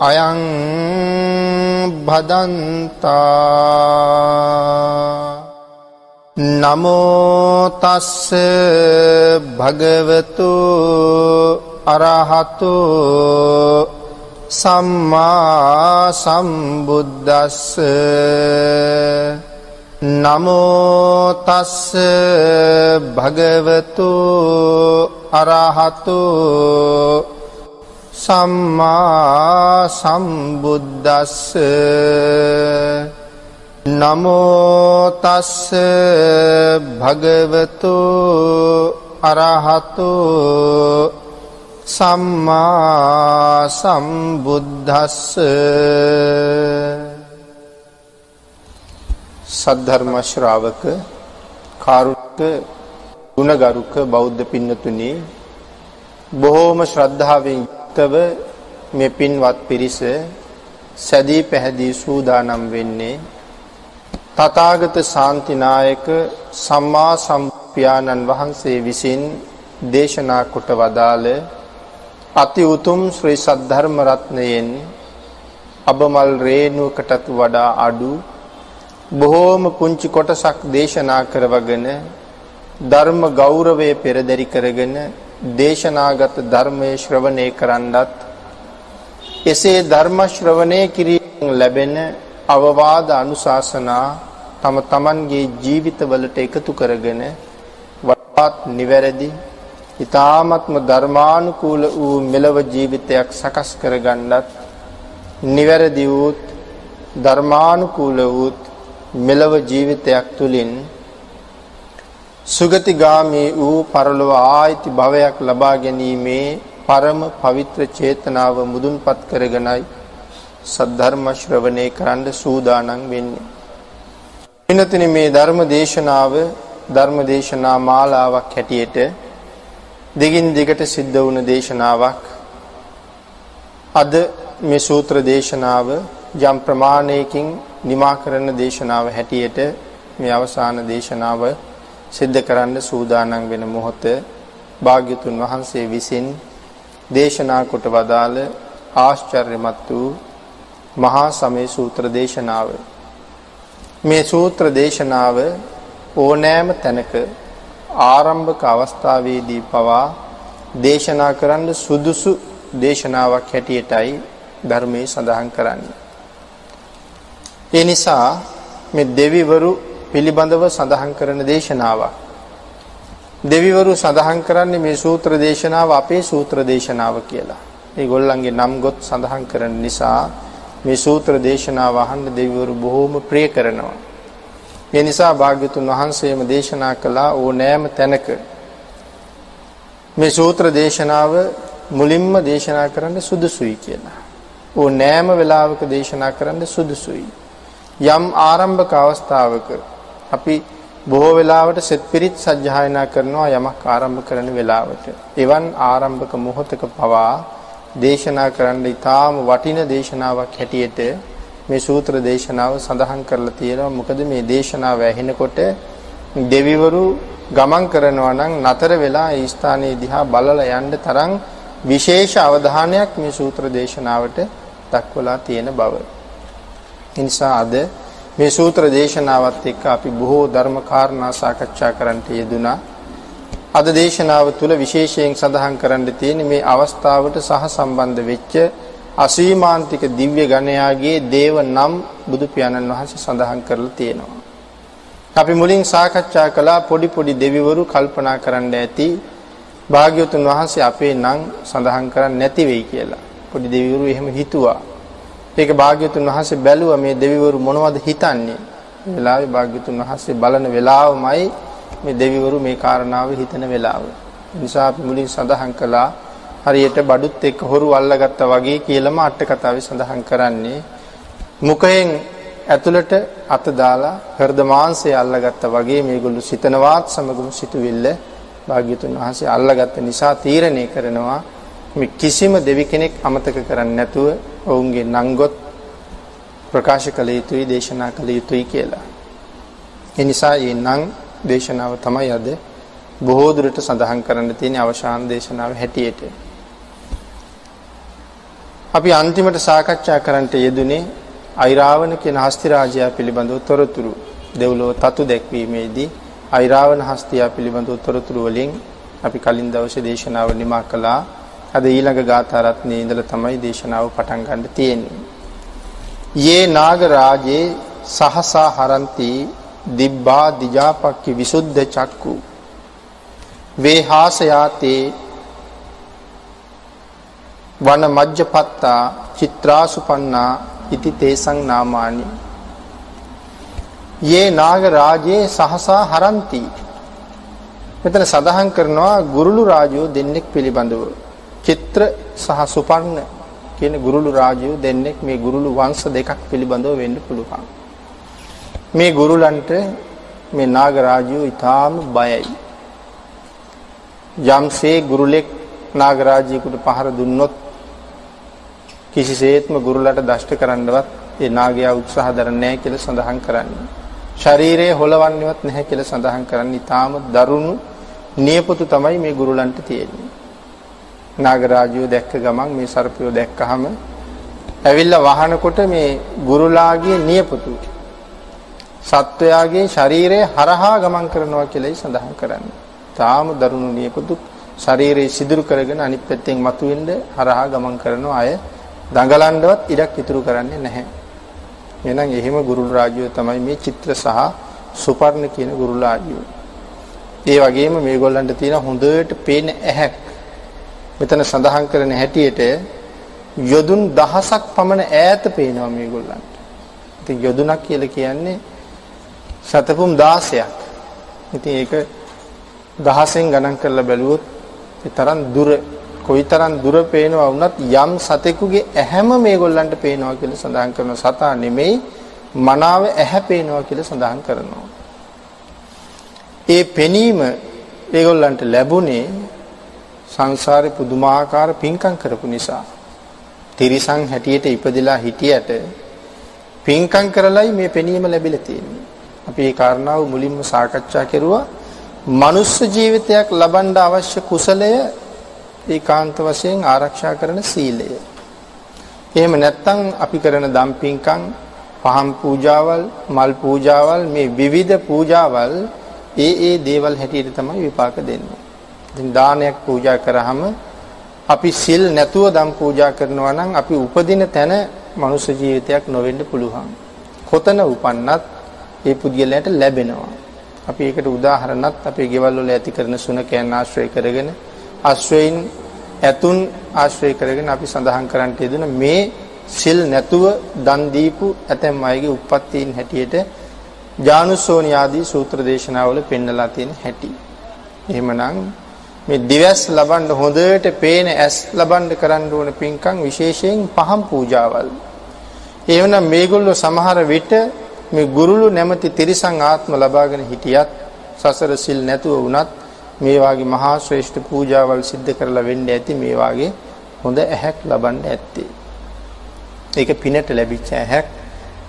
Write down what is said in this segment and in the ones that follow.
අයං භදන්තා නමෝතස්ස භගවතු අරහතු සම්මා සම්බුද්දස්ස නමෝතස්ස භගවතු අරහතු සම්මා සම්බුද්දස්ස නමෝතස්ස භගවතු අරහතු සම්මා සම්බුද්ධස්ස සද්ධර්ම ශ්‍රාවක කාරුක ගුණගරුක බෞද්ධ පින්නතුනි බොහෝම ශ්‍රද්ධාවෙන් යුක්තව මේ පින්වත් පිරිස සැදී පැහැදී සූදානම් වෙන්නේ තථාගත ශාන්තිනායක සම්මා සම්පියාණන් වහන්සේ විසින් දේශනා කොට වදාළ අති උතුම් ශ්‍රී සද්ධර්ම රත්නයෙන් අබමල් රේණුවකටත් වඩා අඩු බොහෝම පුංචි කොටසක් දේශනා කරවගෙන ධර්ම ගෞරවය පෙරදරි කරගෙන දේශනාගත ධර්මයේ ශ්‍රවණය කරන්නත් එසේ ධර්ම ශ්‍රවණය කිරීමෙන් ලැබෙන අවවාද අනුශාසනා තම තමන්ගේ ජීවිතවලට එකතු කරගෙන වඩාත් නිවැරදි ඊ타ත්ම ධර්මානුකූල වූ මෙලව ජීවිතයක් සකස් කරගන්නත් නිවැරදි වූත් ධර්මානුකූල වූත් මෙලව ජීවිතයක් තුලින් සුගතිගාමී වූ පරලොව ආයිති භවයක් ලබා ගැනීමේ පරම පවිත්‍ර චේතනාව මුදුන්පත් කරගෙනයි සද්ධර්ම ශ්‍රවණය කරන්න සූදානම් වෙන්නේ. වෙනතින මේ ධර්ම දේශනාව ධර්ම දේශනා මාලාවක් හැටියට දෙගින් දිගට සිද්ධ වුණ දේශනාවක්. අද මේ සූත්‍ර දේශනාව යම් ප්‍රමාණයකින් නිමා කරන දේශනාව හැටියට මේ අවසාන දේශනාව සිද්ධ කරන්න සූදානම් වෙන මොහොත භාග්‍යතුන් වහන්සේ විසින් දේශනා කොට වදාළ ආශ්චර්යමත් වූ මහා සමේ සූත්‍ර දේශනාව මේ සූත්‍ර දේශනාව ඕනෑම තැනක ආරම්භක අවස්ථාවේදී පවා දේශනා කරන්න සුදුසු දේශනාවක් හැටියටයි ධර්මයේ සඳහන් කරන්නේ. ඒ නිසා මේ දෙවිවරු පිළිබඳව සඳහන් කරන දේශනාවක්. දෙවිවරු සඳහන් කරන්නේ මේ සූත්‍ර දේශනාව අපේ සූත්‍ර දේශනාව කියලා. ඒගොල්ලන්ගේ නම් ගොත් සඳහන් කරන නිසා මේ සූත්‍ර දේශනාව අහන්න දෙවිවරු බොහෝම ප්‍රිය කරනවා. ඒ නිසා භාග්‍යතුන් වහන්සේම දේශනා කළා ඕනෑම තැනක මේ සූත්‍ර දේශනාව මුලින්ම දේශනා කරන්න සුදුසුයි කියලා. ඕනෑම වෙලාවක දේශනා කරන්න සුදුසුයි. යම් ආරම්භක අවස්ථාවක අපි බොහෝ වෙලාවට සෙත් පිරිත් සජ්ජායනා කරනවා යමක් ආරම්භ කරන වෙලාවට. එවන් ආරම්භක මොහොතක පවා දේශනා කරන්න ඊටාම වටින දේශනාවක් හැටියට මේ සූත්‍ර දේශනාව සඳහන් කරලා තියෙනවා. මොකද මේ දේශනාව ඇහෙනකොට දෙවිවරු ගමන් කරනවා නම් නතර වෙලා ඒ ස්ථානයේ දිහා බලලා යන්න තරම් විශේෂ අවධානයක් මේ සූත්‍ර දේශනාවට දක්වලා තියෙන බව. ඒ නිසා අද මේ සූත්‍ර දේශනාවත් එක්ක අපි බොහෝ ධර්ම කාරණා සාකච්ඡා කරන්නට යෙදුනා. අද දේශනාව තුළ විශේෂයෙන් සඳහන් කරන්න තියෙන්නේ මේ අවස්ථාවට සහ සම්බන්ධ වෙච්ච අසීමාන්තික දිව්‍ය ගණයාගේ දේව නම් බුදු පියාණන් වහන්සේ සඳහන් කරලා තියෙනවා. අපි මුලින් සාකච්ඡා කළා පොඩි පොඩි දෙවිවරු කල්පනා කරන්න ඇති භාග්‍යවතුන් වහන්සේ අපේ නම් සඳහන් කරන්නේ නැති වෙයි කියලා. පොඩි දෙවිවරු එහෙම හිතුවා. ඒක භාග්‍යවතුන් වහන්සේ බැලුවා මේ දෙවිවරු මොනවද හිතන්නේ. වෙලාවේ භාග්‍යවතුන් වහන්සේ බලන වෙලාවමයි මේ දෙවිවරු මේ කාරණාව හිතන වෙලාව. නිසා අපි මුලින් සඳහන් කළා හරියට බඩුත් එක්ක හොරු අල්ලගත්තා වගේ කියලාම අට කතාවේ සඳහන් කරන්නේ මුඛයෙන් ඇතුළට අත දාලා හෘද මාංශය අල්ලගත්තා වගේ මේගොල්ලෝ සිතනවාත් සමගම සිටුවිල්ල භාග්‍යතුන් වහන්සේ අල්ලගත්ත නිසා තීරණය කරනවා මේ කිසිම දෙවි කෙනෙක් අමතක කරන්නේ නැතුව ඔවුන්ගේ නංගොත් ප්‍රකාශ කළ යුතුයි දේශනා කළ යුතුයි කියලා. ඒ නිසා මේ නම් දේශනාව තමයි අද බොහෝ දුරට සඳහන් කරන්න තියෙන අවසාන දේශනාව හැටියට. අපි අන්තිමට සාකච්ඡා කරන්නට යෙදුනේ අයිරාවණ කියන හස්ති රාජයා පිළිබඳව තොරතුරු දෙව්ලොව තතු දැක්වීමේදී අයිරාවණ හස්තියා පිළිබඳව තොරතුරු වලින් අපි කලින් දවසේ දේශනාව නිමා කළා. අද ඊළඟ ගාථා රත්නයේ ඉඳලා තමයි දේශනාව පටන් ගන්න තියෙන්නේ. යේ නාග රාජේ සහසා හරಂತಿ දිබ්බා දිජාපක්ඛි විසුද්ධ චක්කු. වේහාසයාතේ වන මජ්ජපත්තා චිත්‍රාසුපන්නා ඉති තේසං නාමානි. යේ නාග රාජේ සහසා හරಂತಿ. මෙතන සඳහන් කරනවා ගුරුළු රාජයෝ දෙන්නෙක් පිළිබඳව. චිත්‍ර සහ සුපර්ණ කියන ගුරුළු රාජයෝ දෙන්නෙක් මේ ගුරුළු වංශ දෙකක් පිළිබඳව වෙන්න පුළුවන් මේ ගුරුලන්ට මේ නාග රාජයෝ ඊටාම බයයි යම්සේ ගුරුලෙක් නාග රාජයෙකුට පහර දුන්නොත් කිසිසේත්ම ගුරුලට දෂ්ට කරන්නවත් ඒ නාගයා උත්සාහ දරන්නේ නැහැ කියලා සඳහන් කරන්නේ. ශරීරයේ හොලවන්නේවත් නැහැ කියලා සඳහන් කරන්නේ. ඊටාම දරුණු නියපොතු තමයි මේ ගුරුලන්ට තියෙන්නේ. නාගරාජයෝ දැක්ක ගමන් මේ සර්පයෝ දැක්කහම ඇවිල්ලා වහනකොට මේ ගුරුලාගේ නියපොතු සත්වයාගේ ශරීරය හරහා ගමන් කරනවා කියලායි සඳහන් කරන්නේ. තාම දරුණු නියපොතු ශරීරයේ සිදුරු කරගෙන අනිත් පැත්තෙන් මතුවෙන්න හරහා ගමන් කරන අය දඟලන්නවත් ඉඩක් ඉතුරු කරන්නේ නැහැ. එහෙනම් එහෙම ගුරුල් රාජ්‍යය තමයි මේ චිත්‍ර සහ සුපර්ණ කියන ගුරුල් රාජ්‍යය. ඒ වගේම මේගොල්ලන්ට තියෙන හොඳට පේන ඇහැක් මෙතන සඳහන් කරන හැටියට යොදුන් දහසක් පමණ ඈත පේනවා මේගොල්ලන්ට. ඉතින් යොදුනක් කියලා කියන්නේ සතපුම් 16ක්. ඉතින් ඒක දහසෙන් ගණන් කරලා බැලුවොත් ඒ තරම් දුර කොයිතරම් දුර පේනවා වුණත් යම් සතෙකුගේ ඇහැම මේගොල්ලන්ට පේනවා කියලා සඳහන් කරන සතා නෙමෙයි මනාව ඇහැ පේනවා කියලා සඳහන් කරනවා. ඒ පෙනීම ඒගොල්ලන්ට ලැබුණේ සංසාරේ පුදුමාකාර පින්කම් කරපු නිසා. තිරිසන් හැටියට ඉපදිලා හිටියට පින්කම් කරලයි මේ පෙනීම ලැබිලා තියෙන්නේ. අපි මේ කාරණාව මුලින්ම සාකච්ඡා කෙරුවා. මනුස්ස ජීවිතයක් ලබන්න අවශ්‍ය කුසලය ඒකාන්ත වශයෙන් ආරක්ෂා කරන සීලය. එහෙම නැත්නම් අපි කරන දම් පින්කම්, පහන් පූජාවල්, මල් පූජාවල් මේ විවිධ පූජාවල් ඒ ඒ දේවල් හැටියට තමයි විපාක දෙන්නේ. ඉතින් දානයක් පූජා කරාම අපි සිල් නැතුව දම් පූජා කරනවා නම් අපි උපදින තැන මනුෂ්‍ය ජීවිතයක් නොවෙන්න පුළුවන්. කොතන උපන්නත් ඒ පුද්ගලයාට ලැබෙනවා. අපි ඒකට උදාහරණත් අපේ ගෙවල් වල ඇති කරන සුනකයන් ආශ්‍රය කරගෙන අශ්වයින් ඇතුන් ආශ්‍රය කරගෙන අපි සඳහන් කරන්නට යෙදුන මේ සිල් නැතුව දන් දීපු ඇතැම් අයගේ උප්පත්තීන් හැටියට ජානුසෝනි ආදී සූත්‍ර දේශනාවල පෙන්නලා තියෙන හැටි. එහෙමනම් මේ දිවස් ලබන්න හොඳට පේන ඇස් ලබන්න කරන්න ඕන පින්කම් විශේෂයෙන් පහම් පූජාවල්. එහෙමනම් මේගොල්ලෝ සමහර විට මේ ගුරුළු නැමැති තිරිසන් ආත්ම ලබාගෙන හිටියත් සසර සිල් නැතුව වුණත් මේ වාගේ මහා ශ්‍රේෂ්ඨ පූජාවල් සිද්ධ කරලා වෙන්න ඇති මේ වාගේ හොඳ ඇහැක් ලබන්න ඇත්තේ. ඒක පිනට ලැබිච්ච ඇහැක්.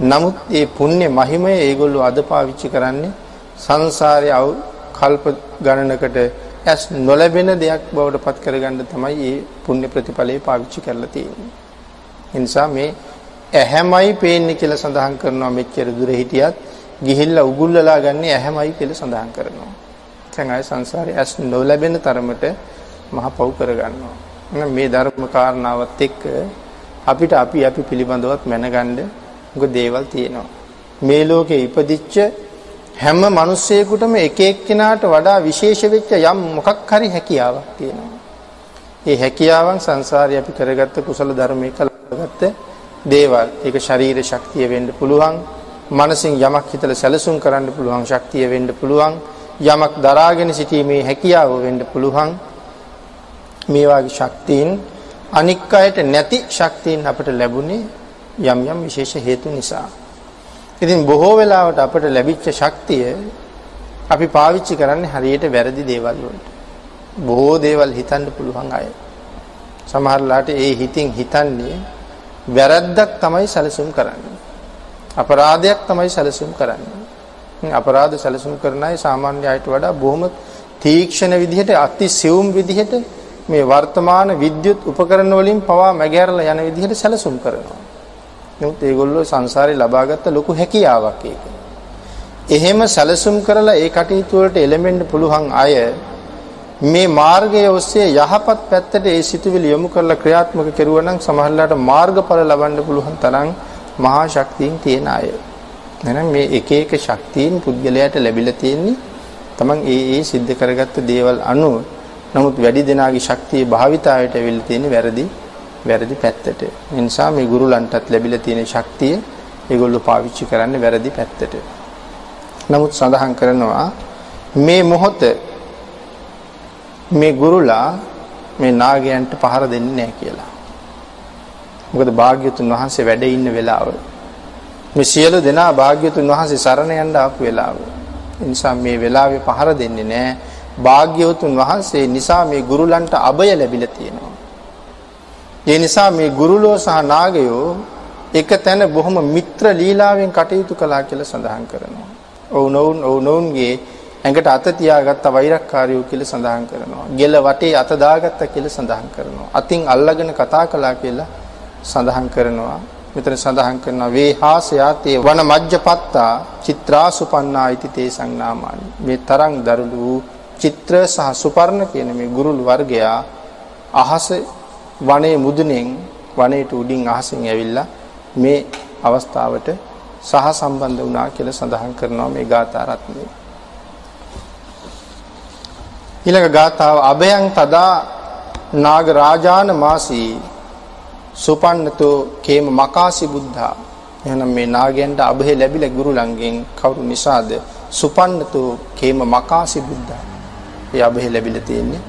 නමුත් මේ පුණ්‍ය මහිමය ඒගොල්ලෝ අද පාවිච්චි කරන්නේ සංසාරයේ අවු කල්ප ගණනකට ඇස් නොලැබෙන දෙයක් බවට පත් කරගන්න තමයි මේ පුණ්‍ය ප්‍රතිඵලය පාවිච්චි කරලා තියෙන්නේ. ඒ නිසා මේ ඇහැමයි පේන්නේ කියලා සඳහන් කරනවා මෙච්චර දුර හිටියත් ගිහිල්ලා උගුල්ලලා ගන්නේ ඇහැමයි කියලා සඳහන් කරනවා. දැන් අය සංසාරේ ඇස් නොලැබෙන තරමට මහ පව් කරගන්නවා. මේ ධර්ම කාරණාවත් එක්ක අපිට අපි අපි පිළිබඳවත් මැනගන්න මොකද දේවල් තියෙනවා. මේ ලෝකේ ඉපදිච්ච හැම මිනිස්සෙකුටම එක එක්කෙනාට වඩා විශේෂ වෙච්ච යම් මොකක් හරි හැකියාවක් තියෙනවා. ඒ හැකියාවන් සංසාරේ අපි කරගත්ත කුසල ධර්මයක ලබගත්ත දේවල්. ඒක ශරීර ශක්තිය වෙන්න පුළුවන්. මනසින් යමක් හිතලා සැලසුම් කරන්න පුළුවන් ශක්තිය වෙන්න පුළුවන්. යමක් දරාගෙන සිටීමේ හැකියාව වෙන්න පුළුවන්. මේ වාගේ ශක්තියින් අනික් අයට නැති ශක්තියින් අපට ලැබුණේ යම් යම් විශේෂ හේතු නිසා. ඉතින් බොහෝ වෙලාවට අපට ලැබිච්ච ශක්තිය අපි පාවිච්චි කරන්නේ හරියට වැරදි දේවල් වලට. බොහෝ දේවල් හිතන්න පුළුවන් අය. සමහරලාට ඒ හිතින් හිතන්නේ වැරද්දක් තමයි සැලසුම් කරන්නේ. අපරාධයක් තමයි සැලසුම් කරන්නේ. අපරාධ සැලසුම් කරන අය සාමාන්‍ය අයට වඩා බොහොම තීක්ෂණ විදිහට අති සියුම් විදිහට මේ වර්තමාන විද්‍යුත් උපකරණ වලින් පවා මැගහැරලා යන විදිහට සැලසුම් කරනවා. නමුත් ඒගොල්ලෝ සංසාරේ ලබාගත්ත ලොකු හැකියාවක් ඒක. එහෙම සැලසුම් කරලා ඒ කටයුතු වලට එළඹෙන්න පුළුවන් අය මේ මාර්ගය ඔස්සේ යහපත් පැත්තට ඒ සිතුවිලි යොමු කරලා ක්‍රියාත්මක කෙරුවා නම් සමහරලාට මාර්ගඵල ලබන්න පුළුවන් තරම් මහා ශක්තියින් තියෙන අය. එහෙනම් මේ එක එක ශක්තියින් පුද්ගලයාට ලැබිලා තියෙන්නේ තමන් ඒ ඒ සිද්ධ කරගත්ත දේවල් අනුව නමුත් වැඩි දෙනාගේ ශක්තිය භාවිතායට ඇවිල්ලා තියෙන වැරදි වැරදි පැත්තට. ඒ නිසා මේ ගුරුලන්ටත් ලැබිලා තියෙන ශක්තිය ඒගොල්ලෝ පාවිච්චි කරන්නේ වැරදි පැත්තට. නමුත් සඳහන් කරනවා මේ මොහොත මේ ගුරුලා මේ නාගයන්ට පහර දෙන්නේ නැහැ කියලා. මොකද භාග්‍යතුන් වහන්සේ වැඩ ඉන්න වෙලාව. මේ සියලු දෙනා භාග්‍යතුන් වහන්සේ සරණ යන්න ආපු වෙලාව. ඒ නිසා මේ වෙලාවේ පහර දෙන්නේ නැහැ. භාග්‍යවතුන් වහන්සේ නිසා මේ ගුරුලන්ට අබය ලැබිලා තියෙනවා. ඒ නිසා මේ ගුරුලෝ සහ නාගයෝ එක තැන බොහොම මිත්‍ර ලීලාවෙන් කටයුතු කළා කියලා සඳහන් කරනවා. ඔවුනොවුන් ඔවුනොවුන්ගේ ඇඟට අත තියාගත්ත වෛරක්කාරයෝ කියලා සඳහන් කරනවා. ගෙල වටේ අත දාගත්ත කියලා සඳහන් කරනවා. අතින් අල්ලගෙන කතා කළා කියලා සඳහන් කරනවා. මෙතන සඳහන් කරනවා වේහාසයාතේ වන මජ්ජපත්තා චිත්‍රා සුපන්නා ඉති තේ සංනාමානි. මේ තරං දරුළු චිත්‍ර සහ සුපර්ණ කියන මේ ගුරුල් වර්ගයා අහස වනයේ මුදුනෙන් වනයේට උඩින් අහසින් ඇවිල්ලා මේ අවස්ථාවට සහ සම්බන්ධ වුණා කියලා සඳහන් කරනවා මේ ගාථා රත්නයේ. ඊළඟ ගාථාව අභයං තදා නාග රාජාන මාසී සුපන්නතෝ කේම මකාසි බුද්ධා. එහෙනම් මේ නාගයන්ට අභය ලැබිලා ගුරු ළඟෙන් කවුරු නිසාද? සුපන්නතෝ කේම මකාසි බුද්ධා. ඒ අභය ලැබිලා තියෙන්නේ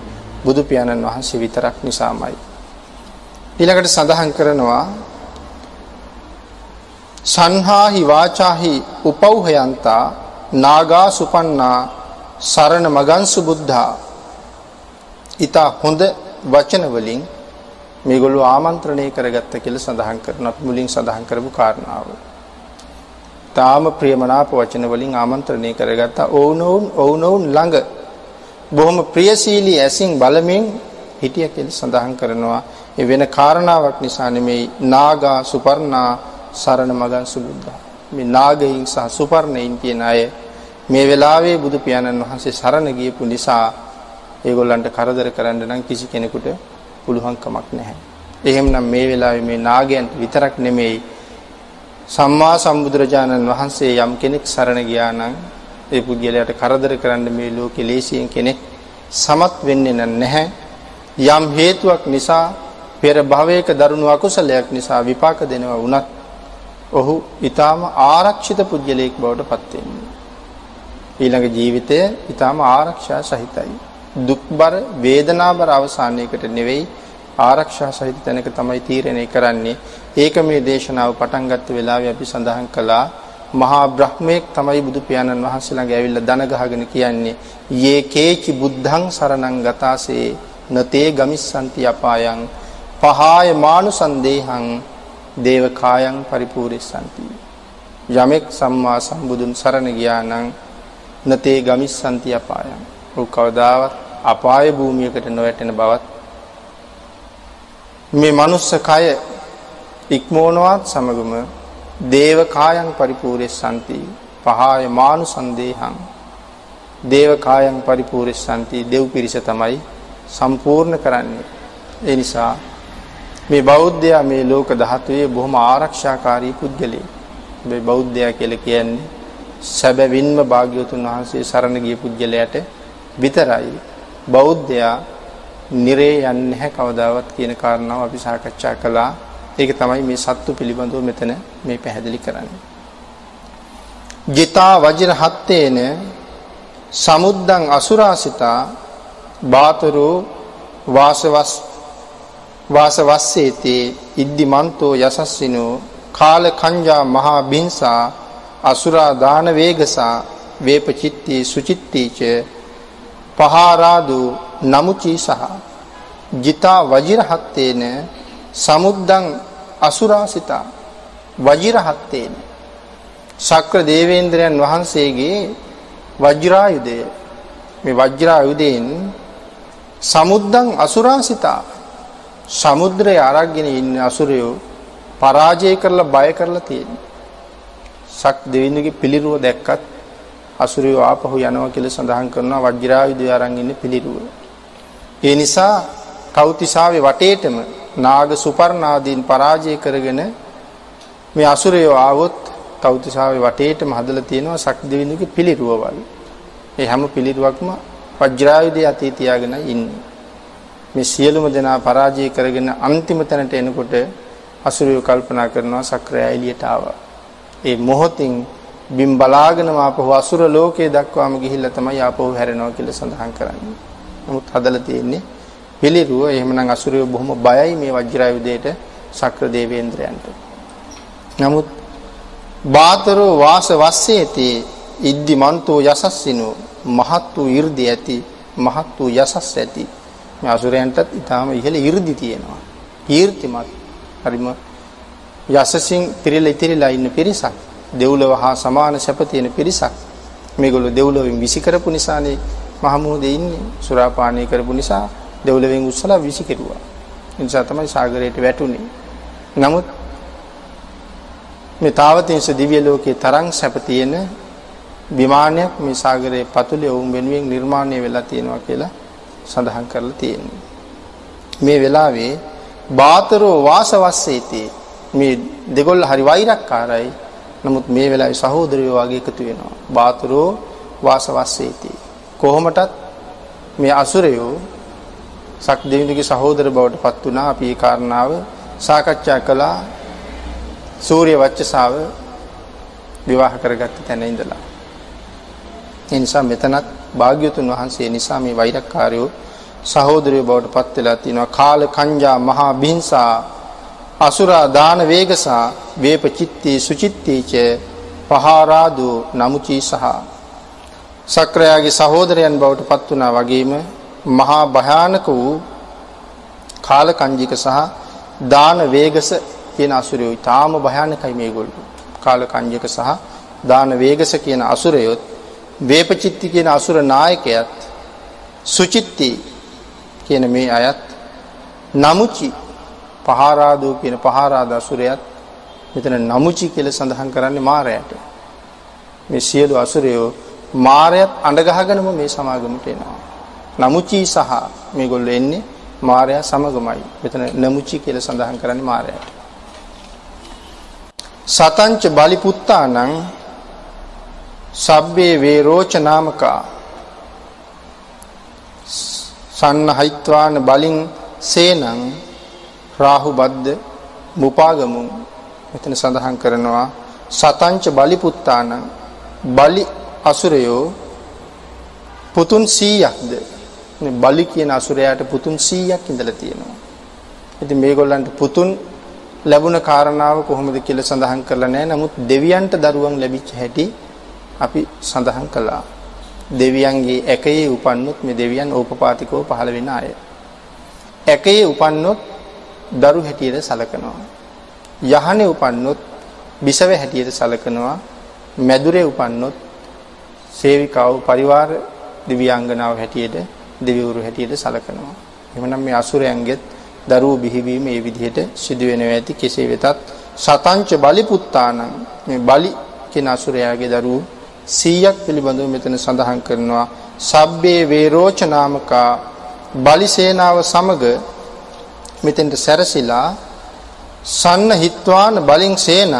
බුදු පියාණන් වහන්සේ විතරක් නිසාමයි. ඊළඟට සඳහන් කරනවා සංහාහි වාචාහි උපෞහයන්තා නාගා සුපන්නා සරණ මගන්සු බුද්ධා ඊතා හොඳ වචන වලින් මේගොල්ලෝ ආමන්ත්‍රණය කරගත්ත කියලා සඳහන් කරන අපි මුලින් සඳහන් කරපු කාරණාව. තාම ප්‍රියමනාප වචන වලින් ආමන්ත්‍රණය කරගත්තා ඕනෝන් ඕනෝන් ළඟ බොහොම ප්‍රියශීලී ඇසින් බලමින් හිටිය කියලා සඳහන් කරනවා ඒ වෙන කාරණාවක් නිසා නෙමෙයි නාගා සුපර්ණා සරණ මගන් සුබුද්ධා මේ නාගයින් සහ සුපර්ණයින් කියන අය මේ වෙලාවේ බුදු පියාණන් වහන්සේ සරණ ගියපු නිසා ඒගොල්ලන්ට කරදර කරන්න නම් කිසි කෙනෙකුට පුළුවන් කමක් නැහැ. එහෙමනම් මේ වෙලාවේ මේ නාගයන්ට විතරක් නෙමෙයි සම්මා සම්බුදුරජාණන් වහන්සේ යම් කෙනෙක් සරණ ගියා නම් ඒ පුද්ගලයාට කරදර කරන්න මේ ලෝකේ ලේසියෙන් කෙනෙක් සමත් වෙන්නේ නැහැ. යම් හේතුවක් නිසා පෙර භවයක දරුණු අකුසලයක් නිසා විපාක දෙනවා වුණත් ඔහු ඊටාම ආරක්ෂිත පුද්ගලයෙක් බවට පත් වෙන්නේ. ඊළඟ ජීවිතය ඊටාම ආරක්ෂා සහිතයි. දුක්බර වේදනාබර අවසානයකට නෙවෙයි ආරක්ෂා සහිත තැනක තමයි තීරණය කරන්නේ. ඒක මේ දේශනාව පටන් ගත්ත වෙලාවේ අපි සඳහන් කළා මහා බ්‍රහ්මයෙක් තමයි බුදු පියාණන් වහන්සේ ළඟ ඇවිල්ලා දන ගහගෙන කියන්නේ "යේ කේචි බුද්ධං සරණං ගතාසේ නතේ ගමිස්සanti අපායං පහාය මානුසන්දේහං දේවකායන් පරිපූර්ණසanti යමෙක් සම්මා සම්බුදුන් සරණ ගියා නම් නතේ ගමිස්සanti අපායන් ਉਹ කවදාවත් අපාය භූමියකට නොවැටෙන බවත් මේ මනුස්ස කය ඉක්මෝනවත් සමගම දේවකායන් පරිපූර්ණසanti පහාය මානුසන්දේහං දේවකායන් පරිපූර්ණසanti දෙව් පිරිස තමයි සම්පූර්ණ කරන්නේ ඒ නිසා මේ බෞද්ධයා මේ ලෝක ධාතුවේ බොහොම ආරක්ෂාකාරී පුද්ගලයෙක්. මේ බෞද්ධයා කියලා කියන්නේ සැබවින්ම භාග්‍යවතුන් වහන්සේ සරණ ගිය පුද්ගලයාට විතරයි බෞද්ධයා නිරේ යන්නේ නැහැ කවදාවත් කියන කාරණාව අපි සාකච්ඡා කළා. ඒක තමයි මේ සත්තු පිළිබඳව මෙතන මේ පැහැදිලි කරන්නේ. ජිතා වජිර හත්තේන සමුද්දං අසුරාසිතා බාතරෝ වාසවස් වාසවස්සේතේ ඉද්දිමන්තෝ යසස්සිනෝ කාල කංජා මහා බින්සා අසුරා දාන වේගසා වේපචිත්ති සුචිත්තීච පහාරාදු නමුචී සහ ජිතා වජිරහත්තේන සමුද්දං අසුරාසිතා වජිරහත්තේන. ශක්‍ර දේවේන්ද්‍රයන් වහන්සේගේ වජ්‍රායුධය. මේ වජ්‍රායුධයෙන් සමුද්දං අසුරාසිතා සමුද්‍රය අරගෙන ඉන්න අසුරයෝ පරාජය කරලා බය කරලා තියෙනවා. සක් දෙවිඳුගේ පිළිරුව දැක්කත් අසුරයෝ ආපහු යනවා කියලා සඳහන් කරනවා වජ්‍රායුධය අරන් ඉන්නේ පිළිරුව. ඒ නිසා කෞතිසාවේ වටේටම නාග සුපර්ණාදීන් පරාජය කරගෙන මේ අසුරයෝ ආවොත් කෞතිසාවේ වටේටම හදලා තියෙනවා සක් දෙවිඳුගේ පිළිරුවවල්. ඒ හැම පිළිරුවක්ම වජ්‍රායුධය අතේ තියාගෙන ඉන්නේ. මේ සියලුම දෙනා පරාජය කරගෙන අන්තිම තැනට එනකොට අසුරයෝ කල්පනා කරනවා සක්‍රය එළියට ආවා. ඒ මොහොතින් බිම් බලාගෙනම ආපහු අසුර ලෝකයේ දක්වාම ගිහිල්ලා තමයි ආපහු හැරෙනවා කියලා සඳහන් කරන්නේ. නමුත් හදලා තියෙන්නේ පිළිරුව එහෙමනම් අසුරයෝ බොහොම බයයි මේ වජ්‍රායුධයට සක්‍ර දේවේන්ද්‍රයන්ට. නමුත් බාතරෝ වාස වස්සේති ඉද්දි මන්තෝ යසස්සිනෝ මහත් වූ 이르දි ඇති මහත් වූ යසස් ඇති. මේ අසුරයන්ටත් ඊටාම ඉහළ 이르දි තියෙනවා. කීර්තිමත් හරිම යසසින් තිරිල ඉතිරිලා ඉන්න පිරිසක්. දෙව්ලොව හා සමාන සැප තියෙන පිරිසක්. මේගොල්ලෝ දෙව්ලොවෙන් විසි කරපු නිසානේ මහමෝදේ ඉන්නේ. සුරාපානය කරපු නිසා දෙව්ලොවෙන් උස්සලා විසි කෙරුවා. ඒ නිසා තමයි සාගරයට වැටුනේ. නමුත් මේ තාවතින්ස දිව්‍ය ලෝකේ තරම් සැප තියෙන විමානයක් මේ සාගරයේ පතුලේ වුන් වෙනුවෙන් නිර්මාණය වෙලා තියෙනවා කියලා සඳහන් කරලා තියෙනවා. මේ වෙලාවේ බාතරෝ වාසවස්සේති මේ දෙගොල්ල හරි වෛරක්කාරයි. නමුත් මේ වෙලාවේ සහෝදරයෝ වගේ එකතු වෙනවා. බාතරෝ වාසවස්සේති. කොහොමටත් මේ අසුරයෝ සක් දෙවිඳුගේ සහෝදර බවට පත් වුණා. අපි ඒ කාරණාව සාකච්ඡා කළා. සූර්ය වච්චසාව විවාහ කරගත්ත තැන ඉඳලා. ඒ නිසා මෙතනත් භාග්‍යතුන් වහන්සේ නිසා මේ වෛරක්කාරයෝ සහෝදරයෝ බවට පත් වෙලා තිනවා. කාල කංජා මහා බින්සා අසුරා දාන වේගසා වේප චිත්තී සුචිත්තීච පහාරාදු නමුචී සහ. සක්‍රයාගේ සහෝදරයන් බවට පත් වුණා වගේම මහා භයානක වූ කාල කංජික සහ දාන වේගස කියන අසුරයෝ ඊටාම භයානකයි මේගොල්ලෝ. කාල කංජික සහ දාන වේගස කියන අසුරයොත් වේපචිත්ති කියන අසුර නායකයත් සුචිත්ති කියන මේ අයත් නමුචි පහාරාදෝ කියන පහාරාද අසුරයත් මෙතන නමුචි කියලා සඳහන් කරන්නේ මාරයට. මේ සියලු අසුරයෝ මාරයත් අඬගහගෙනම මේ සමාගමට එනවා. නමුචි සහ මේගොල්ලෝ එන්නේ මාරයා සමගමයි. මෙතන නමුචි කියලා සඳහන් කරන්නේ මාරයට. සතංච බලි පුත්තානං සබ්බේ වේරෝච නාමකා සන්නහයිත්වාන බලින් සේනං රාහු බද්ද මුපාගමුන් මෙතන සඳහන් කරනවා සතංච බලි පුත්තාන බලි අසුරයෝ පුතුන් 100ක්ද මේ බලි කියන අසුරයාට පුතුන් 100ක් ඉඳලා තියෙනවා. ඉතින් මේගොල්ලන්ට පුතුන් ලැබුණ කාරණාව කොහොමද කියලා සඳහන් කරලා නැහැ. නමුත් දෙවියන්ට දරුවන් ලැබිච්ච හැටි අපි සඳහන් කළා. දෙවියන්ගේ ඇකයේ උපන්නොත් මේ දෙවියන් ඕපපාතිකව පහළ වෙන අය. ඇකයේ උපන්නොත් දරු හැටියට සලකනවා. යහනේ උපන්නොත් බිසව හැටියට සලකනවා. මැදුරේ උපන්නොත් සේවිකාව පරිවාර දිව්‍යාංගනාව හැටියට දෙවිවරු හැටියට සලකනවා. එහෙමනම් මේ අසුරයන්ගෙත් දරුවෝ බිහිවීම මේ විදිහට සිදු වෙනවා ඇති කෙසේ වෙතත් සතංච බලි පුත්තානං මේ බලි කියන අසුරයාගේ දරුවෝ 100ක් පිළිබඳව මෙතන සඳහන් කරනවා. සබ්බේ වේරෝච නාමකා බලි සේනාව සමග මෙතෙන්ට සැරසිලා සන්න හිත්වාන බලින් සේනං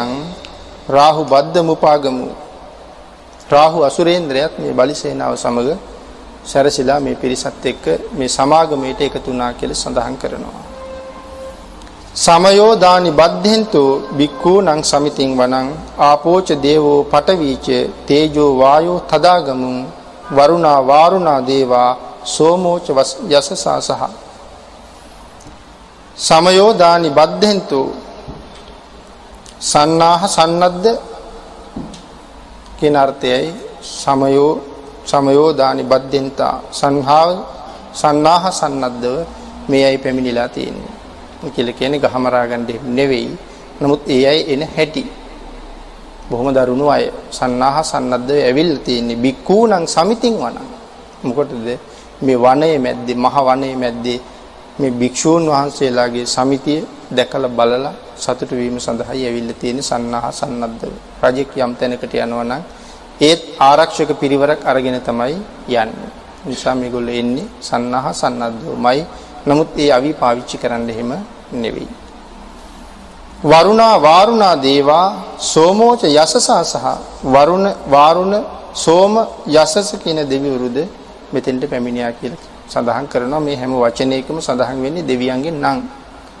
රාහු බද්ද මුපාගමු. රාහු අසුරේන්ද්‍රයත් මේ බලි සේනාව සමග සැරසිලා මේ පිරිසත් එක්ක මේ සමාගමයට එකතු වුණා කියලා සඳහන් කරනවා. සමයෝ දානි බද්ධෙන්තු බික්ඛූනං සමිතින් වනං ආපෝච දේවෝ පටවීච තේජෝ වායෝ තදාගමුං වරුණා වාරුණා දේවා සෝමෝච යසසාසහ සමයෝ දානි බද්ධෙන්තු සන්නාහ සන්නද්ද කියන අර්ථයයි සමයෝ සමයෝ දානි බද්ධෙන්තා. සංහාව සන්නාහ සන්නද්දව මේයි පැමිණිලා තියෙන්නේ. කියලා කියන්නේ ගහමරා ගන්න නෙවෙයි. නමුත් ඒ අය එන හැටි බොහොම දරුණු අය සන්නාහ සන්නද්ධව ඇවිල්ලා තියෙන්නේ බික්කූණං සමිතින් වන. මොකටද මේ වනයේ මැද්දේ මහ වනයේ මැද්දේ මේ භික්ෂූන් වහන්සේලාගේ සමිතිය දැකලා බලලා සතුටු වීම සඳහායි ඇවිල්ලා තියෙන්නේ සන්නාහ සන්නද්ධව. රජෙක් යම් තැනකට යනවා නම් ඒත් ආරක්ෂක පිරිවරක් අරගෙන තමයි යන්නේ. නිසා මේගොල්ලෝ එන්නේ සන්නාහ සන්නද්ධවමයි. නමුත් ඒ අවි පාවිච්චි කරන්න එහෙම නෙවෙයි. වරුණා වාරුණා දේවා සෝමෝච යසසා සහ වරුණ වාරුණ සෝම යසස කියන දෙවිවරුද මෙතෙන්ට පැමිණියා කියලා සඳහන් කරනවා මේ හැම වචනයකම සඳහන් වෙන්නේ දෙවියන්ගේ නම්.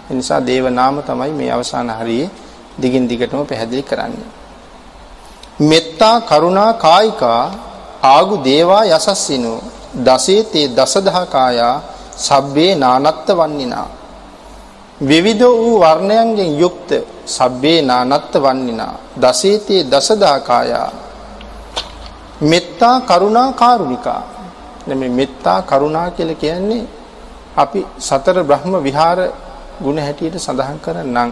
ඒ නිසා දේව නාම තමයි මේ අවසාන හරියේ දිගින් දිගටම පැහැදිලි කරන්නේ. මෙත්තා කරුණා කායිකා ආගු දේවා යසස්සිනෝ දසේ තේ දසදහ කායා සබ්බේ නානත්ත වන්නිනා. විවිධ වූ වර්ණයන්ගෙන් යුක්ත සබ්බේ නානත්ත වන්නිනා. දසේතේ දසදාකායා. මෙත්තා කරුණා කාරුණිකා මේ මෙත්තා කරුණා කියලා කියන්නේ අපි සතර බ්‍රහ්ම විහාර ගුණ හැටියට සඳහන් කරනම්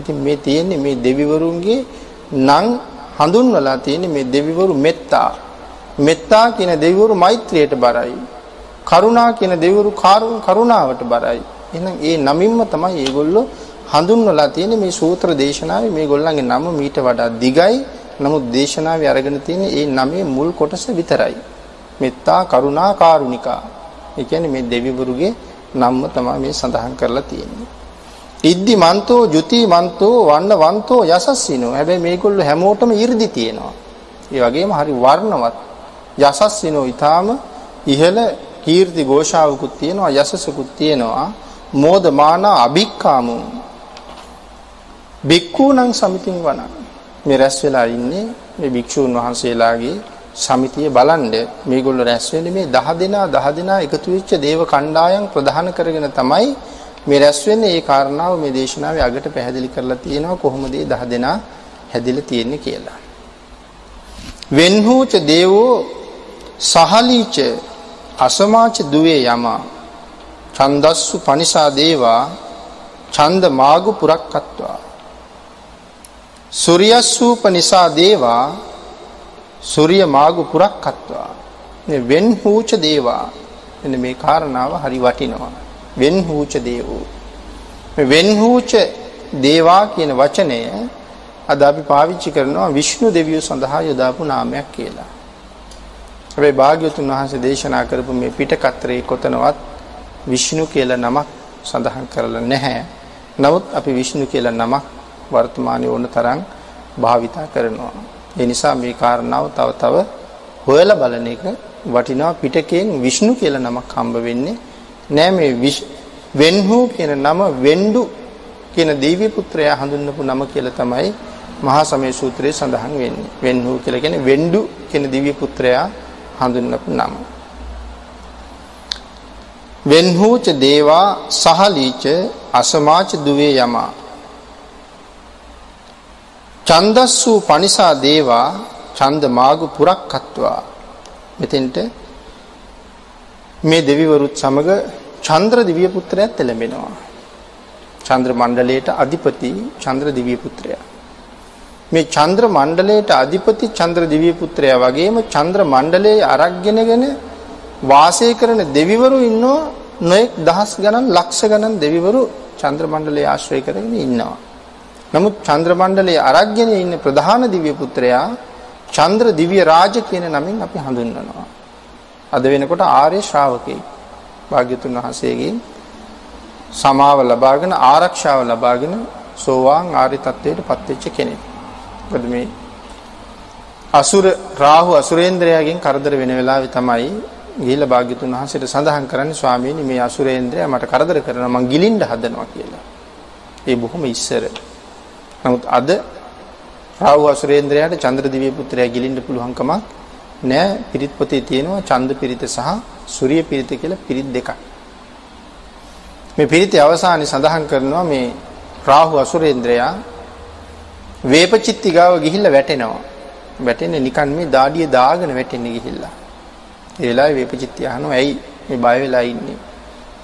ඉතින් මේ තියෙන්නේ මේ දෙවිවරුන්ගේ නම් හඳුන්වලා තියෙන්නේ මේ දෙවිවරු මෙත්තා. මෙත්තා කියන දෙවිවරු මෛත්‍රියට බරයි. කරුණා කියන දෙවිවරු කරුණාවට බරයි එහෙනම් ඒ නමින්ම තමයි මේගොල්ලෝ හඳුන්වලා තියෙන්නේ මේ සූත්‍ර දේශනාවේ මේගොල්ලන්ගේ නම මීට වඩා දිගයි. නමුත් දේශනාවේ අරගෙන තියෙන්නේ ඒ නමේ මුල් කොටස විතරයි. මෙත්තා කරුණා කාරුණිකා. ඒ කියන්නේ මේ දෙවිවරුගේ නම්ම තමයි මේ සඳහන් කරලා තියෙන්නේ. ඉද්දි මන්තෝ ජුති මන්තෝ වන්න වන්තෝ යසස්සිනෝ. හැබැයි මේගොල්ලෝ හැමෝටම 이르දි තියෙනවා. ඒ වගේම හරි වර්ණවත් යසස්සිනෝ ඊටාම ඉහළ කීර්ති ഘോഷාවකුත් තියෙනවා යසසකුත් තියෙනවා. මෝදමාන අභික්කාමු බික්කූණං සමිතින් වන මේ රැස් වෙලා ඉන්නේ මේ භික්ෂූන් වහන්සේලාගේ සමිතිය බලන්න මේගොල්ලෝ රැස් වෙන්නේ මේ 10 දෙනා 10 දෙනා එකතු වෙච්ච දේව කණ්ඩායම් ප්‍රධාන කරගෙන තමයි මේ රැස් වෙන්නේ. ඒ කාරණාව මේ දේශනාවේ අගට පැහැදිලි කරලා තියෙනවා කොහොමද මේ 10 දෙනා හැදිලා තියෙන්නේ කියලා. වෙන්හූච දේවෝ සහලීච අසමාච දුවේ යමා. ඡන්දස්සු පනිසා දේවා. ඡන්ද මාගු පුරක්කත්වා. සූර්යස්සූප නිසා දේවා. සූර්ය මාගු පුරක්කත්වා. මේ වෙන් හූච දේවා. එන්න මේ කාරණාව හරි වටිනවා. වෙන් හූච දේවෝ. මේ වෙන් හූච දේවා කියන වචනය අද අපි පාවිච්චි කරනවා විෂ්ණු දෙවියෝ සඳහා යොදාපු නාමයක් කියලා. හැබැයි භාග්‍යවතුන් වහන්සේ දේශනා කරපු මේ පිටකතරේ කොතනවත් විෂ්ණු කියලා නමක් සඳහන් කරලා නැහැ. නමුත් අපි විෂ්ණු කියලා නමක් වර්තමානයේ ඕන තරම් භාවිතා කරනවා. ඒ නිසා මේ කාරණාව තව තව හොයලා බලන එක වටිනවා පිටකයෙන් විෂ්ණු කියලා නමක් හම්බ වෙන්නේ නෑ මේ වෙන්හු කියන නම වෙන්ඩු කියන දේවී පුත්‍රයා හඳුන්වපු නම කියලා තමයි මහා සමය සූත්‍රයේ සඳහන් වෙන්නේ. වෙන්හු කියලා කියන්නේ වෙන්ඩු කියන දිව්‍ය පුත්‍රයා හඳුන්වපු නම. වෙන්හූච දේවා සහලීච අසමාච දුවේ යමා. ඡන්දස්සු පනිසා දේවා ඡන්ද මාගු පුරක්කත්වා. මෙතෙන්ට මේ දෙවිවරුත් සමග චන්ද්‍ර දිව්‍ය පුත්‍රයාත් එළඹෙනවා. චන්ද්‍ර මණ්ඩලයට අධිපති චන්ද්‍ර දිව්‍ය පුත්‍රයා මේ චන්ද්‍ර මණ්ඩලයට අධිපති චන්ද්‍ර දිව්‍ය පුත්‍රයා වගේම චන්ද්‍ර මණ්ඩලයේ අරක්ගෙනගෙන වාසය කරන දෙවිවරු ඉන්නවා නොඑක් දහස් ගණන් ලක්ෂ ගණන් දෙවිවරු චන්ද්‍ර මණ්ඩලයේ ආශ්‍රය කරගෙන ඉන්නවා. නමුත් චන්ද්‍ර මණ්ඩලයේ අරක්ගෙන ඉන්න ප්‍රධාන දිව්‍ය පුත්‍රයා චන්ද්‍ර දිව්‍ය රාජ කියන නමින් අපි හඳුන්වනවා. අද වෙනකොට ආර්ය ශ්‍රාවකෙක්. භාග්‍යතුන් වහන්සේගේ සමාව ලබාගෙන ආරක්ෂාව ලබාගෙන සෝවාන් ආර්ය තත්වයට පත්වෙච්ච කෙනෙක්. මොකද මේ අසුර රාහු අසුරේන්ද්‍රයාගෙන් කරදර වෙන වෙලාවේ තමයි ගිහිල්ලා භාග්‍යතුන් වහන්සේට සඳහන් කරන්නේ ස්වාමීනි මේ අසුරේන්ද්‍රයා මට කරදර කරනවා මං ගිලින්න හදනවා කියලා. ඒ බොහොම ඉස්සර. නමුත් අද රාහු අසුරේන්ද්‍රයාට චන්ද්‍ර දිව්‍ය පුත්‍රයා ගිලින්න පුළුවන්කමක් නෑ. පිරිත් පොතේ තියෙනවා ඡන්ද පිරිත සහ සූර්ය පිරිත කියලා පිරිත් දෙකක්. මේ පිරිතේ අවසානයේ සඳහන් කරනවා මේ රාහු අසුරේන්ද්‍රයා වේපචිත්ති ගාව ගිහිල්ලා වැටෙනවා. වැටෙන්නේ නිකන් මේ දාඩිය දාගෙන වැටෙන්නේ ගිහිල්ලා. ඒ වෙලාවේ වේපචිත්ති අහනවා ඇයි මේ බය වෙලා ඉන්නේ?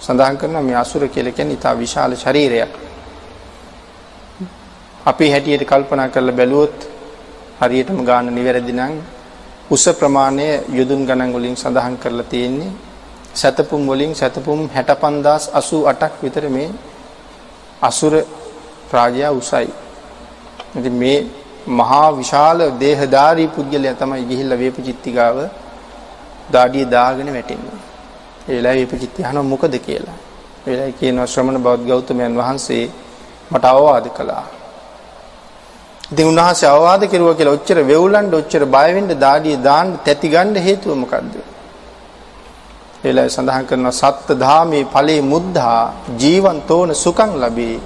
සඳහන් කරනවා මේ අසුර කියලා කියන්නේ ඉතා විශාල ශරීරයක්. අපි හැටියට කල්පනා කරලා බැලුවොත් හරියටම ගාන නිවැරදි නම් උස ප්‍රමාණය යොදුන් ගණන් වලින් සඳහන් කරලා තියෙන්නේ සතපුම් වලින් සතපුම් 65088ක් විතර මේ අසුර රාජයා උසයි. ඉතින් මේ මහා විශාල දේහධාරී පුද්ගලයා තමයි ගිහිල්ලා වේපචිත්තිගාව දාඩිය දාගෙන වැටෙන්නේ. ඒ වෙලාවේ වේපචිත්ති අහනවා මොකද කියලා. ඒ වෙලාවේ කියනවා ශ්‍රමණ බෞද්ධ ගෞතමයන් වහන්සේ මට අවවාද කළා. ඉතින් උන්වහන්සේ අවවාද කෙරුවා කියලා ඔච්චර වෙවුලන්න ඔච්චර බය වෙන්න දාඩිය දාන්න තැති ගන්න හේතුව මොකද්ද? එලයි සඳහන් කරන සත්ත ධාමේ ඵලේ මුද්ධා ජීවන්තෝන සුඛං ලැබේ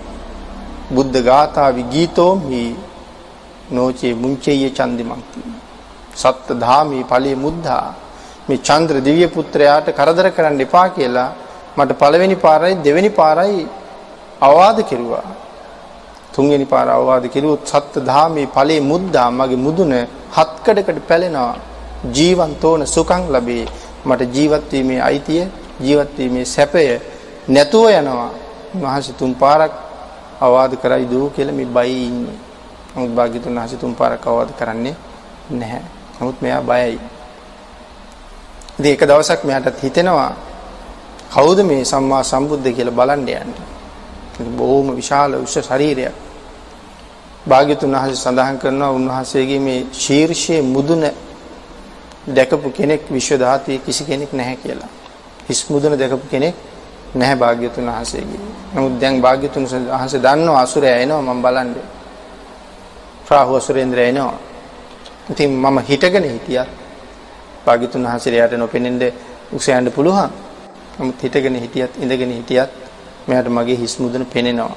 බුද්ධ ගාථාවි ගීතෝමි නොචේ මුංචේය චන්දිමන්ති. සත්ත ධාමේ ඵලේ මුද්ධා. මේ චන්ද්‍ර දිව්‍ය පුත්‍රයාට කරදර කරන්න එපා කියලා මට පළවෙනි පාරයි දෙවෙනි පාරයි අවවාද කෙරුවා. තුන්වෙනි පාර අවවාද කෙරුවොත් සත්ත ධාමේ ඵලේ මුද්දා මගේ මුදුන හත්කඩකට පැලෙනවා. ජීවන්තෝන සුඛං ලැබේ. මට ජීවත් වීමේ අයිතිය ජීවත් වීමේ සැපය නැතුව යනවා. මහසි තුන් පාරක් අවවාද කරයි දූ කියලා මේ බයි ඉන්නේ. නමුත් භාග්‍යතුන් වහන්සේ තුන් පාරක් අවවාද කරන්නේ නැහැ. නමුත් මෙයා බයයි. ඉතින් එක දවසක් මෙයාටත් හිතෙනවා කවුද මේ සම්මා සම්බුද්ධ කියලා බලන්න යන්නේ? බොහොම විශාල උෂ ශරීරයක්. භාග්‍යතුන් වහන්සේ සඳහන් කරනවා උන්වහන්සේගේ මේ ශීර්ෂයේ මුදුන දැකපු කෙනෙක් විශ්ව ධාතුවේ කිසි කෙනෙක් නැහැ කියලා. හිස් මුදුන දැකපු කෙනෙක් නැහැ භාග්‍යතුන් වහන්සේගේ. නමුත් දැන් භාග්‍යතුන් වහන්සේ දන්නවා අසුරය එනවා මම බලන්නේ. රාහු අසුරේන්ද්‍රය එනවා. ඉතින් මම හිටගෙන හිටියත් භාග්‍යතුන් වහන්සේට නොපෙනෙන්න උසයන්ඩ පුළුවන්. නමුත් හිටගෙන හිටියත් ඉඳගෙන හිටියත් මෙයාට මගේ හිස් මුදුන පෙනෙනවා.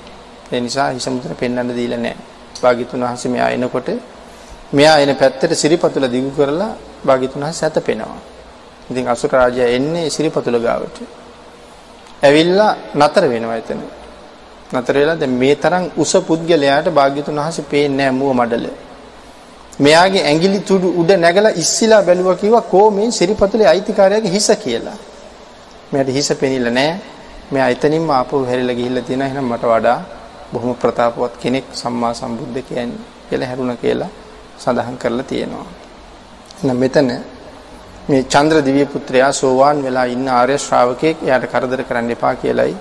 ඒ නිසා හිස් මුදුන පෙන්වන්න දීලා නැහැ. භාග්‍යතුන් වහන්සේ මෙයා එනකොට මෙයා එන පැත්තට සිරිපතුල දිගු කරලා භාග්‍යතුන් වහන්සේ සැතපෙනවා. ඉතින් අසුර රාජයා එන්නේ සිරිපතුල ගාවට. ඇවිල්ලා නතර වෙනවා එතන. නතර වෙලා දැන් මේ තරම් උස පුද්ගලයාට භාග්‍යතුන් වහන්සේ පේන්නේ නැහැ මුව මඩල. මෙයාගේ ඇඟිලි තුඩු උඩ නැගලා ඉස්සිලා බැලුවා කිව්වා කෝ මේ සිරිපතුලේ අයිතිකාරයාගේ හිස කියලා. මෙයාට හිස පෙනිලා නැහැ. මෙයා එතනින්ම ආපහු හැරිලා ගිහිල්ලා තියෙනවා එහෙනම් මට වඩා බොහොම ප්‍රතාපවත් කෙනෙක් සම්මා සම්බුද්ධ කියන්නේ කියලා හැරුණා කියලා සඳහන් කරලා තියෙනවා. එහෙනම් මෙතන මේ චන්ද්‍ර දිව්‍ය පුත්‍රයා සෝවාන් වෙලා ඉන්න ආර්ය ශ්‍රාවකෙක් එයාට කරදර කරන්න එපා කියලයි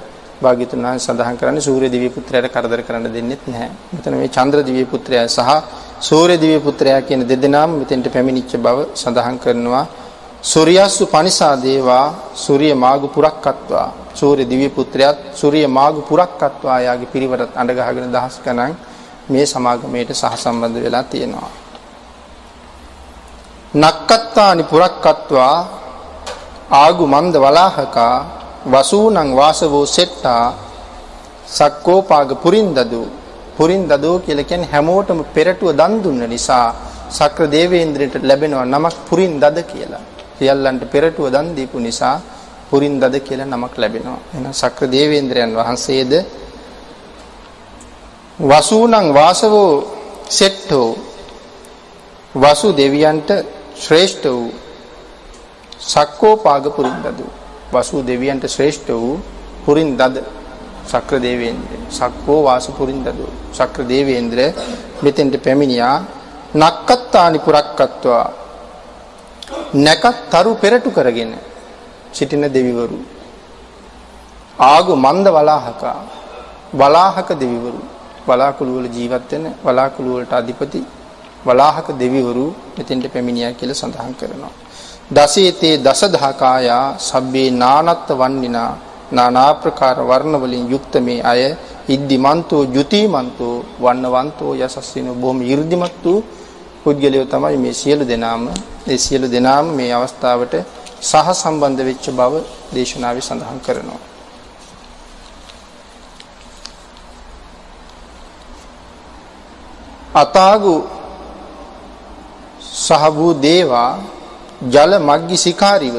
භාග්‍යතුන් වහන්සේ සඳහන් කරන්නේ සූර්ය දිව්‍ය පුත්‍රයාට කරදර කරන්න දෙන්නෙත් නැහැ. මෙතන මේ චන්ද්‍ර දිව්‍ය පුත්‍රයා සහ සූර්ය දිව්‍ය පුත්‍රයා කියන දෙදෙනාම මෙතෙන්ට පැමිණිච්ච බව සඳහන් කරනවා. සූර්යස්සු පනිසා දේවා සූර්ය මාගු පුරක්කත්වා සූර්ය දිව්‍ය පුත්‍රයාත් සූර්ය මාගු පුරක්කත්වා යාගේ පිරිවරත් අඬ ගහගෙන දහස් ගණන් මේ සමාගමයට සහසම්බන්ධ වෙලා තියෙනවා. නක්කත්තානි පුරක්කත්වා ආගු මන්ද වලාහකා වසූනං වාසවෝ සෙට්ටා සක්කෝපාග පුරින්දදු පුරින්දදු කියලා කියන්නේ හැමෝටම පෙරටුව දන් දුන්න නිසා සක්‍ර දේවේන්ද්‍රයට ලැබෙනවා නමක් පුරින්දද කියලා. සියල්ලන්ට පෙරටුව දන් දීපු නිසා පුරින්දද කියලා නමක් ලැබෙනවා. එහෙනම් සක්‍ර දේවේන්ද්‍රයන් වහන්සේද වසූනං වාසවෝ සෙට්ටෝ වසු දෙවියන්ට ශ්‍රේෂ්ඨ වූ සක්කෝපාග පුරින්දදු වසු දෙවියන්ට ශ්‍රේෂ්ඨ වූ පුරින්දද සක්‍ර දේවේන්ද්‍ර සක්කෝ වාස පුරින්දදු සක්‍ර දේවේන්ද්‍ර මෙතෙන්ට පැමිණියා. නක්කත්තානි පුරක්කත්වා නැකත් තරු පෙරටු කරගෙන සිටින දෙවිවරු. ආගු මන්ද වලාහක වලාහක දෙවිවරු. වලාකුළු වල ජීවත් වෙන වලාකුළු වලට අධිපති වලාහක දෙවිවරු මෙතෙන්ට පැමිණියා කියලා සඳහන් කරනවා. දසේතේ දසදහකායා සබ්බේ නානත්ත වන්නිනා නානාප්‍රකාර වර්ණවලින් යුක්ත මේ අය ඉද්දිමන්තෝ ජුතිමන්තෝ වන්නවන්තෝ යසස්සින බොහොම 이르දිමත් වූ පුද්ගලයෝ තමයි මේ සියලු දෙනාම ඒ සියලු දෙනාම මේ අවස්ථාවට සහ සම්බන්ධ වෙච්ච බව දේශනාවේ සඳහන් කරනවා. අතාගු සහබූ දේවා ජල මග්ගි සිකාරිව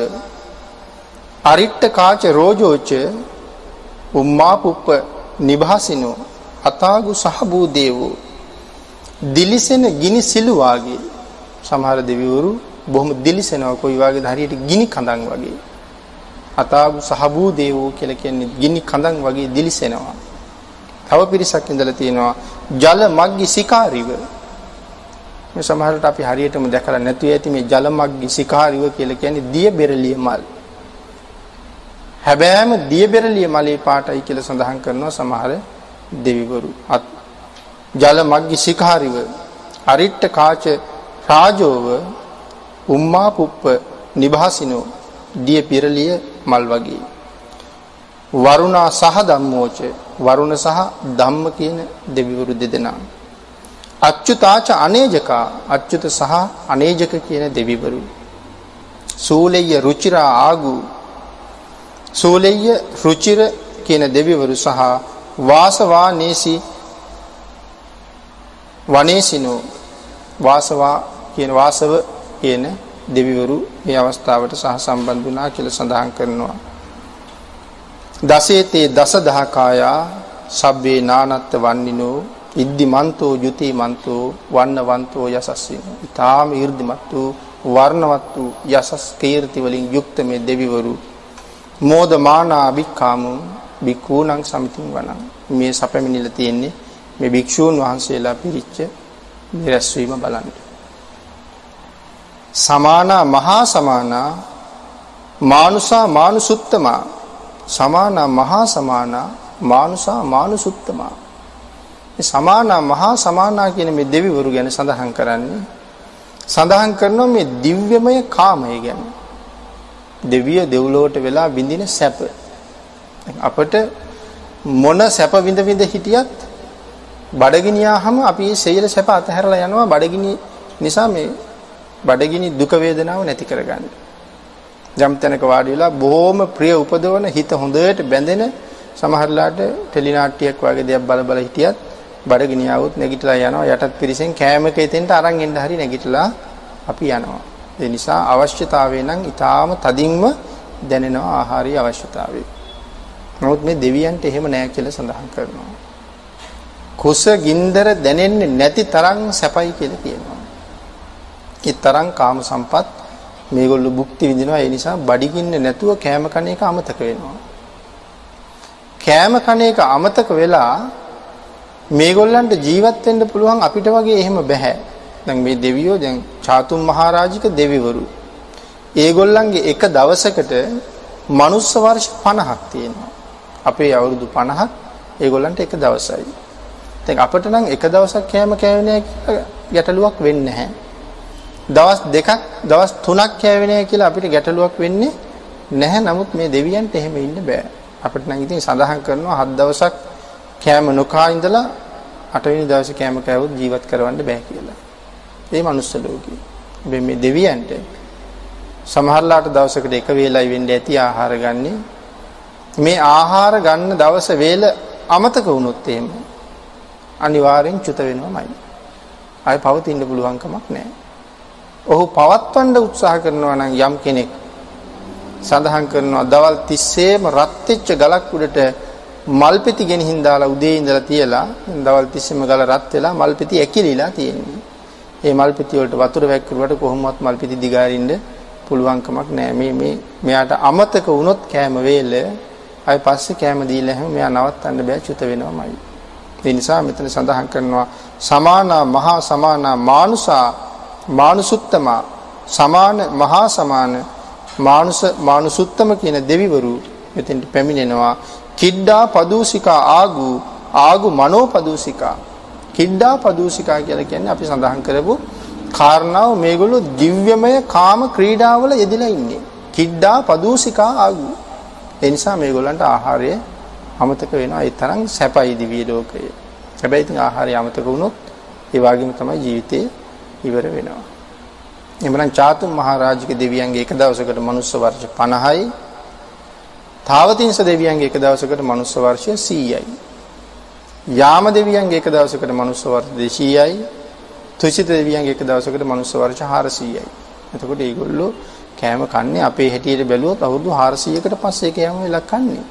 අරිට්ට කාච රෝජෝච උම්මා පුප්ප නිභාසිනෝ අතාගු සහබූ දේවෝ. දිලිසෙන ගිනි සිලු වාගේ සමහර දෙවිවරු බොහොම දිලිසෙනවා කොයි වගේද හරියට ගිනි කඳන් වගේ. අතාගු සහබූ දේවෝ කියලා කියන්නේ ගිනි කඳන් වගේ දිලිසෙනවා. තව පිරිසක් ඉඳලා තියෙනවා ජල මග්ගි සිකාරිව. මේ සමහරට අපි හරියටම දැකලා නැතුව ඇති මේ ජල මග්ගි සිකාරිව කියලා කියන්නේ දිය බෙරළිය මල් හැබෑම දියබෙරළිය මලේ පාටයි කියලා සඳහන් කරනවා සමහර දෙවිවරු. ජල මග්ගි සිකාරිව අරිට්ට කාච රාජෝව උම්මා පුප්ප නිභාසිනෝ දිය පිරලිය මල් වගේ. වරුණා සහ ධම්මෝච වරුණ සහ ධම්ම කියන දෙවිවරු දෙදෙනා. අච්චුතාච අනේජකා අච්චුත සහ අනේජක කියන දෙවිවරු. සූලෙය රුචිරා ආගු සූලෙය්‍ය රුචිර කියන දෙවිවරු සහ වාසවා නේසි වනේසිනෝ වාසවා කියන වාසව කියන දෙවිවරු මේ අවස්ථාවට සහ සම්බන්ධ වුණා කියලා සඳහන් කරනවා. දසේතේ දසදහකායා සබ්බේ නානත්ත වන්නිනෝ ඉද්දිමන්තෝ ජුතිමන්තෝ වන්නවන්තෝ යසස්සිනෝ. ඊටාම ඊර්ධිමත් වූ වර්ණවත් වූ යසස් කීර්ති වලින් යුක්ත මේ දෙවිවරු මෝදමානා භික්ඛාමු භික්ඛූණං සමිතින් වණං මේ සැපමිනිල තියෙන්නේ මේ භික්ෂූන් වහන්සේලා පිරිච්ච මේ රැස්වීම බලන්න. සමානා මහා සමානා මානුසා මානුසුත්තමා සමානා මහා සමානා මානුසා මානුසුත්තමා මේ සමානා මහා සමානා කියන මේ දෙවිවරු ගැන සඳහන් කරන්නේ සඳහන් කරනවා මේ දිව්‍යමය කාමය ගැන. දෙවිය දෙව්ලොවට වෙලා විඳින සැප. අපට මොන සැප විඳ විඳ හිටියත් බඩගිනියාම අපි මේ සෙයල සැප අතහැරලා යනවා බඩගිනි නිසා මේ බඩගිනි දුක වේදනාව නැති කරගන්න. යම් තැනක වාඩි වෙලා බොහොම ප්‍රිය උපදවන හිත හොඳට බැඳෙන සමහරලාට ටෙලි නාට්‍යයක් වගේ දෙයක් බල බල හිටියත් බඩගිනි આવුත් නැගිටලා යනවා යටත් පිරිසෙන් කෑමක එතෙන්ට අරන් එන්න හරි නැගිටලා අපි යනවා. ඒ නිසා අවශ්‍යතාවය නම් ඊටාම තදින්ම දැනෙනවා ආහාරයේ අවශ්‍යතාවය. නමුත් මේ දෙවියන්ට එහෙම නෑ කියලා සඳහන් කරනවා. කුස ගින්දර දැනෙන්නේ නැති තරම් සැපයි කියලා කියනවා. ඒ තරම් කාම සම්පත් මේගොල්ලෝ භුක්ති විඳිනවා ඒ නිසා බඩගින්න නැතුව කෑම කන එක අමතක වෙනවා. කෑම කන එක අමතක වෙලා මේගොල්ලන්ට ජීවත් වෙන්න පුළුවන් අපිට වගේ එහෙම බෑ. දැන් මේ දෙවියෝ දැන් චාතුම් මහරජික දෙවිවරු. ඒගොල්ලන්ගේ එක දවසකට මනුස්ස වර්ෂ 50ක් තියෙනවා. අපේ අවුරුදු 50ක් ඒගොල්ලන්ට එක දවසයි. දැන් අපිට නම් එක දවසක් කෑම කෑවෙන්නේ කියලා ගැටලුවක් වෙන්නේ නැහැ. දවස් දෙකක් දවස් තුනක් කෑවෙන්නේ කියලා අපිට ගැටලුවක් වෙන්නේ නැහැ. නමුත් මේ දෙවියන්ට එහෙම ඉන්න බෑ. අපිට නම් ඉතින් සඳහන් කරනවා හත් දවසක් කෑම නොකා ඉඳලා අටවෙනි දවසේ කෑම කෑවොත් ජීවත් කරවන්න බෑ කියලා. ඒ මනුස්ස ලෝකේ. මේ දෙවියන්ට සමහරලාට දවසකට එක වේලයි වෙන්න ඇති ආහාර ගන්නෙ. මේ ආහාර ගන්න දවස වේල අමතක වුණොත් එහෙම අනිවාර්යෙන් චුත වෙනවමයි. ආයි පවතින්න පුළුවන් කමක් නැහැ. ඔහු පවත්වන්න උත්සාහ කරනවා නම් යම් කෙනෙක් සඳහන් කරනවා දවල් තිස්සේම රත් වෙච්ච ගලක් උඩට මල්පෙති ගෙනihin දාලා උදේ ඉඳලා තියලා දවල් තිස්සේම ගල රත් වෙලා මල්පෙති ඇකිලිලා තියෙන්නේ. ඒ මල් පිටි වලට වතුර වැක්කුවට කොහොමවත් මල් පිටි දිගාරින්න පුළුවන්කමක් නැහැ. මේ මේ මෙයාට අමතක වුණොත් කෑම වේල අය පස්සේ කෑම දීලා හැම මෙයා නවත්තන්න බෑ චුත වෙනවමයි. ඒ නිසා මෙතන සඳහන් කරනවා සමානා මහා සමානා මානුසා මානුසුත්තම සමාන මහා සමාන මානුස මානුසුත්තම කියන දෙවිවරු මෙතෙන්ට පැමිණෙනවා කිඩ්ඩා පදූසිකා ආගු ආගු මනෝපදූසිකා කිඩ්ඩා පදූසිකා කියලා කියන්නේ අපි සඳහන් කරපු කාරණාව මේගොල්ලෝ දිව්‍යමය කාම ක්‍රීඩාවල යෙදලා ඉන්නේ. කිඩ්ඩා පදූසිකා ආගු. ඒ නිසා මේගොල්ලන්ට ආහාරය අමතක වෙනවා. ඒ තරම් සැපයි දිව්‍ය ලෝකය. හැබැයි ඉතින් ආහාරය අමතක වුණොත් ඒ වගේම තමයි ජීවිතේ ඉවර වෙනවා. එමනම් චාතුම් මහරජික දෙවියන්ගේ එක දවසකට මනුස්ස වර්ෂ 50යි. තාවතිංස දෙවියන්ගේ එක දවසකට මනුස්ස වර්ෂය 100යි. යාම දෙවියන්ගේ එක දවසකට මනුස්ස වර්ෂ 200යි. තුසිත දෙවියන්ගේ එක දවසකට මනුස්ස වර්ෂ 400යි. එතකොට මේගොල්ලෝ කෑම කන්නේ අපේ හැටියට බැලුවොත් අවුරුදු 400කට පස්සේ කෑම වෙලා කන්නේ.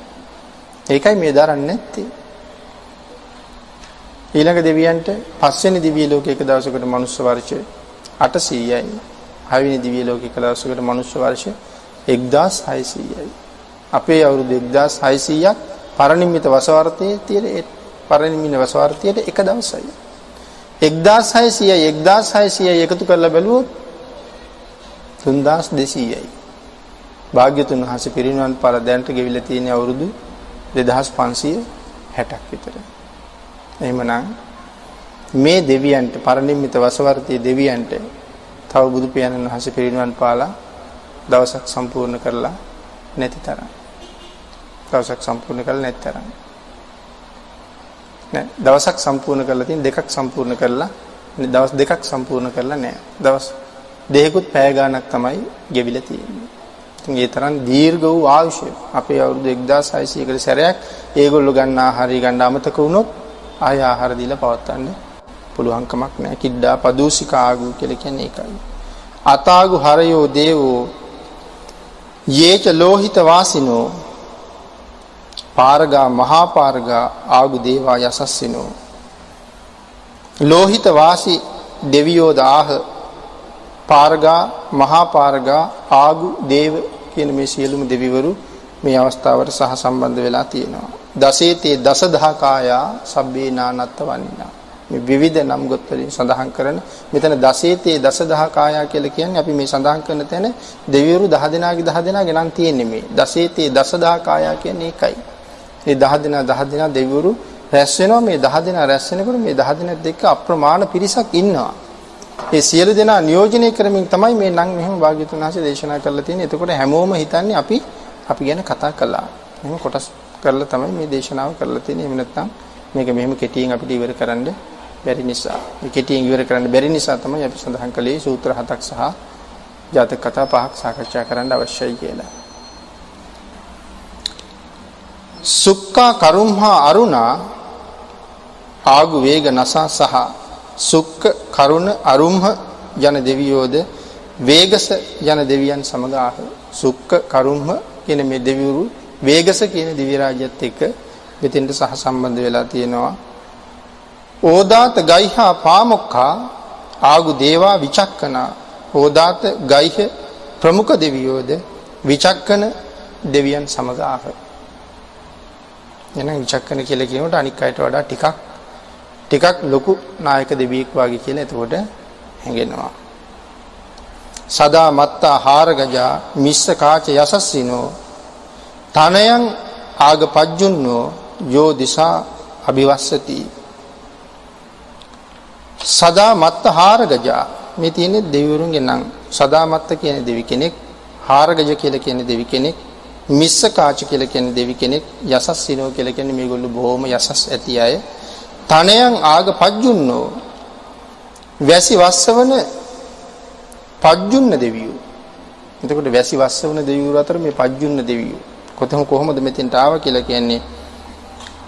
ඒකයි මේ දරන්නේ නැත්තේ. ඊළඟ දෙවියන්ට පස්වෙනි දිව්‍ය ලෝකයක දවසකට මනුස්ස වර්ෂ 800යි. හයවෙනි දිව්‍ය ලෝකයක දවසකට මනුස්ස වර්ෂ 1600යි. අපේ අවුරුදු 1600ක් පරිනිම්මිත වසවර්තයේ තියෙන පරිනිම්මිත වසවර්තයට එක දවසයි. 1600යි 1600යි එකතු කරලා බැලුවොත් 3200යි. භාග්‍යතුන් වහන්සේ පිරිනිවන් පාල දැනට ගෙවිලා තියෙන අවුරුදු 2560ක් විතර. එහෙමනම් මේ දෙවියන්ට පරිනිම්මිත වසවර්තී දෙවියන්ට තව බුදු පියාණන් වහන්සේ පිරිනිවන් පාලා දවසක් සම්පූර්ණ කරලා නැති තරම්. දවසක් සම්පූර්ණ කරලා නැති තරම්. නෑ දවසක් සම්පූර්ණ කරලා තියෙන දෙකක් සම්පූර්ණ කරලා දවස් දෙකක් සම්පූර්ණ කරලා නෑ. දවස් දෙකකුත් පැය ගාණක් තමයි ගෙවිලා තියෙන්නේ. ඉතින් ඒ තරම් දීර්ඝ වූ ආයුෂය අපේ අවුරුදු 1600කට සැරයක් ඒගොල්ලෝ ගන්න ආහාරය ගන්න අමතක වුණොත් ආය ආහාර දීලා පවත්වන්න පුළුවන් කමක් නැහැ. කිඩ්ඩා පදූසිකාගු කියලා කියන්නේ ඒකයි. අතාගු හරයෝ දේවෝ යේච ලෝහිත වාසිනෝ පාරගා මහා පාරගා ආගු දේවා යසස්සිනෝ ලෝහිත වාසි දෙවියෝ දාහ පාරගා මහා පාරගා ආගු දේව කියන මේ සියලුම දෙවිවරු මේ අවස්ථාවට සහ සම්බන්ධ වෙලා තියෙනවා. දසේතේ දසදහකායා සබ්බේ නානත්ත වන්නා. මේ විවිධ නම් ගොත් වලින් සඳහන් කරන මෙතන දසේතේ දසදහකායා කියලා කියන්නේ අපි මේ සඳහන් කරන තැන දෙවිවරු 10 දෙනාගේ 10 දෙනාගේ නම් තියෙන්නේ මේ. දසේතේ දසදහකායා කියන්නේ ඒකයි. මේ 10 දෙනා 10 දෙනා දෙවිවරු රැස් වෙනවා මේ 10 දෙනා රැස් වෙනකොට මේ 10 දෙනාත් එක්ක අප්‍රමාණ පිරිසක් ඉන්නවා. ඒ සියලු දෙනා නියෝජනය කරමින් තමයි මේ නම් මෙහෙම භාග්‍යතුන් වහන්සේ දේශනා කරලා තියෙන්නේ. එතකොට හැමෝම හිතන්නේ අපි අපි ගැන කතා කළා. මෙහෙම කොටස් කරලා තමයි මේ දේශනාව කරලා තියෙන්නේ. එහෙම නැත්නම් මේක මෙහෙම කෙටියෙන් අපිට ඉවර කරන්න බැරි නිසා. මේ කෙටියෙන් ඉවර කරන්න බැරි නිසා තමයි අපි සඳහන් කළේ සූත්‍ර හතක් සහ ජාතක කතා පහක් සාකච්ඡා කරන්න අවශ්‍යයි කියලා. සුක්කා කරුම්හා අරුණා ආගු වේග නසා සහ සුක්ක කරුණ අරුම්හ යන දෙවියෝද වේගස යන දෙවියන් සමග ආහ. සුක්ක කරුම්හ කියන මේ දෙවිවරු වේගස කියන දිව්‍ය රාජ්‍යත් එක්ක මෙතෙන්ට සහ සම්බන්ධ වෙලා තියෙනවා. ඕදාත ගයිහා පාමොක්ඛා ආගු දේවා විචක්කනා. ඕදාත ගයිහ ප්‍රමුඛ දෙවියෝද විචක්කන දෙවියන් සමග ආහ. එහෙනම් විචක්කන කියලා කියනකොට අනික් අයට වඩා ටිකක් ටිකක් ලොකු නායක දෙවියෙක් වගේ කියලා එතකොට හැඟෙනවා. සදා මත්තා හාරගජා මිස්ස කාච යසස්සිනෝ තනයන් ආග පජ්ජුන්නෝ යෝ දිසා අභිවස්සති. සදා මත්ත හාරගජා මේ තියෙන්නේ දෙවිවරුන්ගේ නම්. සදා මත්ත කියන දෙවි කෙනෙක් හාරගජ කියලා කියන දෙවි කෙනෙක්. මිස්ස කාච කියලා කියන දෙවි කෙනෙක් යසස්සිනෝ කියලා කියන්නේ මේගොල්ලෝ බොහොම යසස් ඇති අය. තනයන් ආග පජ්ජුන්නෝ. වැසි වස්සවන පජ්ජුන්න දෙවියෝ. එතකොට වැසි වස්සවන දෙවියෝ අතර මේ පජ්ජුන්න දෙවියෝ. කොතම කොහොමද මෙතෙන්ට ආවා කියලා කියන්නේ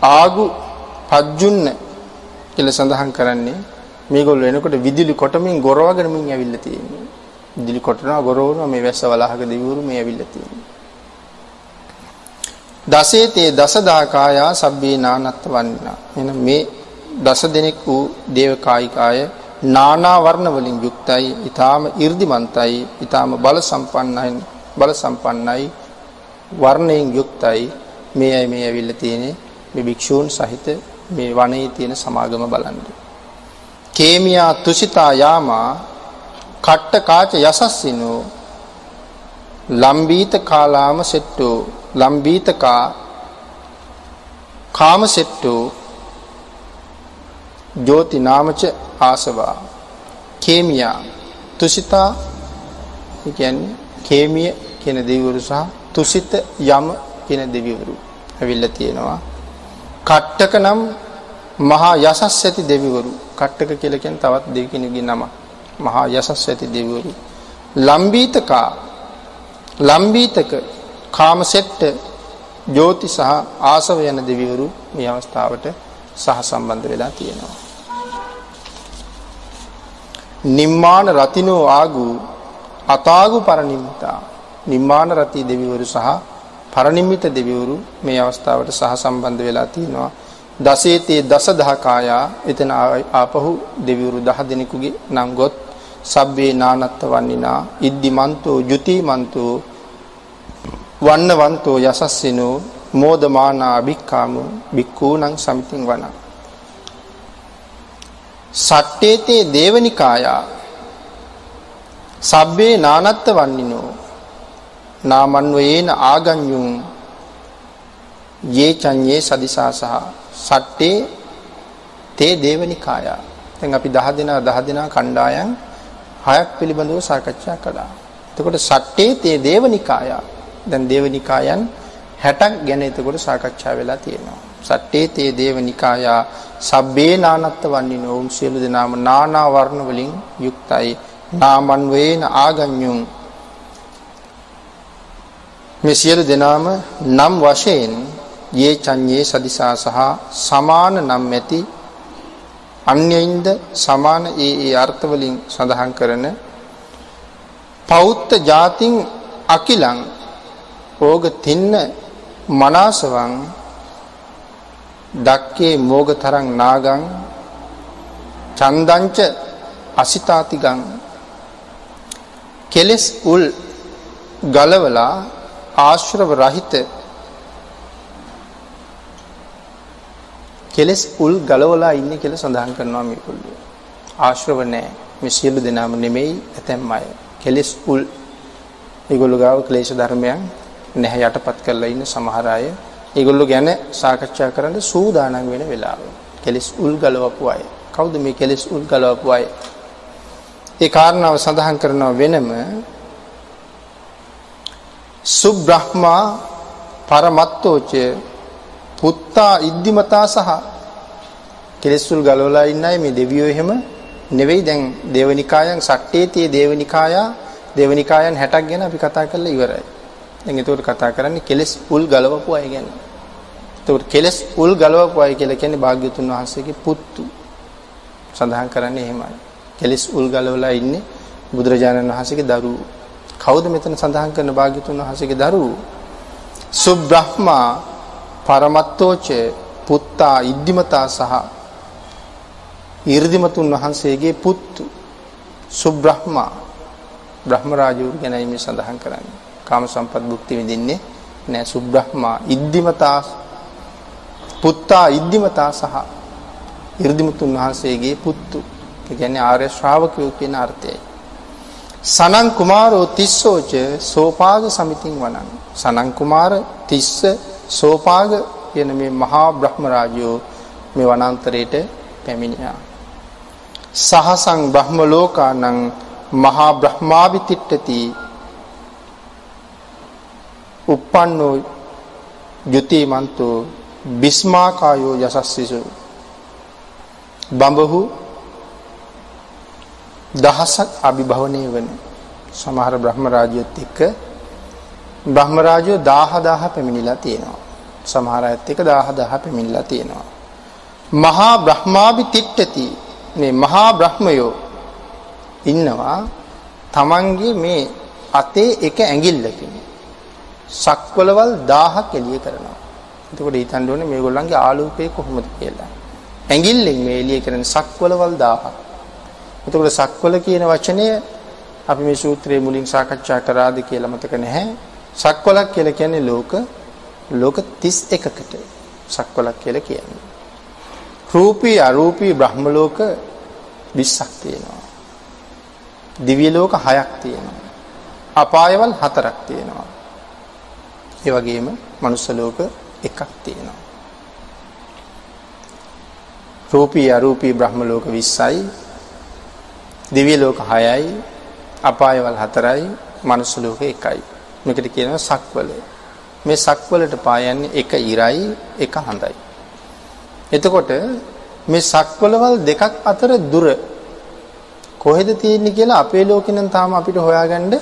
ආගු පජ්ජුන්න කියලා සඳහන් කරන්නේ. මේගොල්ලෝ එනකොට විදුලි කොටමින් ගොරවගෙන මින් ඇවිල්ලා තියෙන්නේ. විදුලි කොටනවා ගොරවනවා මේ වැස්ස වලහක දෙවිවරු මේ ඇවිල්ලා තියෙන්නේ. දසේතේ දසදාකායා සබ්බේ නානත්ත වන්නා එන මේ දස දෙනෙක් වූ දේවකායිකාය නානා වර්ණ වලින් යුක්තයි ඊටාම 이르දිමන්තයි ඊටාම බල සම්පන්නයි බල සම්පන්නයි වර්ණයෙන් යුක්තයි මේ අය මේ ඇවිල්ලා තියෙන්නේ මේ භික්ෂූන් සහිත මේ වනයේ තියෙන සමාගම බලන්න. කේමියා තුසිතා යාමා කට්ට කාච යසස්සිනෝ ලම්බීත කාලාම සෙට්ටෝ ලම්බීතකා කාම සෙට්ටෝ ජෝති නාමච ආසවා කේමියා තුසිතා කියන්නේ කේමිය කියන දෙවිවරු සහ තුසිත යම කියන දෙවිවරු ඇවිල්ලා තියෙනවා. කට්ටක නම් මහා යසස් ඇති දෙවිවරු. කට්ටක කියලා කියන්නේ තවත් දෙවි කෙනෙකුගේ නම. මහා යසස් ඇති දෙවිවරු. ලම්බීතකා ලම්බීතක කාමසෙට්ට ජෝති සහ ආසව යන දෙවිවරු මේ අවස්ථාවට සහ සම්බන්ධ වෙලා තියෙනවා. නිම්මාන රතිනෝ ආගු අතාගු පරනිම්මිතා නිම්මාන රති දෙවිවරු සහ පරනිම්මිත දෙවිවරු මේ අවස්ථාවට සහ සම්බන්ධ වෙලා තියෙනවා. දසේතේ දස දහකායා එතන ආපහු දෙවිවරු දහ දෙනෙකුගේ නම් ගොත් සබ්බේ නානත්ත වන්නිනා ඉද්දිමන්තෝ ජුතිමන්තෝ වන්නවන්තෝ යසස්සිනෝ මෝදමානා අභික්කාමු බික්කූනං සමිතින් වනා සට්ටේතේ දේවනිකායා සබ්බේ නානත්ත වන්නිනෝ නාමන්වයේන ආගඤ්ඤුන් යේ චඤ්ඤේ සදිසා සහ සට්ටේ තේ දේවනිකායා දැන් අපි 10 දෙනා 10 දෙනා කණ්ඩායම් හයක් පිළිබඳව සාකච්ඡා කළා. එතකොට සට්ටේ තේ දේවනිකායා දැන් දේවනිකායන් 60ක් ගැන එතකොට සාකච්ඡා වෙලා තියෙනවා. සට්ටේ තේ දේවනිකායා සබ්බේ නානත්ත වන්නේ නොවුන් සියලු දෙනාම නානා වර්ණ වලින් යුක්තයි. නාමන් වේන ආගඤ්ඤුන් මේ සියලු දෙනාම නම් වශයෙන් යේ චඤ්ඤේ සදිසා සහ සමාන නම් ඇති අන්‍යයින්ද සමාන ඒ ඒ අර්ථ වලින් සඳහන් කරන පෞත්ත ජාතින් අකිලං ඕග තින්න මනාසවං දක්කේ මෝගතරං නාගං චන්දංච අසිතාතිගං කෙලස් උල් ගලවලා ආශ්‍රව රහිත කෙලස් උල් ගලවලා ඉන්නේ කියලා සඳහන් කරනවා මේගොල්ලෝ. ආශ්‍රව නැහැ. මේ සියලු දෙනාම නෙමෙයි ඇතැම් අය. කෙලස් උල් ඒගොල්ලෝ ගාව ක්ලේශ ධර්මයන් නැහැ යටපත් කරලා ඉන්න සමහර අය. ඒගොල්ලෝ ගැන සාකච්ඡා කරන්න සූදානම් වෙන වෙලාව. කෙලස් උල් ගලවපු අය. කවුද මේ කෙලස් උල් ගලවපු අය? ඒ කාරණාව සඳහන් කරනවා වෙනම සුබ්‍රහ්මා පරමත්තෝච පුත්තා ඉද්ධිමතා සහ කෙලෙස්ුල් ගලවලා ඉන්නයි මේ දෙවියෝ එහෙම නෙවෙයි දැන් දේවනිකායන් සට්ටේතියේ දේවනිකායා දේවනිකායන් 60ක් ගැන අපි කතා කරලා ඉවරයි. දැන් ඒකට කතා කරන්නේ කෙලෙස් උල් ගලවපු අය ගැන. ඒකට කෙලෙස් උල් ගලවපු අය කියලා කියන්නේ භාග්‍යතුන් වහන්සේගේ පුත්තු. සඳහන් කරන්නේ එහෙමයි. කෙලෙස් උල් ගලවලා ඉන්නේ බුදුරජාණන් වහන්සේගේ දරුවෝ. කවුද මෙතන සඳහන් කරන භාග්‍යතුන් වහන්සේගේ දරුවෝ? සුබ්‍රහ්මා පරමත්තෝච පුත්තා ඉද්ධිමතා සහ ඊර්ධිමතුන් වහන්සේගේ පුත්තු සුබ්‍රහ්මා බ්‍රහ්ම රාජවරු ගැනයි මේ සඳහන් කරන්නේ. කාම සම්පත් භුක්ති විඳින්නේ නෑ සුබ්‍රහ්මා ඉද්ධිමතා පුත්තා ඉද්ධිමතා සහ ඊර්ධිමතුන් වහන්සේගේ පුත්තු. ඒ කියන්නේ ආර්ය ශ්‍රාවකයෝ කියන අර්ථයයි. සනං කුමාරෝ තිස්සෝච සෝපාග සමිතින් වනං. සනං කුමාර තිස්ස සෝපාග කියන මේ මහා බ්‍රහ්ම රාජයෝ මේ වනාන්තරයට පැමිණියා. සහසං බ්‍රහ්ම ලෝකානං මහා බ්‍රහ්මාවිතිට්ඨති uppannෝ යුතිමන්තෝ බිස්මාකායෝ යසස්සිසු බඹහු දහසක් අභිභවනය වන සමහර බ්‍රහ්ම රාජ්‍යත් එක්ක බ්‍රහ්ම රාජ්‍යෝ 10000 පැමිණිලා තියෙනවා. සමහර අයත් එක 10000 පැමිණිලා තියෙනවා. මහා බ්‍රහ්මාභි තිට්ඨති මේ මහා බ්‍රහ්මයෝ ඉන්නවා තමන්ගේ මේ අතේ එක ඇඟිල්ලකින් සක්වලවල් 1000ක් එළිය කරනවා. එතකොට හිතන්න ඕනේ මේගොල්ලන්ගේ ආලෝකය කොහොමද කියලා. ඇඟිල්ලෙන් මේ එළිය කරන සක්වලවල් 1000ක්. එතකොට සක්වල කියන වචනය අපි මේ සූත්‍රයේ මුලින් සාකච්ඡා කරාද කියලා මතක නැහැ. සක්වලක් කියලා කියන්නේ ලෝක ලෝක 31කට සක්වලක් කියලා කියන්නේ. රූපී අරූපී බ්‍රහ්ම ලෝක 20ක් තියෙනවා. දිව්‍ය ලෝක 6ක් තියෙනවා. අපායවල 4ක් තියෙනවා. ඒ වගේම මනුස්ස ලෝක එකක් තියෙනවා. රූපී අරූපී බ්‍රහ්ම ලෝක 20යි. දිව්‍ය ලෝක 6යි. අපායවල 4යි. මනුස්ස ලෝක 1යි. මේකට කියනවා සක්වල. මේ සක්වලට පායන්නේ එක ඉරයි එක හඳයි. එතකොට මේ සක්වලවල් දෙකක් අතර දුර කොහෙද තියෙන්නේ කියලා අපේ ලෝකේ නම් තාම අපිට හොයාගන්න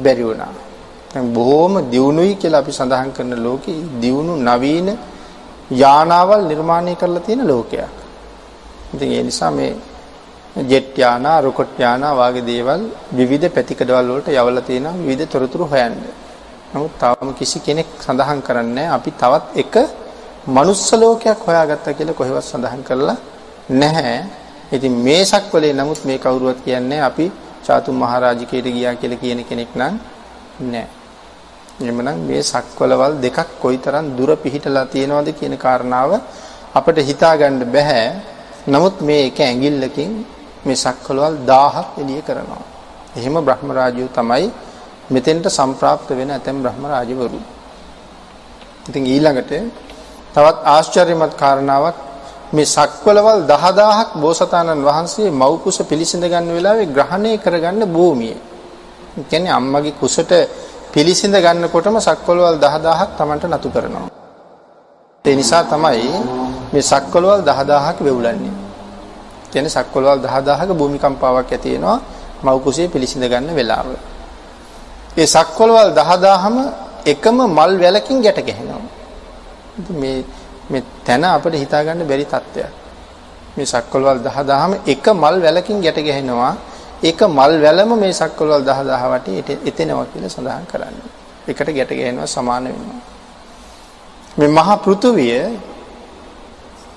බැරි වුණා. දැන් බොහොම දියුණුයි කියලා අපි සඳහන් කරන ලෝකේ දියුණු නවීන යානාවල් නිර්මාණය කරලා තියෙන ලෝකයක්. ඉතින් ඒ නිසා මේ ජෙට් යානා, රොකට් යානා වගේ දේවල් විවිධ පැතිකඩවල වලට යවලා තියෙනවා විවිධ තොරතුරු හොයන්න. නමුත් තාම කිසි කෙනෙක් සඳහන් කරන්නේ අපි තවත් එක මනුස්ස ලෝකයක් හොයාගත්තා කියලා කොහෙවත් සඳහන් කරලා නැහැ. ඉතින් මේ සක්වලේ නමුත් මේ කවුරුවත් කියන්නේ අපි චාතුම් මහරජිකයට ගියා කියලා කියන කෙනෙක් නම් නැහැ. එhmenan මේ සක්වලවල් දෙකක් කොයිතරම් දුර පිහිටලා තියෙනවද කියන කාරණාව අපිට හිතා ගන්න බෑ. නමුත් මේ එක ඇඟිල්ලකින් මේ සක්වලවල් 1000ක් එළිය කරනවා. එහෙම බ්‍රහ්ම රාජ්‍යය තමයි මෙතෙන්ට සම්ප්‍රාප්ත වෙන ඇතැම් බ්‍රහ්ම රාජවරු. ඉතින් ඊළඟට තවත් ආශ්චර්යමත් කාරණාවක් මේ සක්වලවල් 10000ක් බෝසතාණන් වහන්සේ මව් කුස පිළිසිඳ ගන්න වෙලාවේ ග්‍රහණය කරගන්න භූමිය. කියන්නේ අම්මගේ කුසට පිළිසිඳ ගන්නකොටම සක්වලවල් 10000ක් Tamanට නතු කරනවා. ඒ නිසා තමයි මේ සක්වලවල් 10000ක් වෙවුලන්නේ. කියන්නේ සක්වලවල් 10000ක භූමිකම්පාවක් ඇති වෙනවා මව් කුසේ පිළිසිඳ ගන්න වෙලාව. ඒ සක්වලවල් 10000ම එකම මල් වැලකින් ගැට ගැහෙනවා. මේ මේ තැන අපිට හිතා ගන්න බැරි තත්ත්වයක්. මේ සක්වලවල් 10000ම එක මල් වැලකින් ගැට ගැහෙනවා. ඒක මල් වැලම මේ සක්වලවල් 10000 වටේ එතෙනවා කියලා සඳහන් කරන්නේ. එකට ගැට ගැහෙනවා සමාන වෙනවා. මේ මහා පෘථුවිය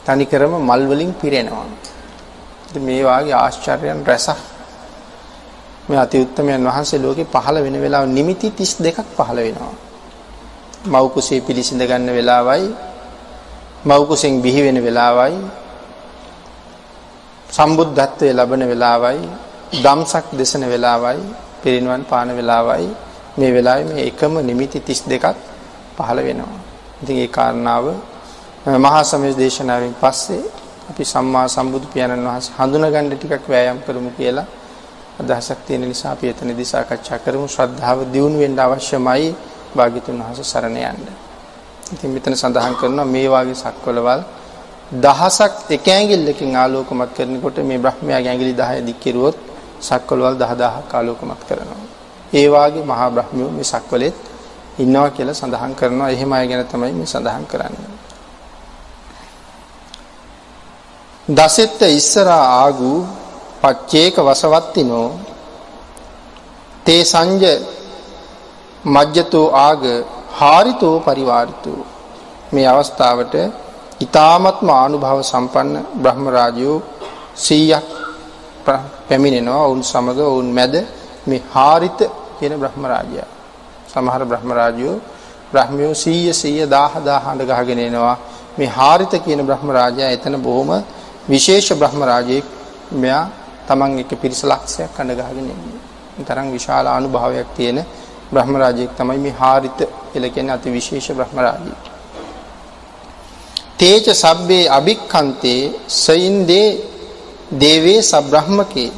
තනිකරම මල් වලින් පිරෙනවා. ඉතින් මේ වාගේ ආශ්චර්යයන් රැසක් මේ අති උත්තමයන් වහන්සේ ලෝකේ පහළ වෙන වෙලාව නිමිති 32ක් පහළ වෙනවා. මව් කුසේ පිළිසිඳ ගන්න වෙලාවයි මව් කුසෙන් බිහි වෙන වෙලාවයි සම්බුද්ධත්වයේ ලබන වෙලාවයි දම්සක් දෙසන වෙලාවයි පිරිනිවන් පාන වෙලාවයි මේ වෙලාවේ මේ එකම නිමිති 32ක් පහළ වෙනවා. ඉතින් ඒ කාරණාව මහා සමය දේශනාවෙන් පස්සේ අපි සම්මා සම්බුදු පියාණන් වහන්සේ හඳුනගන්න ටිකක් වෑයම් කරමු කියලා අදහසක් තියෙන නිසා අපි එතනදී සාකච්ඡා කරමු ශ්‍රද්ධාව දියුණු වෙන්න අවශ්‍යමයි භාග්‍යතුන් වහන්සේ සරණ යන්න. ඉතින් මෙතන සඳහන් කරනවා මේ වාගේ සක්වලවල් දහසක් එක ඇඟිල්ලකින් ආලෝකමත් කරනකොට මේ බ්‍රහ්මයාගේ ඇඟිලි 10 දික් කෙරුවොත් සක්වලවල් 10000ක් ආලෝකමත් කරනවා. ඒ වාගේ මහා බ්‍රහ්මියෝ මේ සක්වලෙත් ඉන්නවා කියලා සඳහන් කරනවා. එහෙම අය ගැන තමයි මේ සඳහන් කරන්නේ. දසෙත්ත ඉස්සරා ආගු පච්චේක වසවත්තිනෝ තේ සංජ මජ්ජතෝ ආග හාරිතෝ පරිවාරිතෝ මේ අවස්ථාවට ඊ타මත්ම ආනුභාව සම්පන්න බ්‍රහ්ම රාජයෝ 100ක් පැමිණෙනවා වුන් සමග වුන් මැද මේ හාරිත කියන බ්‍රහ්ම රාජයා සමහර බ්‍රහ්ම රාජයෝ බ්‍රහ්මයෝ 100 100 1000 1000 ගහගෙන එනවා මේ හාරිත කියන බ්‍රහ්ම රාජයා එතන බොහොම විශේෂ බ්‍රහ්ම රාජයෙක් මෙයා තමන් එක පිරිස ලක්ෂයක් කඳ ගහගෙන ඉන්නේ. තරම් විශාල අනුභවයක් තියෙන බ්‍රහ්ම රාජයෙක් තමයි මේ හාරිත කියලා කියන අති විශේෂ බ්‍රහ්ම රාජයෙක්. තේජ සබ්බේ අභික්ඛන්තේ සයින්දේ දේවේ සබ්‍රහ්මකේ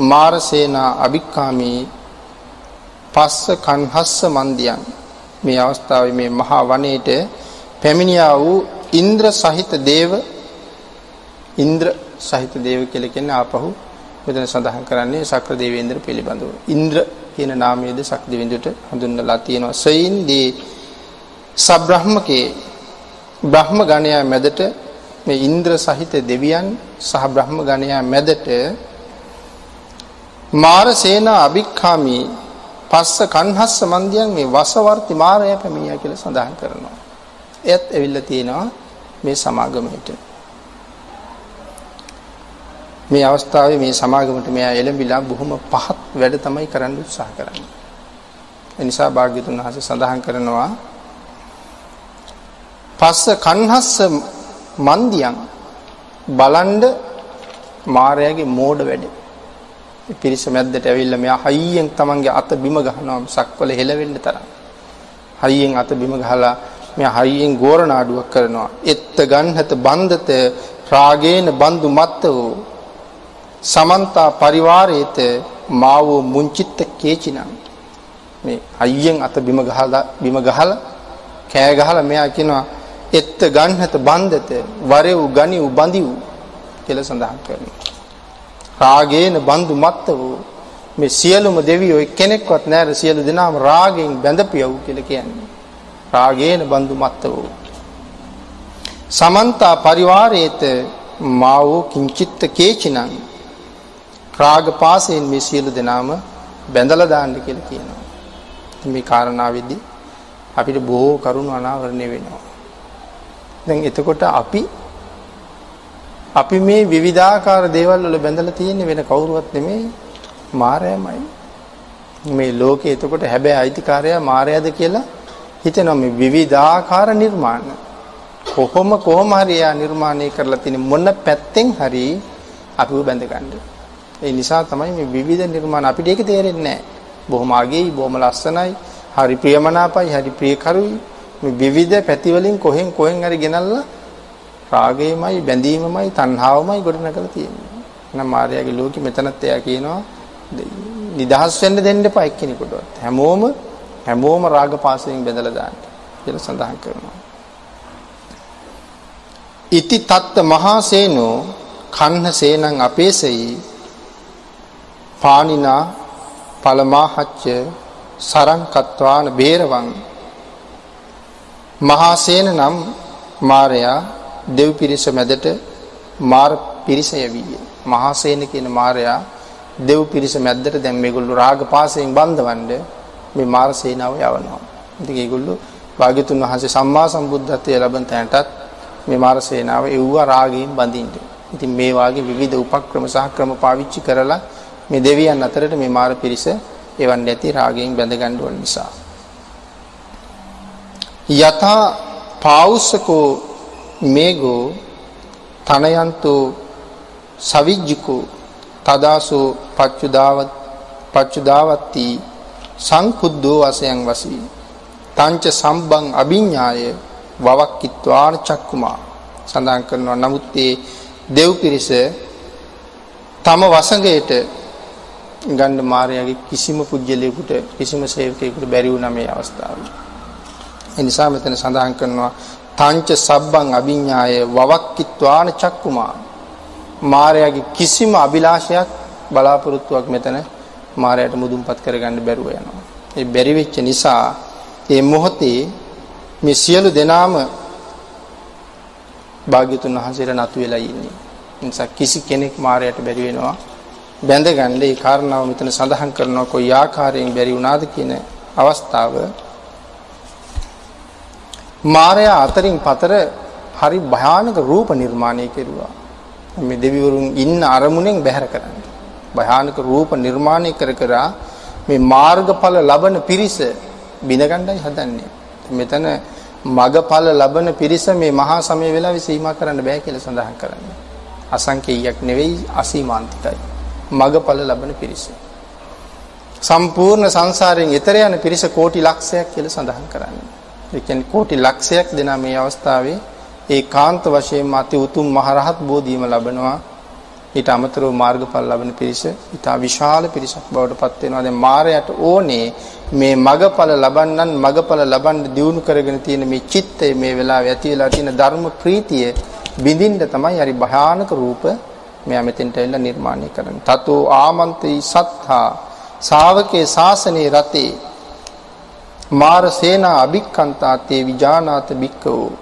මාරසේනා අභික්ඛාමී පස්ස කන්හස්ස මන්දියන් මේ අවස්ථාවේ මේ මහා වනයේට පැමිණියා වූ ඉන්ද්‍ර සහිත දේව ඉන්ද්‍ර සහිත දේව කියලා කියන්නේ ආපහු මෙතන සඳහන් කරන්නේ ශක්‍ර දේවේන්ද්‍ර පිළිබඳව. ඉන්ද්‍ර කියන නාමයේද ශක්‍ර දෙවිඳුට හඳුන්වලා තියෙනවා. සයින්දී සබ්‍රහ්මකේ බ්‍රහ්ම ගණයා මැදට මේ ඉන්ද්‍ර සහිත දෙවියන් සහ බ්‍රහ්ම ගණයා මැදට මාර සේනා අභික්ඛාමි පස්ස කන්හස්ස මන්දියන් මේ වසවර්ති මාරය පැමිණියා කියලා සඳහන් කරනවා. එයත් ඇවිල්ලා තියෙනවා මේ සමාගමයට. මේ අවස්ථාවේ මේ සමාගමට මෙයා එළඹිලා බොහොම පහත් වැඩ තමයි කරන්න උත්සාහ කරන්නේ. ඒ නිසා භාග්‍යතුන් වහන්සේ සඳහන් කරනවා පස්ස කන්හස්ස මන්දියන් බලන්ඩ මාරයාගේ මෝඩ වැඩ. පිරිස මැද්දට ඇවිල්ලා මෙයා හයියෙන් තමන්ගේ අත බිම ගහනවා සක්වල හෙලවෙන්න තරම්. හයියෙන් අත බිම ගහලා මෙයා හයියෙන් ගෝරනාඩුවක් කරනවා. එත්ත ගන්හත බන්දත රාගේන බන්දු මත්ත වූ සමන්තා පරිවාරයේත මාවෝ මුංචිත්ත කේචිනම් මේ අයියෙන් අත බිම ගහලා බිම ගහලා කෑ ගහලා මෙයා කියනවා එත්ත ගන්නත බන්දත වරෙව් ගනිව් බඳිව් කියලා සඳහන් කරනවා. රාගේන බන්දු මත්ත වූ මේ සියලුම දෙවියෝ කෙනෙක්වත් නැර සියලු දෙනාම රාගයෙන් බැඳපියව් කියලා කියන්නේ. රාගේන බන්දු මත්ත වූ සමන්තා පරිවාරයේත මාවෝ කිංචිත්ත කේචිනං රාග පාසයෙන් මේ සියලු දෙනාම බැඳලා දාන්න කියලා කියනවා. මේ කාරණාවෙදී අපිට බොහෝ කරුණු අනාවරණය වෙනවා. දැන් එතකොට අපි අපි මේ විවිධාකාර දේවල් වල බැඳලා තියෙන්නේ වෙන කවුරුවත් නෙමෙයි මායයමයි. මේ ලෝකේ එතකොට හැබැයි අයිතිකාරයා මායයද කියලා හිතෙනවා මේ විවිධාකාර නිර්මාණ. කොහොම කොහොම හරි එයා නිර්මාණය කරලා තියෙන මොන පැත්තෙන් හරි අපිව බැඳ ගන්න. ඒ නිසා තමයි මේ විවිධ නිර්මාණ අපිට ඒක තේරෙන්නේ නැහැ. බොහොම අගෙයි, බොහොම ලස්සනයි, හරි ප්‍රියමනාපයි, හරි ප්‍රියකරුයි. මේ විවිධ පැති වලින් කොහෙන් කොහෙන් හරි ගෙනල්ලා රාගයමයි, බැඳීමමයි, තණ්හාවමයි ගොඩනගලා තියෙන්නේ. එහෙනම් මාර්යාගේ ලෝකෙ මෙතනත් එයා කියනවා නිදහස් වෙන්න දෙන්න එපා එක්කෙනෙකුටවත්. හැමෝම හැමෝම රාග පාසයෙන් බැඳලා දාන්න කියලා සඳහන් කරනවා. ඉති තත්ත මහා සේනෝ කන්න සේනං අපේසයි පානිනා පලමාහච්ච සරං කත්වාන බේරවං මහා සේන නම් මාරයා දෙව් පිරිස මැදට මාර පිරිස යවීය මහා සේන කියන මාරයා දෙව් පිරිස මැද්දට දැන් මේගොල්ලෝ රාග පාසයෙන් බන්ධවන්න මේ මාර සේනාව යවනවා. ඉතින් ඒගොල්ලෝ භාග්‍යතුන් වහන්සේ සම්මා සම්බුද්ධත්වයේ ලැබෙන තැනටත් මේ මාර සේනාව එව්වා රාගයෙන් බඳින්න. ඉතින් මේ වාගේ විවිධ උපක්‍රම සහ ක්‍රම පාවිච්චි කරලා මේ දෙවියන් අතරට මේ මාර පිරිස එවන්නේ ඇති රාගයෙන් බැඳ ගන්න ඕන නිසා. යතා පාවුස්සකෝ මේගෝ තනයන්තෝ සවිජ්ජිකෝ තදාසෝ පච්චුදාවත් පච්චුදාවත්ති සංකුද්දෝ වසයන් වසී තංච සම්බං අභිඥාය වවක්කිත්වාන චක්කුමා සඳහන් කරනවා නමුත් ඒ දෙව් පිරිස තම වසඟයට ගන්න මාර්යාගේ කිසිම පුජ්‍යලයකට කිසිම සේවකයෙකුට බැරි වුණා මේ අවස්ථාවේ. ඒ නිසා මෙතන සඳහන් කරනවා තංච සබ්බං අභිඥාය වවක්කිත්වාන චක්කුමා මාර්යාගේ කිසිම අභිලාෂයක් බලාපොරොත්තුවක් මෙතන මාර්යාට මුදුන්පත් කරගන්න බැරුව යනවා. ඒ බැරි වෙච්ච නිසා මේ මොහොතේ මේ සියලු දෙනාම භාග්‍යතුන් වහන්සේට නතු වෙලා ඉන්නේ. නිසා කිසි කෙනෙක් මායයට බැරි වෙනවා බැඳගන්න ඒ කාරණාව මෙතන සඳහන් කරනවා කොයි ආකාරයෙන් බැරි වුණාද කියන අවස්ථාව මායя අතරින් පතර හරි භයානක රූප නිර්මාණය කෙරුවා. මේ දෙවිවරුන් ඉන්න අරමුණෙන් බැහැර කරන්න. භයානක රූප නිර්මාණය කර කර මේ මාර්ගඵල ලබන පිරිස බිඳගණ්ඩයි හදන්නේ. මෙතන මගඵල ලබන පිරිස මේ මහා සමය වෙලාවේ සීමා කරන්න බෑ කියලා සඳහන් කරන්නේ. අසංකේයයක් නෙවෙයි අසීමාන්තිකයි. මගඵල ලබන පිරිස. සම්පූර්ණ සංසාරයෙන් ඈතර යන පිරිස කෝටි ලක්ෂයක් කියලා සඳහන් කරන්නේ. ඒ කියන්නේ කෝටි ලක්ෂයක් දෙනා මේ අවස්ථාවේ ඒකාන්ත වශයෙන්ම අති උතුම් මහරහත් බෝධියම ලබනවා ඊට අමතරව මාර්ගඵල ලබන පිරිස ඊට විශාල පිරිසක් බවට පත් වෙනවා. දැන් මායයට ඕනේ මේ මගඵල ලබන්නන් මගඵල ලබන්න දියුණු කරගෙන තියෙන මේ චිත්තය මේ වෙලාවේ ඇති වෙලා තියෙන ධර්ම ප්‍රීතිය බිඳින්න තමයි හරි භයානක රූප මෙයා මෙතෙන්ට එන්න නිර්මාණය කරන්නේ. තතෝ ආමන්තේ සත්තා ශාවකේ ශාසනේ රතේ මාර සේනා අභික්කන්තා තේ විජානාත බික්කෝ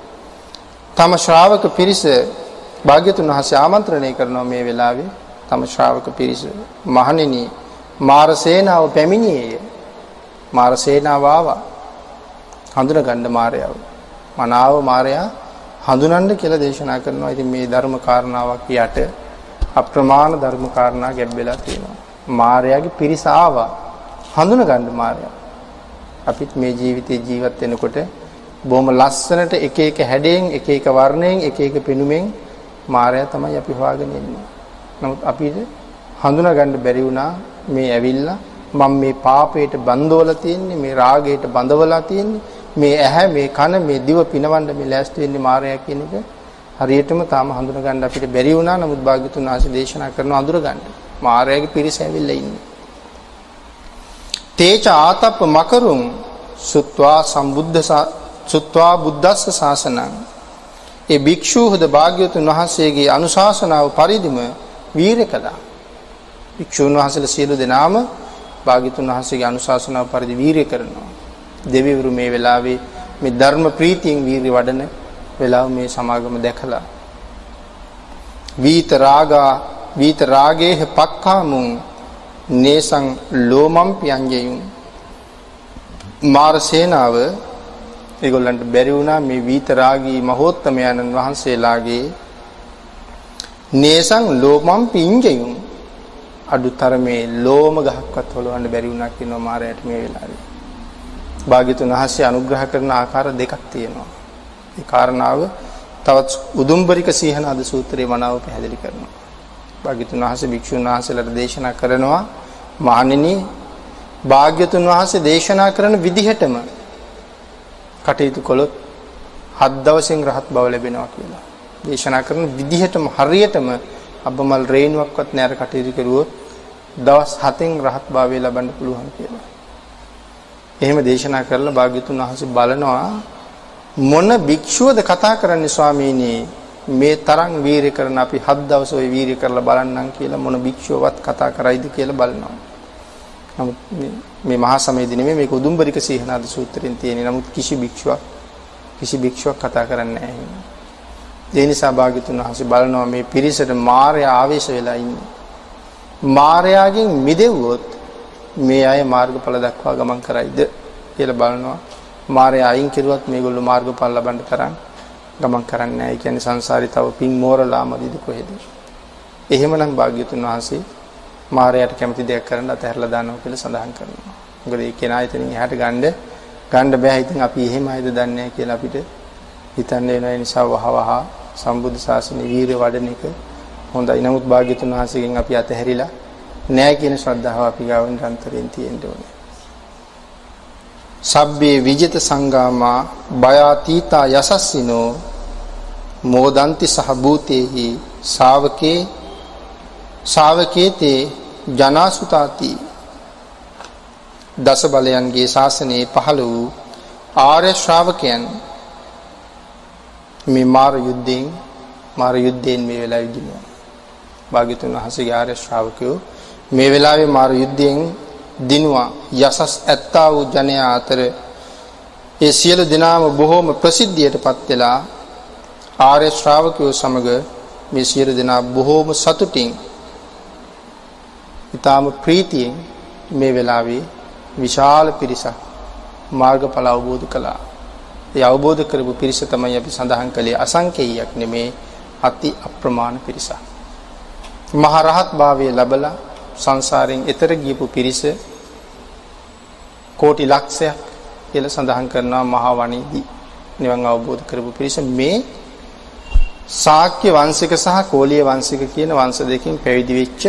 තම ශ්‍රාවක පිරිස භාග්‍යතුන් වහන්සේ ආමන්ත්‍රණය කරනවා මේ වෙලාවේ. තම ශ්‍රාවක පිරිස මහණෙනි මාර සේනාව පැමිණියේය. මාර සේනාව ආවා. හඳුන ගන්න මාරයව. මනාව මාරයා හඳුනන්න කියලා දේශනා කරනවා. ඉතින් මේ ධර්ම කාරණාවක් යට අප්‍රමාණ ධර්ම කාරණා ගැබ්බෙලා තියෙනවා. මාරයාගේ පිරිස ආවා. හඳුන ගන්න මාරයා. අපිත් මේ ජීවිතේ ජීවත් වෙනකොට බොහොම ලස්සනට එක එක හැඩයෙන් එක එක වර්ණයෙන් එක එක පෙනුමෙන් මායя තමයි අපි හොයාගෙන ඉන්නේ. නමුත් අපිට හඳුනා ගන්න බැරි වුණා මේ ඇවිල්ලා මම මේ පාපයට බඳවලා තියෙන්නේ මේ රාගයට බඳවලා තියෙන්නේ මේ ඇහැ මේ කන මේ දිව පිනවන්න මේ ලෑස්ති වෙන්නේ මායя කියන එක හරියටම තාම හඳුනා ගන්න අපිට බැරි වුණා. නමුත් භාග්‍යතුන් ආශි දේශනා කරන අඳුර ගන්න. මායяගේ පිරිස ඇවිල්ලා ඉන්නේ. තේච ආතප්ප මකරුම් සුත්වා සම්බුද්ධ සුත්වා බුද්දස්ස ශාසනං ඒ භික්ෂූහද භාග්‍යවතුන් වහන්සේගේ අනුශාසනාව පරිදිම වීර කළා. භික්ෂූන් වහන්සේලා සියලු දෙනාම භාග්‍යවතුන් වහන්සේගේ අනුශාසනාව පරිදි වීරය කරනවා. දෙවිවරු මේ වෙලාවේ මේ ධර්ම ප්‍රීතියෙන් වීරිය වඩන වෙලාව මේ සමාගම දැකලා වීත රාගා වීත රාගේහ පක්ඛාමුං නේසං ලෝමම් පියංජයුම් මාර සේනාව ඒගොල්ලන්ට බැරි වුණා මේ වීත රාගී මහෝත්තමයන්න් වහන්සේලාගේ නේසං ලෝමම් පිංජයුම් අඩුතරමේ ලෝම ගහක්වත් හොලවන්න බැරි වුණා කියනවා මාරයට මේ වෙලාවේ. භාග්‍යතුන් වහන්සේ අනුග්‍රහ කරන ආකාර දෙකක් තියෙනවා. ඒ කාරණාව තවත් උදුම්බරික සීහනාද සූත්‍රයේ මනාව පැහැදිලි කරනවා. භාග්‍යතුන් වහන්සේ භික්ෂුන් වහන්සේලාට දේශනා කරනවා මහණෙනි භාග්‍යතුන් වහන්සේ දේශනා කරන විදිහටම කටයුතු කළොත් හත් දවසෙන් රහත් බව ලැබෙනවා කියලා. දේශනා කරන විදිහටම හරියටම අබ්බමල් රේණුවක්වත් නැර කටයුතු කරුවොත් දවස් 7න් රහත් භාවය ලබන්න පුළුවන් කියලා. එහෙම දේශනා කරලා භාග්‍යතුන් වහන්සේ බලනවා මොන භික්ෂුවද කතා කරන්නේ ස්වාමීනි මේ තරම් වීරිය කරන අපි හත් දවස් ඔය වීරිය කරලා බලන්නම් කියලා මොන භික්ෂුවවත් කතා කරයිද කියලා බලනවා. නමුත් මේ මහා සමයේදී නෙමෙයි මේක උදුම්බරික සීහනාද සූත්‍රයෙන් තියෙන. නමුත් කිසි භික්ෂුවක් කිසි භික්ෂුවක් කතා කරන්නේ නැහැ. ඒ නිසා භාග්‍යතුන් වහන්සේ බලනවා මේ පිරිසට මායя ආවේශ වෙලා ඉන්නේ. මායයාගෙන් මිදෙව්වොත් මේ අය මාර්ගඵල දක්වා ගමන් කරයිද කියලා බලනවා. මායя අයින් කෙරුවත් මේගොල්ලෝ මාර්ගඵල ලබන්න තරම් ගමන් කරන්නේ නැහැ. ඒ කියන්නේ සංසාරේ තව පින් මෝරලාමදිද කොහෙද? එහෙමනම් භාග්‍යතුන් වහන්සේ මායයට කැමති දෙයක් කරන්න අතහැරලා දානවා කියලා සඳහන් කරනවා. මොකද ඒ කෙනා එතනින් එහාට ගන්න ගන්න බෑ. ඉතින් අපි එහෙම අයද දන්නේ නැහැ කියලා අපිට හිතන්න වෙන නිසා වහවහ සම්බුද්ධ ශාසනය වීර වඩන එක හොඳයි. නමුත් භාග්‍යතුන් වහන්සේගෙන් අපි අතහැරිලා නෑ කියන ශ්‍රද්ධාව අපි ගාව නිරන්තරයෙන් තියෙන්න ඕනේ. සබ්බේ විජිත සංගාමා බයාතීතා යසස්සිනෝ මෝදන්ති සහ භූතේහි ශාවකේ ශාවකේතේ ජනාසුතාති දස බලයන්ගේ ශාසනයේ පහළ වූ ආර්ය ශ්‍රාවකයන් මේ මාර යුද්ධයෙන් මාර යුද්ධයෙන් මේ වෙලාවේ ඉදිනවා. භාග්‍යතුන් වහන්සේගේ ආර්ය ශ්‍රාවකයෝ මේ වෙලාවේ මාර යුද්ධයෙන් දිනුවා යසස් ඇත්තා වූ ජනයා අතර ඒ සියලු දෙනාම බොහෝම ප්‍රසිද්ධියටපත් වෙලා ආර්ය ශ්‍රාවකයෝ සමග මේ සියලු දෙනා බොහෝම සතුටින් ඊටාම ප්‍රීතියෙන් මේ වෙලාවේ විශාල පිරිසක් මාර්ගඵල අවබෝධ කළා. ඒ අවබෝධ කරපු පිරිස තමයි අපි සඳහන් කළේ අසංකේයයක් නෙමේ අති අප්‍රමාණ පිරිසක්. මහරහත් භාවයේ ලැබලා සංසාරයෙන් එතර ගියපු පිරිස කෝටි ලක්ෂයක් කියලා සඳහන් කරනවා මහා වණේදී නිවන් අවබෝධ කරපු පිරිස මේ ශාක්‍ය වංශික සහ කෝලිය වංශික කියන වංශ දෙකකින් පැවිදි වෙච්ච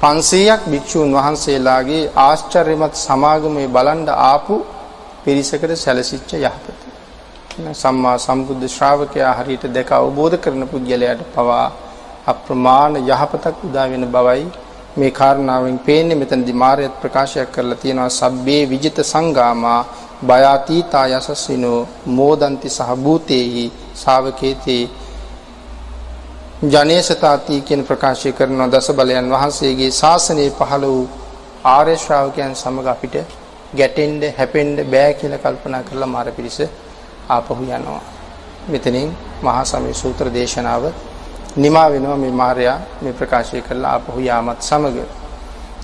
500ක් භික්ෂූන් වහන්සේලාගේ ආශ්චර්යමත් සමාගමේ බලන්ඩ ආපු පිරිසකට සැලසිච්ච යහපත. සම්මා සම්බුද්ධ ශ්‍රාවකයා හරියට දැක අවබෝධ කරන පුද්ගලයාට පවා අප්‍රමාණ යහපතක් උදා වෙන බවයි මේ කාරණාවෙන් පේන්නේ මෙතනදි මාර්යත් ප්‍රකාශයක් කරලා තියෙනවා සබ්බේ විජිත සංගාමා බයාතීතා යසස්සිනෝ මෝදන්ති සහ භූතේහි ශාවකේතේ ජනේසතාති කියන ප්‍රකාශය කරන දස බලයන් වහන්සේගේ ශාසනයේ පහළ වූ ආර්ය ශ්‍රාවකයන් සමග අපිට ගැටෙන්න හැපෙන්න බෑ කියලා කල්පනා කරලා මාර පිරිස ආපහු යනවා. මෙතනින් මහා සමය සූත්‍ර දේශනාව නිමා වෙනවා මේ මාර්යා මේ ප්‍රකාශය කරලා ආපහු යාමත් සමග.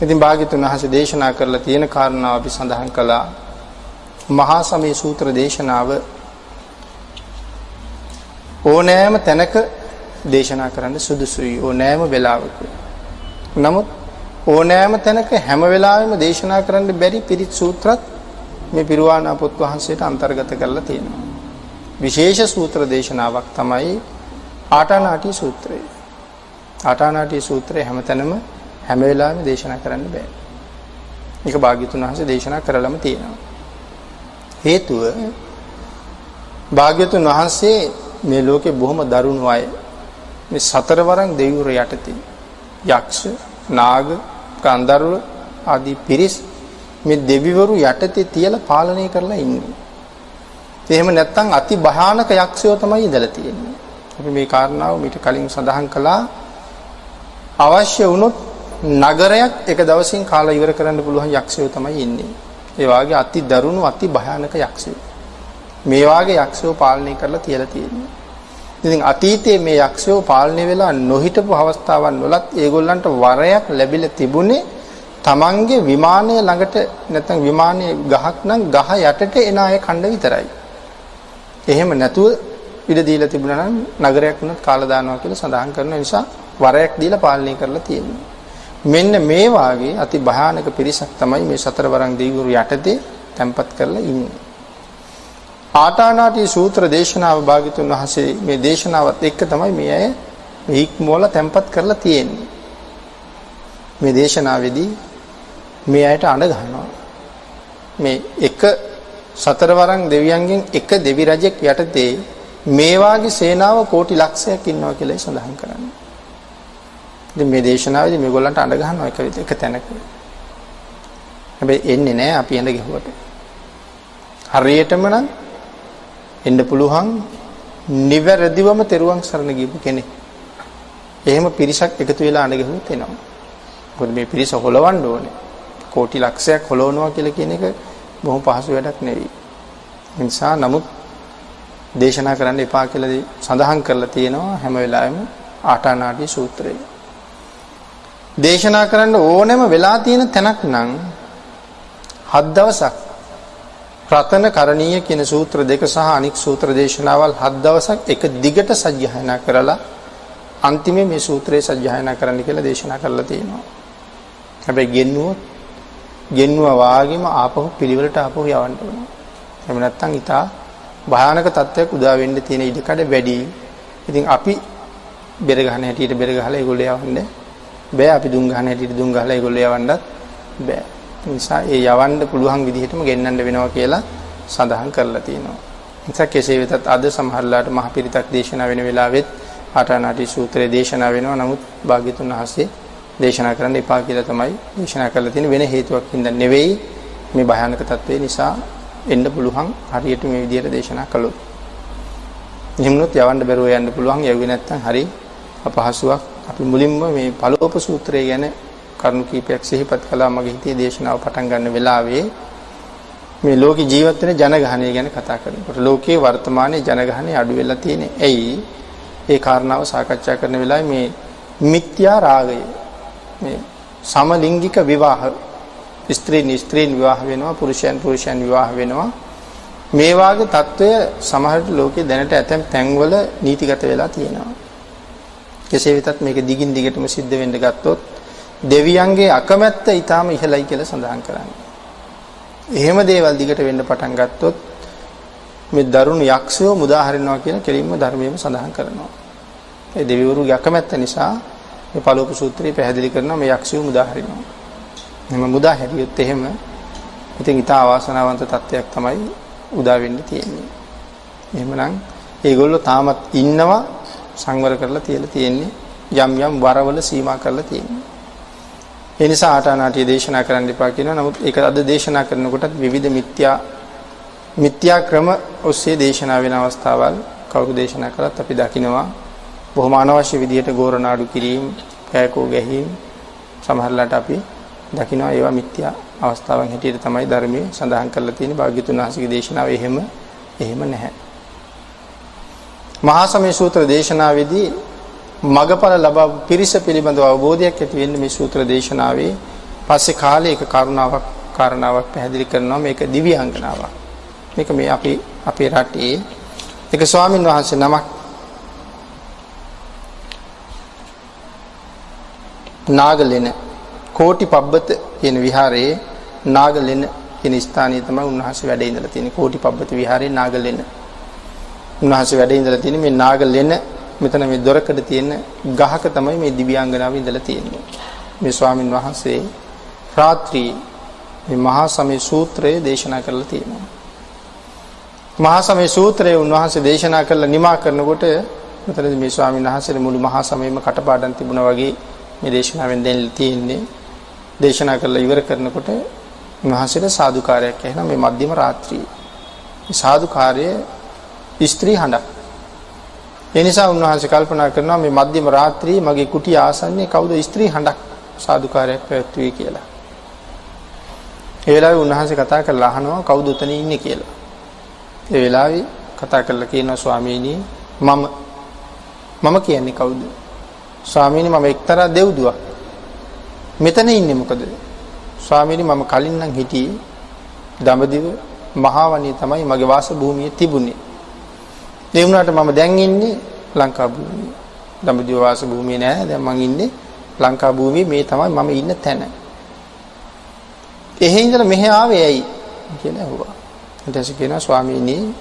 ඉතින් භාග්‍යතුන් වහන්සේ දේශනා කරලා තියෙන කාරණාව අපි සඳහන් කළා. මහා සමය සූත්‍ර දේශනාව ඕනෑම තැනක දේශනා කරන්න සුදුසුයි ඕනෑම වෙලාවක. නමුත් ඕනෑම තැනක හැම වෙලාවෙම දේශනා කරන්න බැරි පිරිත් සූත්‍රත් මේ පිරුවානා පොත් වහන්සේට අන්තර්ගත කරලා තියෙනවා. විශේෂ සූත්‍ර දේශනාවක් තමයි ආටානාටි සූත්‍රය. ආටානාටි සූත්‍රය හැමතැනම හැම වෙලාවෙම දේශනා කරන්න බෑ. ඒක භාග්‍යතුන් වහන්සේ දේශනා කරලම තියෙනවා. හේතුව භාග්‍යතුන් වහන්සේ මේ ලෝකේ බොහොම දරුණු අය මේ සතරවරන් දෙවිවරු යටතේ යක්ෂ නාග ගන්ධර්ව ආදී පිරිස් මේ දෙවිවරු යටතේ තියලා පාලනය කරලා ඉන්නේ. එහෙම නැත්නම් අති භයානක යක්ෂයෝ තමයි ඉඳලා තියෙන්නේ. අපි මේ කාරණාව මීට කලින් සඳහන් කළා අවශ්‍ය වුණොත් නගරයක් එක දවසින් කාලා ඉවර කරන්න පුළුවන් යක්ෂයෝ තමයි ඉන්නේ. ඒ වාගේ අති දරුණු අති භයානක යක්ෂයෝ. මේ වාගේ යක්ෂයෝ පාලනය කරලා තියලා තියෙන්නේ. ඉතින් අතීතයේ මේ යක්ෂයෝ පාලනය වෙලා නොහිටපු අවස්ථාවන් වලත් ඒගොල්ලන්ට වරයක් ලැබිලා තිබුණේ තමන්ගේ විමානය ළඟට නැත්නම් විමානයේ ගහක් නම් ගහ යටට එන අය කණ්ඩ විතරයි. එහෙම නැතුව ඉඩ දීලා තිබුණා නම් නගරයක් වුණත් කාලා දානවා කියලා සඳහන් කරන නිසා වරයක් දීලා පාලනය කරලා තියෙනවා. මෙන්න මේ වාගේ අති භයානක පිරිසක් තමයි මේ සතරවරන් දෙවිවරු යටතේ තැන්පත් කරලා ඉන්නේ. ආටානාටි සූත්‍ර දේශනාව භාග්‍යතුන් වහන්සේ මේ දේශනාවත් එක්ක තමයි මේ අය මේ ඉක්මවල තැන්පත් කරලා තියෙන්නේ. මේ දේශනාවේදී මේ අයට අඬ ගන්නවා. මේ එක සතරවරන් දෙවියන්ගෙන් එක දෙවි රජෙක් යටතේ මේ වාගේ සේනාව කෝටි ලක්ෂයක් ඉන්නවා කියලා සඳහන් කරන්නේ. ඉතින් මේ දේශනාවේදී මේගොල්ලන්ට අඬ ගන්නවා එක එක තැනක. හැබැයි එන්නේ නැහැ අපි ඇඳ ගැහුවට. හරියටම නම් එන්න පුළුවන් නිවැරදිවම තෙරුවන් සරණ ගියපු කෙනෙක්. එහෙම පිරිසක් එකතු වෙලා අඬ ගැහුවොත් එනවා. මොකද මේ පිරිස හොලවන්න ඕනේ. කෝටි ලක්ෂයක් හොලවනවා කියලා කියන එක බොහොම පහසු වැඩක් නෙවෙයි. ඒ නිසා නමුත් දේශනා කරන්න එපා කියලා සඳහන් කරලා තියෙනවා හැම වෙලාවෙම ආටානාටි සූත්‍රයේ. දේශනා කරන්න ඕනෑම වෙලා තියෙන තැනක් නම් හත් දවසක් රතන කරණීය කියන සූත්‍ර දෙක සහ අනික් සූත්‍ර දේශනාවල් හත් දවසක් එක දිගට සජ්ජායනා කරලා අන්තිමේ මේ සූත්‍රය සජ්ජායනා කරන්න කියලා දේශනා කරලා තියෙනවා. හැබැයි ගෙන්නුවොත් ගෙන්නුවා වාගේම ආපහු පිළිවෙලට ආපහු යවන්න ඕනේ. එහෙම නැත්නම් ඊටා භයානක තත්ත්වයක් උදා වෙන්න තියෙන ඉඩකඩ වැඩි. ඉතින් අපි බෙර ගහන හැටියට බෙර ගහලා ඒගොල්ලෝ යවන්න බෑ. අපි දුම් ගහන හැටියට දුම් ගහලා ඒගොල්ලෝ යවන්නත් බෑ. නිසා ඒ යවන්න පුළුවන් විදිහටම ගෙන්නන්න වෙනවා කියලා සඳහන් කරලා තියෙනවා. නිසා කෙසේ වෙතත් අද සමහරලාට මහ පිරිතක් දේශනා වෙන වෙලාවෙත් ආටානාටි සූත්‍රයේ දේශනා වෙනවා. නමුත් භාග්‍යතුන් වහන්සේ දේශනා කරන්න එපා කියලා තමයි දේශනා කරලා තියෙන වෙන හේතුවක් හින්දා නෙවෙයි මේ භයානක තත්ත්වය නිසා එන්න පුළුවන් හරියට මේ විදිහට දේශනා කළොත්. එහෙමනොත් යවන්න බැරුව යන්න පුළුවන් යවුවේ නැත්නම් හරි අපහසුයක්. අපි මුලින්ම මේ පළෝප සූත්‍රය ගැන කරුණු කීපයක් සිහිපත් කළා මගේ හිතේ දේශනාව පටන් ගන්න වෙලාවේ මේ ලෝකේ ජීවත් වෙන ජනගහනය ගැන කතා කරනකොට ලෝකයේ වර්තමානයේ ජනගහනය අඩු වෙලා තියෙන්නේ. ඇයි? ඒ කාරණාව සාකච්ඡා කරන වෙලාවේ මේ මිත්‍යා රාගය මේ සමලිංගික විවාහ ස්ත්‍රීන් ස්ත්‍රීන් විවාහ වෙනවා පුරුෂයන් පුරුෂයන් විවාහ වෙනවා මේ වාගේ తত্ত্বය සමහරට ලෝකේ දැනට ඇතැම් තැන්වල නීතිගත වෙලා තියෙනවා. කෙසේ වෙතත් මේක දිගින් දිගටම සිද්ධ වෙන්න ගත්තොත් දෙවියන්ගේ අකමැත්ත ඊටාම ඉහළයි කියලා සඳහන් කරන්නේ. එහෙම දේවල් දිගට වෙන්න පටන් ගත්තොත් මේ දරුණු යක්ෂයෝ මුදා හරිනවා කියන කෙලින්ම ධර්මයේම සඳහන් කරනවා. ඒ දෙවිවරුගේ අකමැත්ත නිසා මේ පළවෙනි සූත්‍රය පැහැදිලි කරනවා මේ යක්ෂයෝ මුදා හරිනවා. එහෙම මුදා හැරියොත් එහෙම ඉතින් ඊට අවාසනාවන්ත තත්ත්වයක් තමයි උදා වෙන්න තියෙන්නේ. එහෙමනම් ඒගොල්ලෝ තාමත් ඉන්නවා සංවර කරලා තියලා තියෙන්නේ යම් යම් වරවල සීමා කරලා තියෙන්නේ. ඒ නිසා ආටානාටිය දේශනා කරන්න එපා කියනවා. නමුත් ඒක අද දේශනා කරනකොටත් විවිධ මිත්‍යා මිත්‍යා ක්‍රම ඔස්සේ දේශනා වෙන අවස්ථාවල් කවුරු දේශනා කළත් අපි දකිනවා බොහොම අනවශ්‍ය විදිහට ගෝරනාඩු කිරීම, කෑකෝ ගැහිම් සමහරලාට අපි දකිනවා ඒවා මිත්‍යා අවස්ථාවන් හැටියට තමයි ධර්මයේ සඳහන් කරලා තියෙන්නේ භාග්‍යතුන් වහන්සේගේ දේශනාව එහෙම එහෙම නැහැ. මහා සමය සූත්‍ර දේශනාවේදී මගපල ලබා පිරිස පිළිබඳව අවබෝධයක් ඇති වෙන්නේ මේ සූත්‍ර දේශනාවේ පස්සේ කාලේ එක කරුණාවක් කාරණාවක් පැහැදිලි කරනවා මේක දිව්‍යාංගනාවක්. මේක මේ අපි අපේ රටේ එක ස්වාමින් වහන්සේ නමක් නාගලෙන කෝටි පබ්බත කියන විහාරයේ නාගලෙන කියන ස්ථානයේ තමයි උන්වහන්සේ වැඩ ඉඳලා තියෙන්නේ කෝටි පබ්බත විහාරයේ නාගලෙන. උන්වහන්සේ වැඩ ඉඳලා තියෙන්නේ මේ නාගලෙන මෙතන මේ දොරකඩ තියෙන ගහක තමයි මේ දිව්‍යාංගනාව ඉඳලා තියෙන්නේ. මේ ස්වාමින් වහන්සේ රාත්‍රී මේ මහා සමය සූත්‍රය දේශනා කරලා තියෙනවා. මහා සමය සූත්‍රය උන්වහන්සේ දේශනා කරලා නිමා කරනකොට මෙතනදී මේ ස්වාමීන් වහන්සේ මුළු මහා සමයම කටපාඩම් තිබුණා වගේ මේ දේශනාවෙන් දෙන්න තියෙන්නේ දේශනා කරලා ඉවර කරනකොට උන්වහන්සේට සාදුකාරයක් ඇහෙනවා මේ මධ්‍යම රාත්‍රියේ. සාදුකාරයේ ස්ත්‍රී හඬක්. ඒ නිසා උන්වහන්සේ කල්පනා කරනවා මේ මධ්‍යම රාත්‍රියේ මගේ කුටිය ආසන්නයේ කවුද ස්ත්‍රී හඬක් සාදුකාරයක් පැවැත්වුවේ කියලා. ඒ වෙලාවේ උන්වහන්සේ කතා කරලා අහනවා කවුද උතන ඉන්නේ කියලා. ඒ වෙලාවේ කතා කරලා කියනවා ස්වාමීනි මම මම කියන්නේ කවුද? ස්වාමීනි මම එක්තරා දෙව්දුවක්. මෙතන ඉන්නේ මොකද? ස්වාමීනි මම කලින් නම් හිටියේ දඹදිව මහාවනිය තමයි මගේ වාස භූමිය තිබුණේ. ඒ වුණාට මම දැන් ඉන්නේ ලංකා භූමියේ. දඹදිව වාස භූමියේ නෑ. දැන් මං ඉන්නේ ලංකා භූමියේ මේ තමයි මම ඉන්න තැන. එහෙ ඉඳලා මෙහෙ ආවේ ඇයි කියලා ඇහුවා. ඊට පස්සේ කියනවා ස්වාමීනි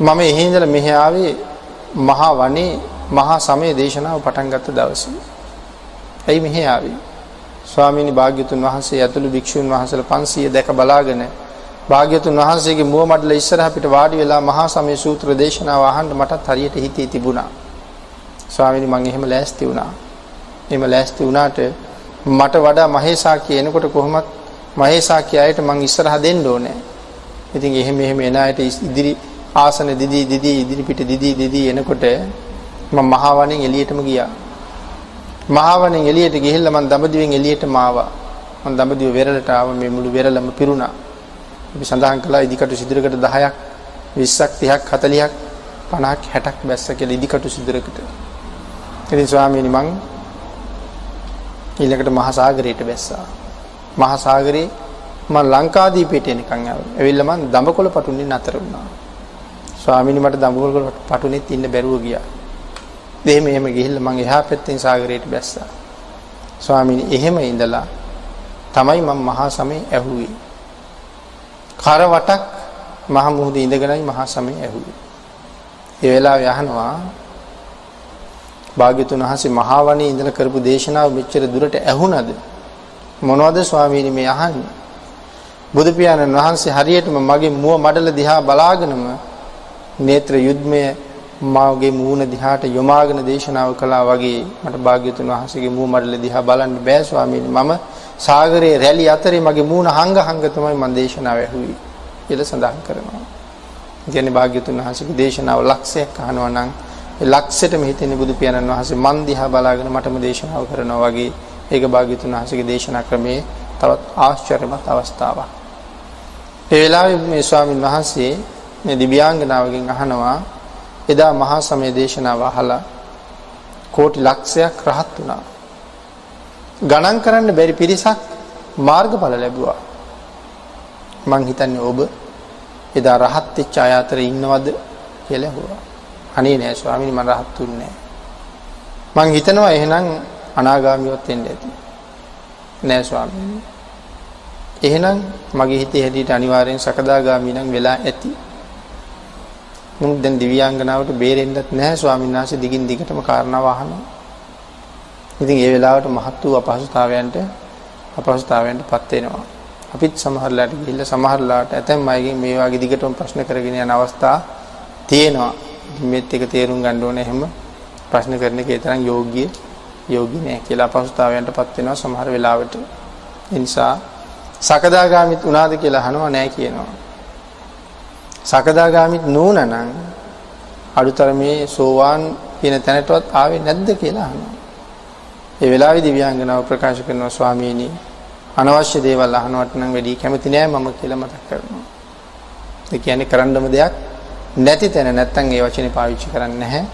මම එහෙ ඉඳලා මෙහෙ ආවේ මහා වනේ මහා සමය දේශනාව පටන් ගත්ත දවසේ. ඇයි මෙහෙ ආවේ? ස්වාමීනි භාග්‍යතුන් වහන්සේ ඇතුළු භික්ෂුන් වහන්සේලා 500 දැක බලාගෙන භාග්‍යතුන් වහන්සේගේ මුව මඩල ඉස්සරහ පිට වාඩි වෙලා මහා සමය සූත්‍ර දේශනාව අහන්න මටත් හරියට හිතේ තිබුණා. ස්වාමීනි මම එහෙම ලෑස්ති වුණා. එහෙම ලෑස්ති වුණාට මට වඩා මහේසාක්‍ය එනකොට කොහොමත් මහේසාක්‍ය අයට මං ඉස්සරහ දෙන්න ඕනේ. ඉතින් එහෙම එහෙම එන අයට ඉදිරි ආසන දිදී දිදී ඉදිරි පිට දිදී දිදී එනකොට මම මහාවණෙන් එළියටම ගියා. මහාවණෙන් එළියට ගිහිල්ලා මම දඹදිවෙන් එළියටම ආවා. මම දඹදිව වෙරළට ආව මේ මුළු වෙරළම පිරුණා. අපි සඳහන් කළා ඉදිකටු සිදුරකට 10ක් 20ක් 30ක් 40ක් 50ක් 60ක් බැස්ස කියලා ඉදිකටු සිදුරකට. ඉතින් ස්වාමීනි මං ඊළඟට මහා සාගරයට බැස්සා. මහා සාගරේ මම ලංකාදීපයට එනකන් ඇවිල්ලා මං දඹකොළ පටුන්නේ නතර වුණා. ස්වාමීනි මට දඹකොළ පටුනේත් ඉන්න බැරුව ගියා. එහෙම එහෙම ගිහිල්ලා මං එහා පැත්තෙන් සාගරයට බැස්සා. ස්වාමීනි එහෙම ඉඳලා තමයි මම මහා සමය ඇහුවේ. කරවටක් මහ මුහුදේ ඉඳගෙනයි මහා සමය ඇහුවේ. ඒ වෙලාවේ අහනවා භාග්‍යතුන් වහන්සේ මහා වනේ ඉඳලා කරපු දේශනාව මෙච්චර දුරට ඇහුණද මොනවද ස්වාමීනි මේ අහන්නේ බුදු පියාණන් වහන්සේ හරියටම මගේ මුව මඩල දිහා බලාගෙනම නේත්‍ර යුද්ධමය මාගේ මූණ දිහාට යොමාගෙන දේශනාව කළා වගේ මට භාග්‍යතුන් වහන්සේගේ මූ මඩල දිහා බලන්න බෑ ස්වාමීනි මම සාගරයේ රැලි අතරේ මගේ මූණ හංග හංග තමයි මම දේශනාව ඇහුවේ කියලා සඳහන් කරනවා. කියන්නේ භාග්‍යතුන් වහන්සේගේ දේශනාව ලක්ෂයක් අහනවා නම් ඒ ලක්ෂෙටම හිතෙන්නේ බුදු පියාණන් වහන්සේ මන් දිහා බලාගෙන මටම දේශනාව කරනවා වගේ ඒක භාග්‍යතුන් වහන්සේගේ දේශනා ක්‍රමයේ තවත් ආශ්චර්යමත් අවස්ථාවක්. ඒ වෙලාවේ මේ ස්වාමින් වහන්සේ මේ දිව්‍යාංගනාවගෙන් අහනවා එදා මහා සමය දේශනාව අහලා කෝටි ලක්ෂයක් රහත් වුණා. ගණන් කරන්න බැරි පිරිසක් මාර්ගඵල ලැබුවා. මං හිතන්නේ ඔබ එදා රහත් වෙච්ච අය අතර ඉන්නවද කියලා ඇහුවා. අනේ නෑ ස්වාමීනි මම රහත් තුන්නේ මං හිතනවා එහෙනම් අනාගාමියවත් වෙන්න ඇති. නෑ ස්වාමීනි. එහෙනම් මගේ හිතේ හැටියට අනිවාර්යෙන් සකදාගාමී නම් වෙලා ඇති. මුන් දැන් දිව්‍යාංගනාවට බේරෙන්නත් නැහැ ස්වාමීන් වහන්සේ දිගින් දිගටම කාරණාව අහනවා. ඉතින් ඒ වෙලාවට මහත් වූ අපහසුතාවයන්ට අපහසුතාවයන්ටපත් වෙනවා. අපිත් සමහරලාට ගිහිල්ලා සමහරලාට ඇතැම් අයගෙන් මේ වගේ දිගටම ප්‍රශ්න කරගෙන යන අවස්ථා තියෙනවා. මේත් එක තේරුම් ගන්න ඕනේ එහෙම ප්‍රශ්න කරන එකේ තරම් යෝග්‍ය යෝගී නෑ කියලා අපහසුතාවයන්ටපත් වෙනවා සමහර වෙලාවට. ඒ නිසා සකදාගාමිත් උනාද කියලා අහනවා නෑ කියනවා. සකදාගාමිත් නූනනම් අඩුතරමේ සෝවාන් කියන තැනටවත් ආවේ නැද්ද කියලා අහනවා. ඒ වෙලාවේ දිව්‍යාංගනාව ප්‍රකාශ කරනවා ස්වාමීනි අනවශ්‍ය දේවල් අහනවට නම් වැඩි කැමති නෑ මම කියලා මතක් කරනවා. ඒ කියන්නේ කරන්නම දෙයක් නැති තැන නැත්තම් ඒ වචනේ පාවිච්චි කරන්නේ නැහැ.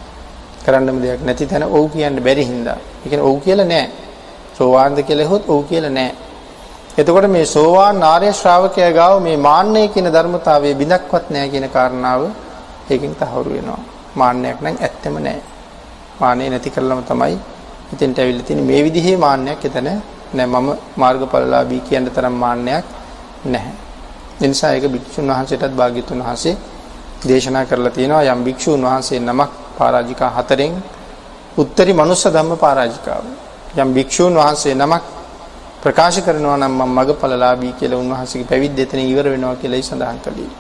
කරන්නම දෙයක් නැති තැන ඔව් කියන්න බැරි හින්දා. ඒ කියන්නේ ඔව් කියලා නෑ. සෝවාන්ද කියලා හොත් ඔව් කියලා නෑ. එතකොට මේ සෝවාන් ආර්ය ශ්‍රාවකයා ගාව මේ මාන්නය කියන ධර්මතාවයේ බිඳක්වත් නැහැ කියන කාරණාව ඒකෙන් තහවුරු වෙනවා. මාන්නයක් නම් ඇත්තෙම නැහැ. මාන්නය නැති කරලම තමයි ඉතින්ට ඇවිල්ලා තියෙන්නේ මේ විදිහේ මාන්නයක් එතන නෑ මම මාර්ගඵලලාභී කියන තරම් මාන්නයක් නැහැ. ඒ නිසා ඒක භික්ෂුන් වහන්සේටත් භාග්‍යතුන් වහන්සේ දේශනා කරලා තියෙනවා යම් භික්ෂුන් වහන්සේ නමක් පරාජිකා හතරෙන් උත්තරී මනුස්ස ධම්ම පරාජිකාව. යම් භික්ෂුන් වහන්සේ නමක් ප්‍රකාශ කරනවා නම් මම මගඵලලාභී කියලා උන්වහන්සේගේ පැවිද්ද එතන ඉවර වෙනවා කියලායි සඳහන් කළේ.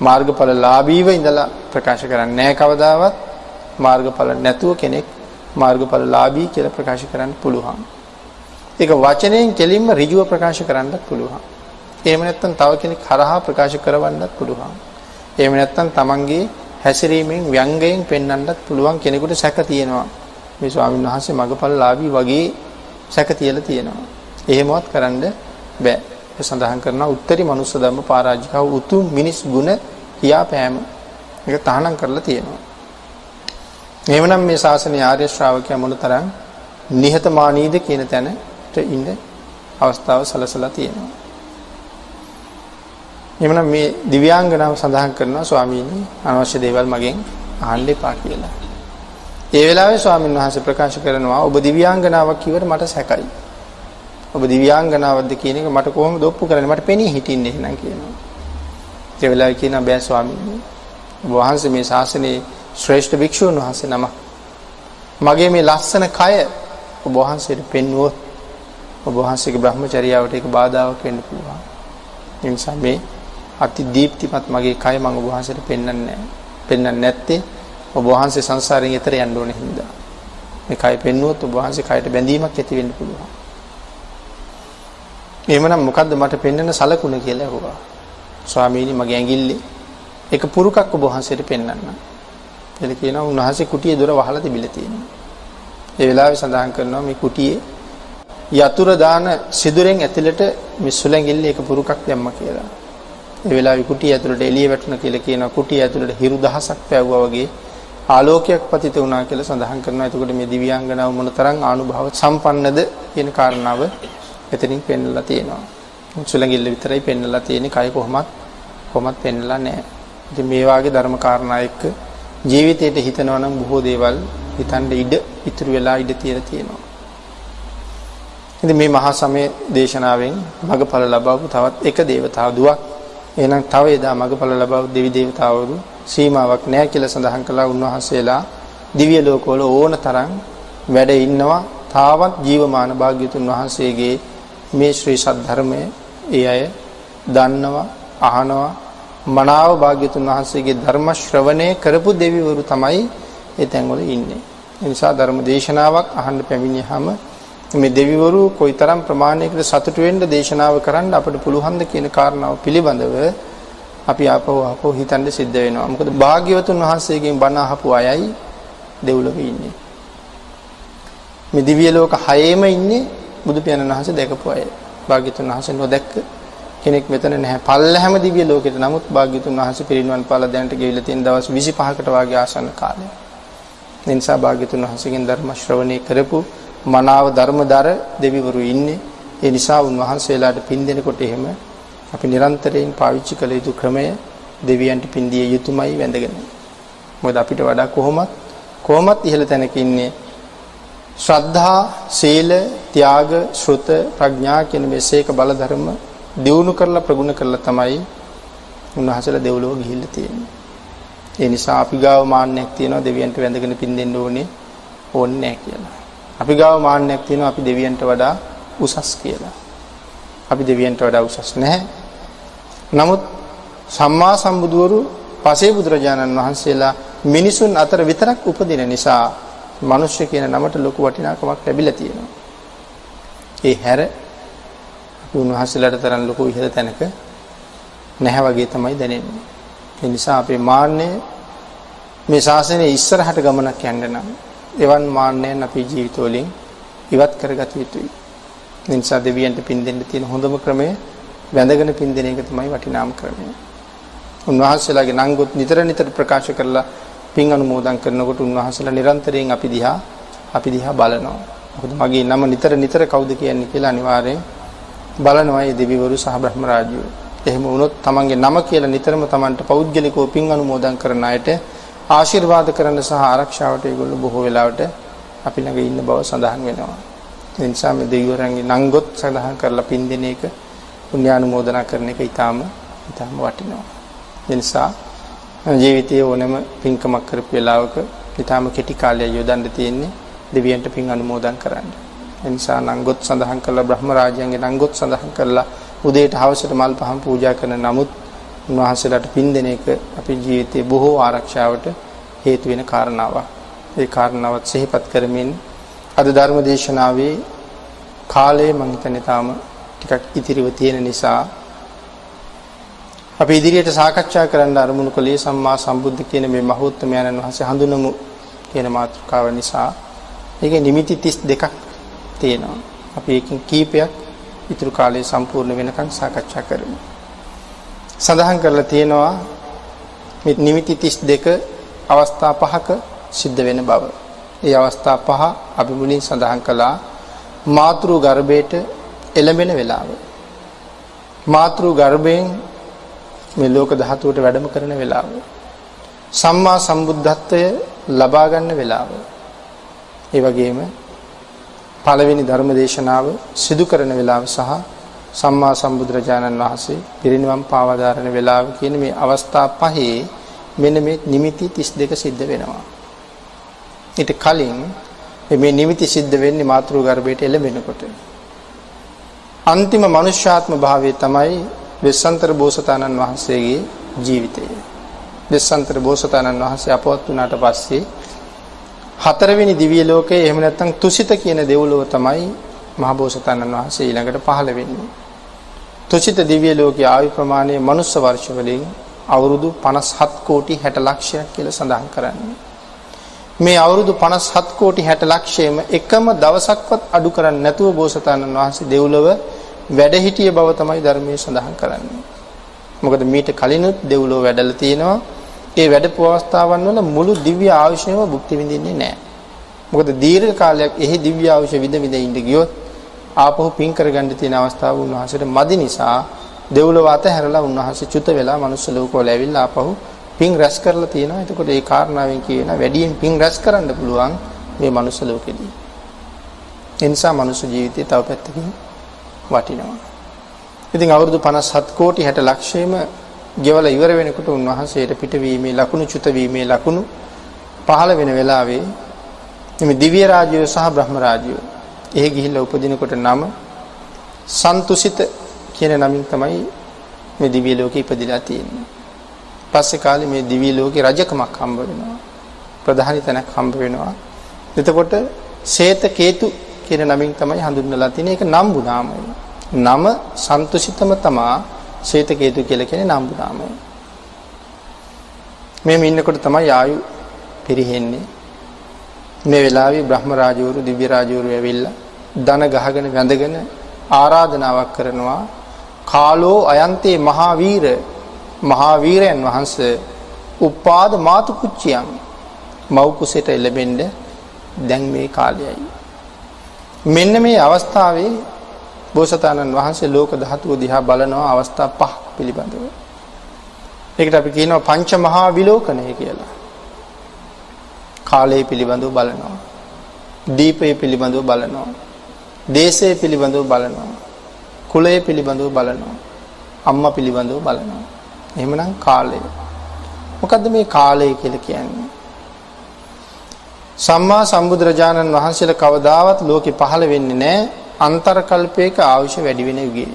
මාර්ගඵලලාභීව ඉඳලා ප්‍රකාශ කරන්නේ නැහැ කවදාවත් මාර්ගඵල නැතුව කෙනෙක් මාර්ගඵලලාභී කියලා ප්‍රකාශ කරන්න පුළුවන්. ඒක වචනයෙන් කෙලින්ම ඍජුව ප්‍රකාශ කරන්නත් පුළුවන්. එහෙම නැත්නම් තව කෙනෙක් හරහා ප්‍රකාශ කරවන්නත් පුළුවන්. එහෙම නැත්නම් තමන්ගේ හැසිරීමෙන් ව්‍යංගයෙන් පෙන්වන්නත් පුළුවන් කෙනෙකුට සැක තියෙනවා. මේ ස්වාමීන් වහන්සේ මගපල්ලාභී වගේ සැක තියලා තියෙනවා. එහෙමවත් කරන්න බෑ. ඒ සඳහන් කරනවා උත්තරී මනුස්ස ධර්ම පරාජිකාව උතුම් මිනිස් ගුණ කියාපෑම. ඒක තහනම් කරලා තියෙනවා. එහෙමනම් මේ ශාසනයේ ආර්ය ශ්‍රාවකයා මොනතරම් නිහතමානීද කියන තැනට ඉන්න අවස්ථාව සලසලා තියෙනවා. එහෙමනම් මේ දිව්‍යාංගනාව සඳහන් කරනවා ස්වාමීනි අනවශ්‍ය දේවල් මගෙන් අහන්න එපා කියලා. ඒ වෙලාවේ ස්වාමීන් වහන්සේ ප්‍රකාශ කරනවා ඔබ දිව්‍යාංගනාවක් කිව්වට මට සැකයි. ඔබ දිව්‍යාංගනාවක්ද කියන එක මට කොහොමද ඔප්පු කරන්නේ මට පෙනී හිටින්නේ එහෙනම් කියනවා. ඒ වෙලාවේ කියනවා බෑ ස්වාමීනි. ඔබ වහන්සේ මේ ශාසනයේ ශ්‍රේෂ්ඨ භික්ෂුන් වහන්සේ නම. මගේ මේ ලස්සන කය ඔබ වහන්සේට පෙන්වුවොත් ඔබ වහන්සේගේ බ්‍රහ්මචර්යාවට ඒක බාධාවක් වෙන්න පුළුවන්. ඒ නිසා මේ අති දීප්තිමත් මගේ කය මම ඔබ වහන්සේට පෙන්වන්නේ නැහැ. පෙන්වන්නේ නැත්තේ ඔබ වහන්සේ සංසාරයෙන් එතර යන්න ඕනේ හින්දා. මේ කය පෙන්වුවොත් ඔබ වහන්සේ කයට බැඳීමක් ඇති වෙන්න පුළුවන්. එහෙමනම් මොකද්ද මට පෙන්වන්න සලකුණ කියලා ඇහුවා. ස්වාමීනි මගේ ඇඟිල්ලේ එක පුරුකක් ඔබ වහන්සේට පෙන්වන්න. එල කියනවා උන්වහන්සේ කුටියේ දොර වහලා තිබිලා තියෙනවා. ඒ වෙලාවේ සඳහන් කරනවා මේ කුටියේ යතුරු දාන සිදුරෙන් ඇතුළට මේ සුලැඟිල්ල එක පුරුකක් දැම්මා කියලා. ඒ වෙලාවේ කුටිය ඇතුළට එළිය වැටුණා කියලා කියනවා කුටිය ඇතුළට හිරු දහසක් පැවුවා වගේ ආලෝකයක් පතිත වුණා කියලා සඳහන් කරනවා. එතකොට මේ දිව්‍යාංගනාව මොනතරම් ආනුභාව සම්පන්නද කියන කාරණාව එතනින් පෙන්වලා තියෙනවා. සුලඟිල්ල විතරයි පෙන්වලා තියෙන්නේ කය කොහොමත් කොහොමත් පෙන්වලා නැහැ. ඉතින් මේ වාගේ ධර්ම කාරණා එක්ක ජීවිතේට හිතනවා නම් බොහෝ දේවල් හිතන්න ඉඩ ඉතුරු වෙලා ඉඩ තියලා තියෙනවා. ඉතින් මේ මහා සමය දේශනාවෙන් මගඵල ලබවපු තවත් එක දේවතාව දුවක් එහෙනම් තව එදා මගඵල ලබව දෙවි දේවතාවරු සීමාවක් නැහැ කියලා සඳහන් කළා උන්වහන්සේලා දිව්‍ය ලෝකවල ඕන තරම් වැඩ ඉන්නවා තාවත් ජීවමාන භාග්‍යතුන් වහන්සේගේ මේ ශ්‍රී සද්ධර්මය ඒ අය දන්නවා අහනවා මනාව භාග්‍යතුන් වහන්සේගේ ධර්ම ශ්‍රවණය කරපු දෙවිවරු තමයි ඒ තැන්වල ඉන්නේ. ඒ නිසා ධර්ම දේශනාවක් අහන්න පැමිණියාම මේ දෙවිවරු කොයිතරම් ප්‍රමාණයකට සතුටු වෙන්න දේශනාව කරන්න අපිට පුළුවන්ද කියන කාරණාව පිළිබඳව අපි ආපහු ආපහු හිතන්න සිද්ධ වෙනවා. මොකද භාග්‍යවතුන් වහන්සේගෙන් බණ අහපු අයයි දෙව්ලොව ඉන්නේ. මේ දිව්‍ය ලෝක හයේම ඉන්නේ බුදු පියාණන් වහන්සේ දැකපු අය. භාග්‍යතුන් වහන්සේ නොදැක්ක කෙනෙක් මෙතන නැහැ. පල්ලහැම දිව්‍ය ලෝකෙට නමුත් භාග්‍යතුන් වහන්සේ පිරිනිවන් පාලා දැනට ගෙවිලා තියෙන දවස් 25කට වාගේ ආසන්න කාලයක්. ඒ නිසා භාග්‍යතුන් වහන්සේගෙන් ධර්ම ශ්‍රවණය කරපු මනාව ධර්මදර දෙවිවරු ඉන්නේ. ඒ නිසා උන්වහන්සේලාට පින් දෙනකොට එහෙම අපි නිරන්තරයෙන් පාවිච්චි කළ යුතු ක්‍රමය දෙවියන්ට පින් දිය යුතුමයි වැඳගෙන. මොකද අපිට වඩා කොහොමත් කොහොමත් ඉහළ තැනක ඉන්නේ ශ්‍රද්ධා, සීල, ත්‍යාග, ශ්‍රුත, ප්‍රඥා කියන මේසේක බල ධර්ම දියුණු කරලා ප්‍රගුණ කරලා තමයි උන්වහන්සේලා දෙව්ලොව ගිහිල්ලා තියෙන්නේ. ඒ නිසා අපි ගාව මාන්නයක් තියෙනවා දෙවියන්ට වැඳගෙන පින් දෙන්න ඕනේ ඕනේ නැහැ කියලා. අපි ගාව මාන්නයක් තියෙනවා අපි දෙවියන්ට වඩා උසස් කියලා. අපි දෙවියන්ට වඩා උසස් නැහැ. නමුත් සම්මා සම්බුදවරු පසේ බුදුරජාණන් වහන්සේලා මිනිසුන් අතර විතරක් උපදින නිසා මිනිස්සු කියන නමට ලොකු වටිනාකමක් ලැබිලා තියෙනවා. ඒ හැර අපි උන්වහන්සේලාට තරම් ලොකු ඉහළ තැනක නැහැ වගේ තමයි දැනෙන්නේ. ඒ නිසා අපේ මාන්නය මේ ශාසනයේ ඉස්සරහට ගමනක් යන්න නම් එවන් මාන්නයන් අපේ ජීවිතවලින් ඉවත් කරගත යුතුයි. ඒ නිසා දෙවියන්ට පින් දෙන්න තියෙන හොඳම ක්‍රමය වැඳගෙන පින් දෙන එක තමයි වටිනාම ක්‍රමය. උන්වහන්සේලාගේ නංගොත් නිතර නිතර ප්‍රකාශ කරලා පින් අනුමෝදන් කරනකොට උන්වහන්සේලා නිරන්තරයෙන් අපි දිහා අපි දිහා බලනවා. මොකද මගේ නම නිතර නිතර කවුද කියන්නේ කියලා අනිවාර්යෙන් බලනවා මේ දෙවිවරු සහ බ්‍රහ්ම රාජ්‍යය. එහෙම වුණොත් තමන්ගේ නම කියලා නිතරම තමන්ට පෞද්ගලිකව පින් අනුමෝදන් කරන අයට ආශිර්වාද කරන්න සහ ආරක්ෂාවට ඒගොල්ලෝ බොහෝ වෙලාවට අපි ළඟ ඉන්න බව සඳහන් වෙනවා. ඒ නිසා මේ දෙවිවරුන්ගේ නංගොත් සඳහන් කරලා පින් දෙන එක පුණ්‍යානුමෝදනා කරන එක ඊටාම ඊටාම වටිනවා. ඒ නිසා ජීවිතයේ ඕනෑම පින්කමක් කරපු වෙලාවක ඊටාම කෙටි කාලයක් යොදන්න තියෙන්නේ දෙවියන්ට පින් අනුමෝදන් කරන්න. ඒ නිසා නංගොත් සඳහන් කරලා බ්‍රහ්ම රාජයන්ගේ නංගොත් සඳහන් කරලා උදේට හවසට මල් පහන් පූජා කරන නමුත් උන්වහන්සේලාට පින් දෙන එක අපේ ජීවිතයේ බොහෝ ආරක්ෂාවට හේතු වෙන කාරණාවක්. ඒ කාරණාවත් සිහිපත් කරමින් අද ධර්ම දේශනාවේ කාලය මම හිතන්නේ තාම ටිකක් ඉතිරිව තියෙන නිසා අපි ඉදිරියට සාකච්ඡා කරන්න අරමුණු කළේ සම්මා සම්බුද්ධ කියන මේ මහෞත්මයන්න් වහන්සේ හඳුනමු කියන මාතෘකාව නිසා ඒකේ නිමිති 32ක් තියෙනවා. අපි ඒකෙන් කීපයක් ඉතුරු කාලයේ සම්පූර්ණ වෙනකන් සාකච්ඡා කරමු. සඳහන් කරලා තියෙනවා මේ නිමිති 32 අවස්ථා පහක සිද්ධ වෙන බව. ඒ අවස්ථා පහ අපි මුලින් සඳහන් කළා මාතෘ ගර්භයට එළඹෙන වෙලාව. මාතෘ ගර්භයෙන් මේ ලෝක ධාතුවට වැඩම කරන වෙලාව. සම්මා සම්බුද්ධත්වය ලබා ගන්න වෙලාව. ඒ වගේම පළවෙනි ධර්ම දේශනාව සිදු කරන වෙලාව සහ සම්මා සම්බුදුරජාණන් වහන්සේ පිරිනිවන් පාවදාරන වෙලාව කියන මේ අවස්ථා පහේ මෙන්න මේ නිමිති 32 සිද්ධ වෙනවා. ඊට කලින් මේ නිමිති සිද්ධ වෙන්නේ මාතෘ ගර්භයට එළඹෙනකොට. අන්තිම මනුෂ්‍යාත්ම භාවයේ තමයි වෙස්සන්තර බෝසතාණන් වහන්සේගේ ජීවිතය. වෙස්සන්තර බෝසතාණන් වහන්සේ අපවත් වුණාට පස්සේ හතරවෙනි දිව්‍ය ලෝකයේ එහෙම නැත්නම් තුසිත කියන දෙව්ලොව තමයි මහබෝසතාණන් වහන්සේ ඊළඟට පහළ වෙන්නේ. තුසිත දිව්‍ය ලෝකයේ ආයු ප්‍රමාණය මනුස්ස වර්ෂ වලින් අවුරුදු 57 කෝටි 60 ලක්ෂයක් කියලා සඳහන් කරන්නේ. මේ අවුරුදු 57 කෝටි 60 ලක්ෂයේම එකම දවසක්වත් අඩු කරන්නේ නැතුව බෝසතාණන් වහන්සේ දෙව්ලොව වැඩ හිටිය බව තමයි ධර්මයේ සඳහන් කරන්නේ. මොකද මීට කලිනුත් දෙව්ලොව වැඩලා තියෙනවා. ඒ වැඩපු අවස්ථාවන් වල මුළු දිව්‍ය ආයුෂයම භුක්ති විඳින්නේ නැහැ. මොකද දීර්ඝ කාලයක් එහි දිව්‍ය ආයුෂ විඳ විඳ ඉඳ ගියොත් ආපහු පින් කරගන්න තියෙන අවස්ථාව උන්වහන්සේට මදි නිසා දෙව්ලොව අතහැරලා උන්වහන්සේ චුත වෙලා මනුස්ස ලෝකවල ඇවිල්ලා ආපහු පින් රැස් කරලා තියෙනවා. එතකොට ඒ කාරණාවෙන් කියන වැඩියෙන් පින් රැස් කරන්න පුළුවන් මේ මනුස්ස ලෝකෙදී. ඒ නිසා මනුස්ස ජීවිතය තව පැත්තකින් වටිනවා. ඉතින් අවුරුදු 57 කෝටි 60 ලක්ෂයේම ගෙවලා ඉවර වෙනකොට උන්වහන්සේට පිටවීමේ ලකුණු චුත වීමේ ලකුණු පහළ වෙන වෙලාවේ මේ දිව්‍ය රාජ්‍යය සහ බ්‍රහ්ම රාජ්‍යය එහි ගිහිල්ලා උපදිනකොට නම සන්තුසිත කියන නමින් තමයි මේ දිව්‍ය ලෝකේ ඉපදිලා තියෙන්නේ. පස්සේ කාලේ මේ දිව්‍ය ලෝකේ රජකමක් හම්බ වෙනවා. ප්‍රධානි තැනක් හම්බ වෙනවා. එතකොට සේත කේතු කියන නමින් තමයි හඳුන්වලා තියෙන්නේ. ඒක නම්බු නාමය. නම සන්තුසිතම තමා ශ්වේත කේතු කියලා කියන්නේ නම්බු නාමය. මේ ඉන්නකොට තමයි ආයු පිරිහෙන්නේ. මේ වෙලාවේ බ්‍රහ්ම රාජවරු දිව්‍ය රාජවරු ඇවිල්ලා දන ගහගෙන වැඳගෙන ආරාධනාවක් කරනවා කාලෝ අයන්තේ මහා වීර මහා වීරයන් වහන්සේ උපාද මාතු කුච්චියන් මව් කුසෙට එළඹෙන්න දැන් මේ කාලයයි මෙන්න මේ අවස්ථාවේ බෝසතාණන් වහන්සේ ලෝක ධාතුව දිහා බලනවා අවස්ථා පහක් පිළිබඳව. ඒකට අපි කියනවා පංච මහා විලෝකනය කියලා. කාලය පිළිබඳව බලනවා. දීපය පිළිබඳව බලනවා. දේශය පිළිබඳව බලනවා. කුලය පිළිබඳව බලනවා. අම්මා පිළිබඳව බලනවා. එහෙමනම් කාලය. මොකද්ද මේ කාලය කියලා කියන්නේ? සම්මා සම්බුදුරජාණන් වහන්සේලා කවදාවත් ලෝකෙ පහළ වෙන්නේ නැහැ අන්තර කල්පයක ආයුෂ වැඩි වෙන යුගයේ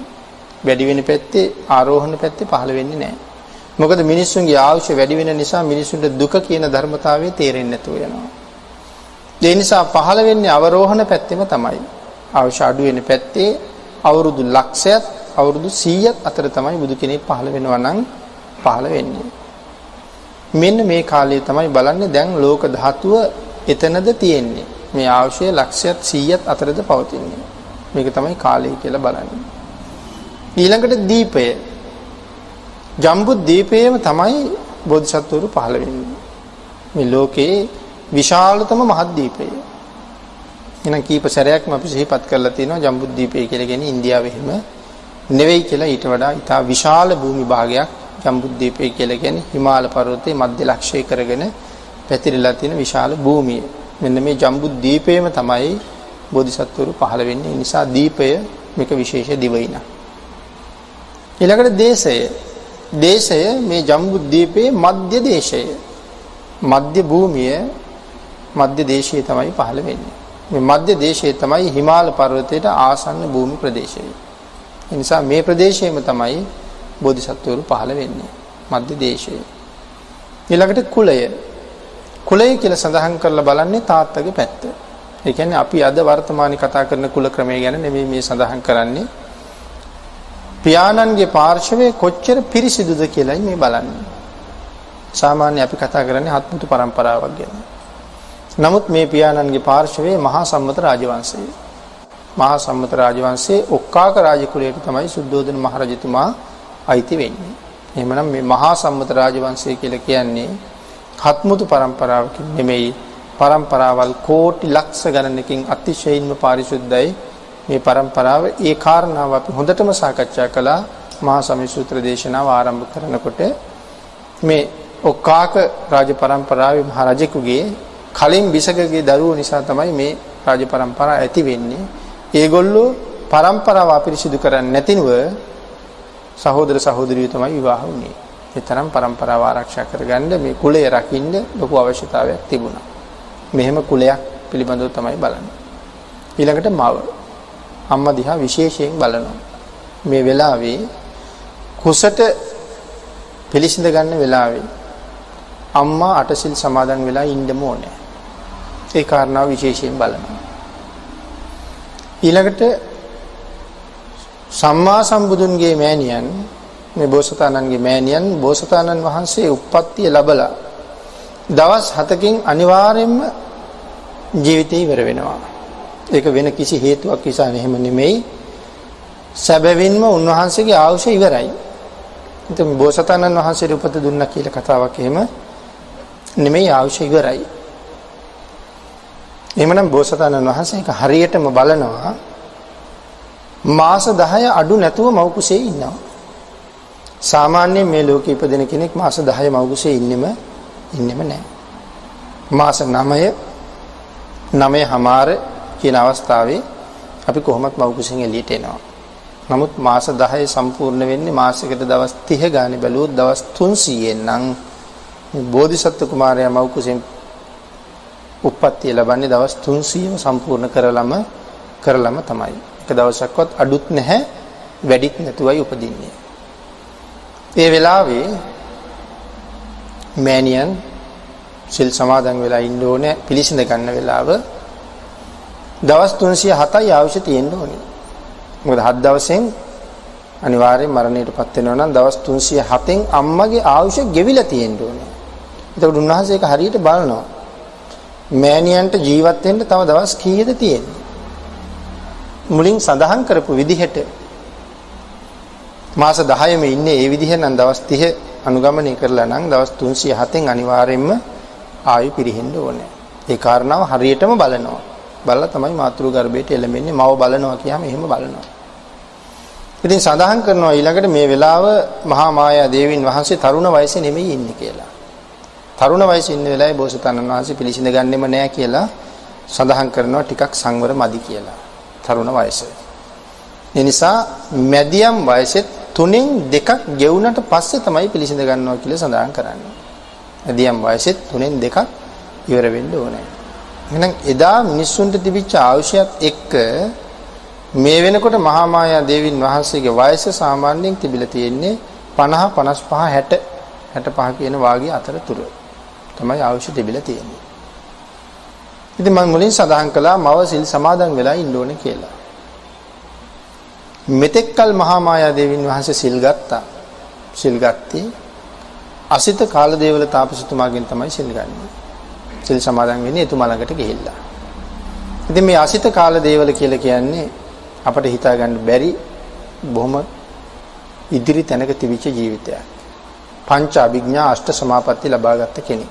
වැඩි වෙන පැත්තේ ආරෝහණ පැත්තේ පහළ වෙන්නේ නැහැ. මොකද මිනිස්සුන්ගේ ආයුෂ වැඩි වෙන නිසා මිනිසුන්ට දුක කියන ධර්මතාවය තේරෙන්නේ නැතුව යනවා. ඒ නිසා පහළ වෙන්නේ අවරෝහණ පැත්තෙම තමයි. ආයුෂ අඩු වෙන පැත්තේ අවුරුදු ලක්ෂයක් අවුරුදු 100ක් අතර තමයි බුදු කෙනෙක් පහළ වෙනවා නම් පහළ වෙන්නේ. මෙන්න මේ කාලය තමයි බලන්නේ දැන් ලෝක ධාතුව එතනද තියෙන්නේ. මේ ආයුෂය ලක්ෂයක් 100ක් අතරද පවතින්නේ. මේක තමයි කාලය කියලා බලන්නේ. ඊළඟට දීපය. ජම්බු දීපයේම තමයි බෝධිසත්වරු පහළ වෙන්නේ. මේ ලෝකේ විශාලතම මහත් දීපය. එහෙනම් කීප සැරයක්ම අපි සිහිපත් කරලා තියෙනවා ජම්බුද්දීපය කියලා කියන්නේ ඉන්දියාවේ හිම නෙවෙයි කියලා ඊට වඩා ඉතා විශාල භූමි භාගයක් ජම්බුද්දීපය කියලා කියන්නේ හිමාල පර්වතයේ මධ්‍ය ලක්ෂය කරගෙන පැතිරලා තියෙන විශාල භූමිය. මෙන්න මේ ජම්බුද්දීපයේම තමයි බෝධිසත්වරු පහළ වෙන්නේ. ඒ නිසා දීපය මේක විශේෂ දිවයින. ඊළඟට දේශය. දේශය මේ ජම්බු දීපයේ මධ්‍ය දේශය. මධ්‍ය භූමිය මධ්‍ය දේශයේ තමයි පහළ වෙන්නේ. මේ මධ්‍ය දේශයේ තමයි හිමාල පර්වතයට ආසන්න භූමි ප්‍රදේශය. ඒ නිසා මේ ප්‍රදේශයේම තමයි බෝධිසත්වරු පහළ වෙන්නේ. මධ්‍ය දේශයේ. ඊළඟට කුලය. කුලය කියලා සඳහන් කරලා බලන්නේ තාත්තගේ පැත්ත. ඒ කියන්නේ අපි අද වර්තමානයේ කතා කරන කුල ක්‍රමය ගැන නෙමෙයි මේ සඳහන් කරන්නේ. පියාණන්ගේ පාර්ශවය කොච්චර පිරිසිදුද කියලායි මේ බලන්නේ. සාමාන්‍ය අපි කතා කරන්නේ හත්මුතු පරම්පරාවක් ගැන. නමුත් මේ පියාණන්ගේ පාර්ශවයේ මහා සම්මත රාජවංශය. මහා සම්මත රාජවංශයේ ඔක්කාක රාජකුලයට තමයි සුද්ධෝදන මහරජතුමා අයිති වෙන්නේ. එහෙමනම් මේ මහා සම්මත රාජවංශය කියලා කියන්නේ හත්මුතු පරම්පරාවකින් නෙමෙයි પરම්පරාවල් කෝටි ලක්ෂ ගණනකින් අතිශයින්ම පාරිශුද්ධයි මේ પરම්පරාව. ඒ කාරණාව අපි හොඳටම සාකච්ඡා කළා මහා සමිසූත්‍ර දේශනාව ආරම්භ කරනකොට මේ ඔක්කාක රාජ પરම්පරාවේ මහරජෙකුගේ කලින් බිසකගේ දරුවෝ නිසා තමයි මේ රාජ પરම්පරාව ඇති වෙන්නේ. ඒගොල්ලෝ પરම්පරාව අපිරිසිදු කරන්නේ නැතිව සහෝදර සහෝදරියෝ තමයි විවාහ වුනේ. ඒ තරම් પરම්පරාව ආරක්ෂා කරගන්න මේ කුලය රකින්න ලොකු අවශ්‍යතාවයක් තිබුණා. මෙහෙම කුලයක් පිළිබඳව තමයි බලන්නේ. ඊළඟට මව අම්මා දිහා විශේෂයෙන් බලනවා. මේ වෙලාවේ කුසට පිළිසිඳ ගන්න වෙලාවේ අම්මා අටසිල් සමාදන් වෙලා ඉන්නම ඕනේ. ඒ කාරණාව විශේෂයෙන් බලනවා. ඊළඟට සම්මා සම්බුදුන්ගේ මෑණියන් මේ බෝසතාණන්ගේ මෑණියන් බෝසතාණන් වහන්සේ උප්පත්තිය ලැබලා දවස් 7කින් අනිවාර්යයෙන්ම ජීවිතේ ඉවර වෙනවා. ඒක වෙන කිසි හේතුවක් නිසා නෙහෙම නෙමෙයි. සැබවින්ම උන්වහන්සේගේ ආයුෂ ඉවරයි. ඉතින් බෝසතාණන් වහන්සේට උපත දුන්නා කියලා කතාවක් එහෙම නෙමෙයි ආයුෂ ඉවරයි. එහෙමනම් බෝසතාණන් වහන්සේ ඒක හරියටම බලනවා මාස 10 අඩු නැතුව මව් කුසේ ඉන්නවා. සාමාන්‍යයෙන් මේ ලෝකේ ඉපදෙන කෙනෙක් මාස 10 මව් කුසේ ඉන්නෙම ඉන්නෙම නැහැ. මාස 9 9 හමාර කියන අවස්ථාවේ අපි කොහොමත් මව් කුසෙන් එළියට එනවා. නමුත් මාස 10 සම්පූර්ණ වෙන්නේ මාසයකට දවස් 30 ගානේ බැලුවොත් දවස් 300ෙන් නම් බෝධිසත්ව කුමාරයා මව් කුසෙන් උප්පත්තිය ලබන්නේ දවස් 300ම සම්පූර්ණ කරලම කරලම තමයි. එක දවසක්වත් අඩුත් නැහැ වැඩිත් නැතුවයි උපදින්නේ. ඒ වෙලාවේ මෑනියන් සිල් සමාදන් වෙලා ඉන්න ඕනේ පිළිසිඳ ගන්න වෙලාව දවස් 307යි අවශ්‍ය තියෙන්න ඕනේ. මොකද හත් දවසෙන් අනිවාර්යෙන් මරණයටපත් වෙනවා නම් දවස් 307න් අම්මගේ ආයුෂ ගෙවිලා තියෙන්න ඕනේ. එතකොට උන්වහන්සේ ඒක හරියට බලනවා. මෑණියන්ට ජීවත් වෙන්න තව දවස් කීයද තියෙන්නේ? මුලින් සඳහන් කරපු විදිහට මාස 10ෙම ඉන්නේ ඒ විදිහ නම් දවස් 30 අනුගමනය කරලා නම් දවස් 307න් අනිවාර්යයෙන්ම ආයු පිරෙහෙන්න ඕනේ. ඒ කාරණාව හරියටම බලනවා. බලලා තමයි මාතෘ ගර්භයට එළඹෙන්නේ. මව බලනවා කියහම එහෙම බලනවා. ඉතින් සඳහන් කරනවා ඊළඟට මේ වෙලාව මහා මායා දේවීන් වහන්සේ තරුණ වයසේ නෙමෙයි ඉන්නේ කියලා. තරුණ වයසේ ඉන්න වෙලාවේ බෝසතාණන් වහන්සේ පිළිසිඳ ගන්නෙම නෑ කියලා සඳහන් කරනවා ටිකක් සංවර මදි කියලා. තරුණ වයසේ. ඒ නිසා මැදියම් වයසෙත් තුනෙන් දෙකක් ගෙවුනට පස්සේ තමයි පිළිසිඳ ගන්නවා කියලා සඳහන් කරන්නේ. මැදියම් වයසෙත් තුනෙන් දෙකක් ඉවර වෙන්න ඕනේ. එහෙනම් එදා මිනිස්සුන්ට තිබිච්ච ආයුෂයත් එක්ක මේ වෙනකොට මහා මායා දේවින් වහන්සේගේ වයස සාමාන්‍යයෙන් තිබිලා තියෙන්නේ 50 55 60 65 කියන වාගේ අතරතුර. තමයි ආයුෂ තිබිලා තියෙන්නේ. ඉතින් මම මුලින් සඳහන් කළා මව සිල් සමාදන් වෙලා ඉන්න ඕනේ කියලා. මෙතෙක්කල් මහා මායා දේවින් වහන්සේ සිල් ගත්තා. සිල් ගත්තේ අසිත කාලදේවල තාපසතුමාගෙන් තමයි සිල් ගන්නේ. සිල් සමාදන් වෙන්නේ එතුමා ළඟට ගිහිල්ලා. ඉතින් මේ අසිත කාලදේවල කියලා කියන්නේ අපිට හිතා ගන්න බැරි බොහොම ඉදිරි තැනක තිබිච්ච ජීවිතයක්. පංච අභිඥා අෂ්ට සමාපatti ලබාගත්ත කෙනෙක්.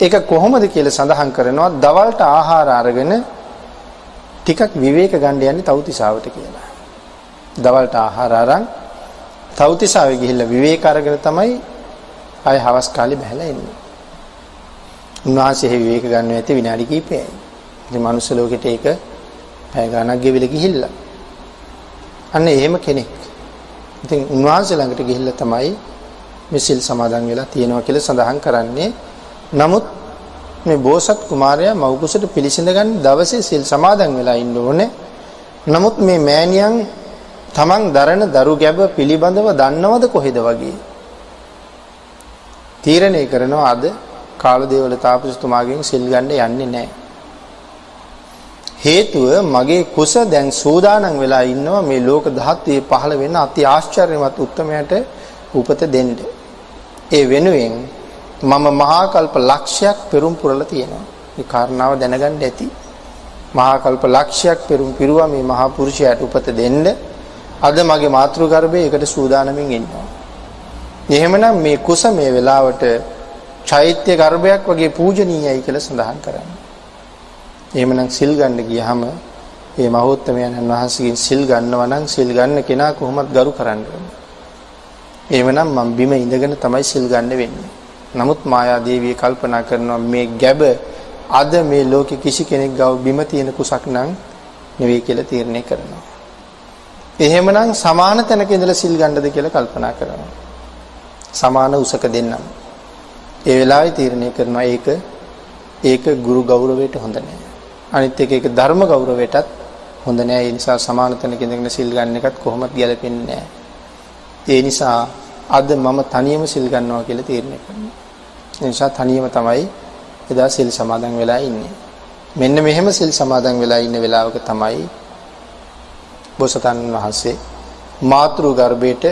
ඒක කොහොමද කියලා සඳහන් කරනවා දවල්ට ආහාර අරගෙන ටිකක් විවේක ගන්න යන්නේ තවුතිසාවට කියලා. දවල්ට ආහාර අරන් තවුතිසාවේ ගිහිල්ලා විවේක අරගෙන තමයි ආය හවස් කාලේ බහැලා එන්නේ. උන්වහන්සේ විවේක ගන්න ඇති විනාඩි කිහිපයයි. ඉතින් මනුස්ස ලෝකෙට ඒක පැය ගණනක් ගෙවිලා ගිහිල්ලා. අන්න එහෙම කෙනෙක්. ඉතින් උන්වහන්සේ ළඟට ගිහිල්ලා තමයි මෙසිල් සමාදන් වෙලා තියෙනවා කියලා සඳහන් කරන්නේ. නමුත් මේ බෝසත් කුමාරයා මව්කුසට පිළිසිඳ ගන්න දවසේ සිල් සමාදන් වෙලා ඉන්න ඕනේ. නමුත් මේ මෑණියන් තමන් දරන දරු ගැබ පිළිබඳව දන්නවද කොහෙද වගේ? තීරණය කරනවා අද කාලදේවල තාපසතුමාගෙන් සිල් ගන්න යන්නේ නැහැ. හේතුව මගේ කුස දැන් සූදානම් වෙලා ඉන්නවා මේ ලෝක ධාතුවේ පහළ වෙන අති ආශ්චර්යමත් උත්මයට උපත දෙන්න. ඒ වෙනුවෙන් මම මහා කල්ප ලක්ෂයක් පෙරම් පුරලා තියෙනවා. මේ කාරණාව දැනගන්න ඇති. මහා කල්ප ලක්ෂයක් පෙරම් පිරුවා මේ මහා පුරුෂයාට උපත දෙන්න. අද මගේ මාතෘ ගර්භයේ ඒකට සූදානමින් ඉන්නවා. එහෙමනම් මේ කුස මේ වෙලාවට චෛත්‍ය ගර්භයක් වගේ පූජනීයයි කියලා සඳහන් කරන්නේ. එහෙමනම් සිල් ගන්න ගියහම මේ මහෞත්මයන් වහන්සේගෙන් සිල් ගන්නවා නම් සිල් ගන්න කෙනා කොහොමද ගරු කරන්න ඕනේ. එහෙමනම් මම බිම ඉඳගෙන තමයි සිල් ගන්න වෙන්නේ. නමුත් මායා දේවිය කල්පනා කරනවා මේ ගැබ අද මේ ලෝකෙ කිසි කෙනෙක් ගාව බිම තියෙන කුසක් නම් නෙවෙයි කියලා තීරණය කරනවා. එහෙමනම් සමාන තැනක ඉඳලා සිල් ගන්නද කියලා කල්පනා කරනවා. සමාන උසක දෙන්නම්. ඒ වෙලාවේ තීරණය කරනවා ඒක ඒක ගුරු ගෞරවයට හොඳ නැහැ. අනිත් එක ඒක ධර්ම ගෞරවයටත් හොඳ නැහැ. ඒ නිසා සමාන තැනක ඉඳගෙන සිල් ගන්න එකත් කොහොමද ගැලපෙන්නේ නැහැ. ඒ නිසා අද මම තනියම සිල් ගන්නවා කියලා තීරණය කරනවා. ඒ නිසා තනියම තමයි එදා සිල් සමාදන් වෙලා ඉන්නේ. මෙන්න මෙහෙම සිල් සමාදන් වෙලා ඉන්න වෙලාවක තමයි බෝසතාණන් වහන්සේ මාතෘ ගර්භයට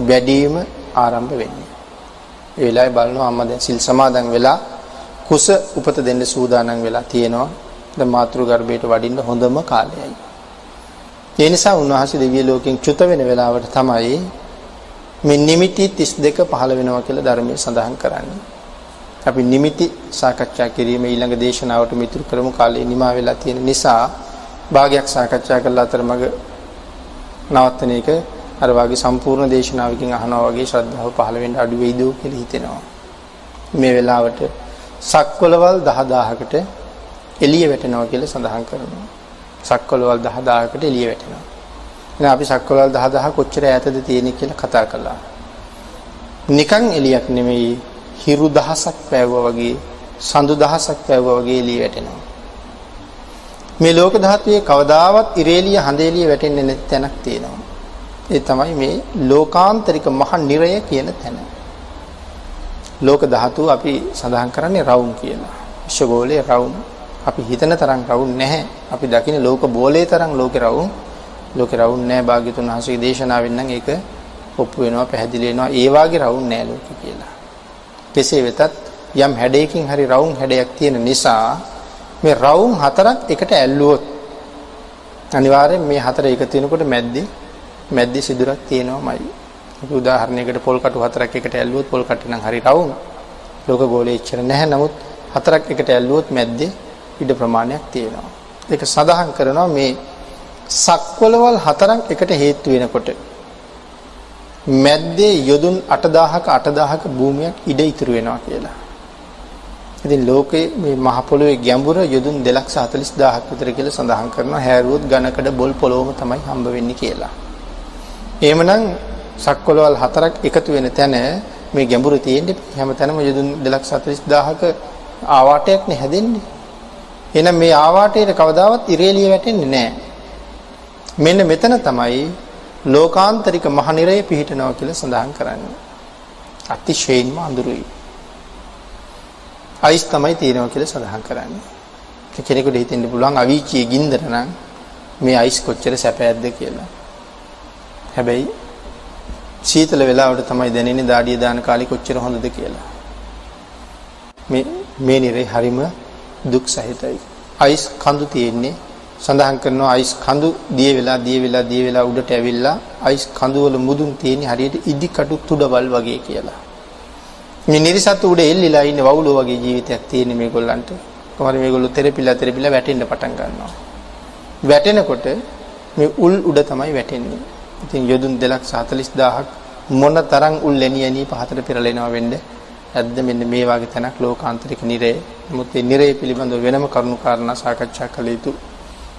වැඩිම ආරම්භ වෙන්නේ. ඒ වෙලාවේ බලනවා අම්මා දැන් සිල් සමාදන් වෙලා කුස උපත දෙන්න සූදානම් වෙලා තියෙනවා. දැන් මාතෘ ගර්භයට වඩින්න හොඳම කාලයයි. ඒ නිසා උන්වහන්සේ දිව්‍ය ලෝකෙන් චුත වෙන වෙලාවට තමයි මේ නිමිති 32 පහළ වෙනවා කියලා ධර්මයේ සඳහන් කරන්නේ. අපි නිමිති සාකච්ඡා කිරීම ඊළඟ දේශනාවට මිතුරු කරමු කාලේ නිමා වෙලා තියෙන නිසා භාගයක් සාකච්ඡා කළා අතරමඟ නවත්තන එක අර වාගේ සම්පූර්ණ දේශනාවකින් අහනවා වගේ ශ්‍රද්ධාව පහළ වෙන්න අඩු වෙයිද කියලා හිතෙනවා. මේ වෙලාවට සක්වලවල් 10000කට එළිය වැටෙනවා කියලා සඳහන් කරනවා. සක්වලවල් 10000කට එළිය වැටෙනවා. එහෙනම් අපි සක්වලවල් 10000 කොච්චර ඈතද තියෙන්නේ කියලා කතා කළා. නිකන් එළියක් නෙමෙයි හිරු දහසක් පෑවුවා වගේ සඳු දහසක් පෑවුවා වගේ එළිය වැටෙනවා. මේ ලෝක ධාතුවේ කවදාවත් ඉරේලිය හඳේලිය වැටෙන්නේ නැති තැනක් තියෙනවා. ඒ තමයි මේ ලෝකාන්තරික මහ නිරය කියන තැන. ලෝක ධාතුව අපි සඳහන් කරන්නේ රවුම් කියලා. විශ්වගෝලයේ රවුම්. අපි හිතන තරම් රවුම් නැහැ. අපි දකින ලෝක බෝලේ තරම් ලෝකේ රවුම් ලෝකේ රවුම් නැහැ. භාග්‍යතුන් වහන්සේගේ දේශනාවෙන් නම් ඒක ඔප්පු වෙනවා පැහැදිලි වෙනවා. ඒ වාගේ රවුම් නැහැ ලෝකේ කියලා. කෙසේ වෙතත් යම් හැඩයකින් හරි රවුම් හැඩයක් තියෙන නිසා මේ රවුම් හතරක් එකට ඇල්ලුවොත් අනිවාර්යෙන් මේ හතර එකතු වෙනකොට මැද්දේ මැද්දේ සිදුරක් තියෙනවමයි. අපි උදාහරණයකට පොල් කටු හතරක් එකට ඇල්ලුවොත් පොල් කටු නම් හරි රවුම්. ලෝක ගෝලයේ ඉච්චර නැහැ. නමුත් හතරක් එකට ඇල්ලුවොත් මැද්දේ ඉඩ ප්‍රමාණයක් තියෙනවා. ඒක සඳහන් කරනවා මේ සක්වලවල් හතරක් එකට හේතු වෙනකොට මැද්දේ යොදුන් 8000ක 8000ක භූමියක් ඉඩ ඉතුරු වෙනවා කියලා. ඉතින් ලෝකේ මේ මහ පොළොවේ ගැඹුර යොදුන් 240000ක් විතර කියලා සඳහන් කරනවා. හැරුවොත් ඝනකඩ බොල් පොළොවම තමයි හම්බ වෙන්නේ කියලා. එහෙමනම් සක්වලවල් හතරක් එකතු වෙන තැන මේ ගැඹුරු තියෙන්නේ හැමතැනම යොදුන් 240000ක ආවාටයක් නේ හැදෙන්නේ. එහෙනම් මේ ආවාටයට කවදාවත් ඉරේලිය වැටෙන්නේ නැහැ. මෙන්න මෙතන තමයි ලෝකාන්තරික මහනිරය පිහිටනවා කියලා සඳහන් කරන්නේ. අතිශයින්ම අඳුරුයි. අයිස් තමයි තියෙනවා කියලා සඳහන් කරන්නේ. කෙනෙකුට හිතෙන්න පුළුවන් අවීචියේ ගින්දර නම් මේ අයිස් කොච්චර සැපයක්ද කියලා. හැබැයි සීතල වෙලාවට තමයි දැනෙන්නේ දාඩිය දාන කාලේ කොච්චර හොඳද කියලා. මේ මේ නිරේ හරිම දුක් සහිතයි. අයිස් කඳු තියෙන්නේ සඳහන් කරනවා අයිස් කඳු දිය වෙලා දිය වෙලා දිය වෙලා උඩට ඇවිල්ලා අයිස් කඳු වල මුදුන් තියෙන්නේ හරියට ඉදි කටු තුඩවල් වගේ කියලා. මේ නිරිසතු උඩ එල්ලිලා ඉන්න වවුලෝ වගේ ජීවිතයක් තියෙන මේගොල්ලන්ට. කොහොමද මේගොල්ලෝ තෙරපිලා තෙරපිලා වැටෙන්න පටන් ගන්නවා. වැටෙනකොට මේ උල් උඩ තමයි වැටෙන්නේ. ඉතින් යොදුන් 240000ක් මොන තරම් උල් ලැණි ඇණි පහතට පෙරලෙනවා වෙන්නේ. ඇද්ද මෙන්න මේ වගේ තැනක් ලෝකාන්තරික නිරය. නමුත් මේ නිරය පිළිබඳව වෙනම කරුණු කාරණා සාකච්ඡා කළ යුතු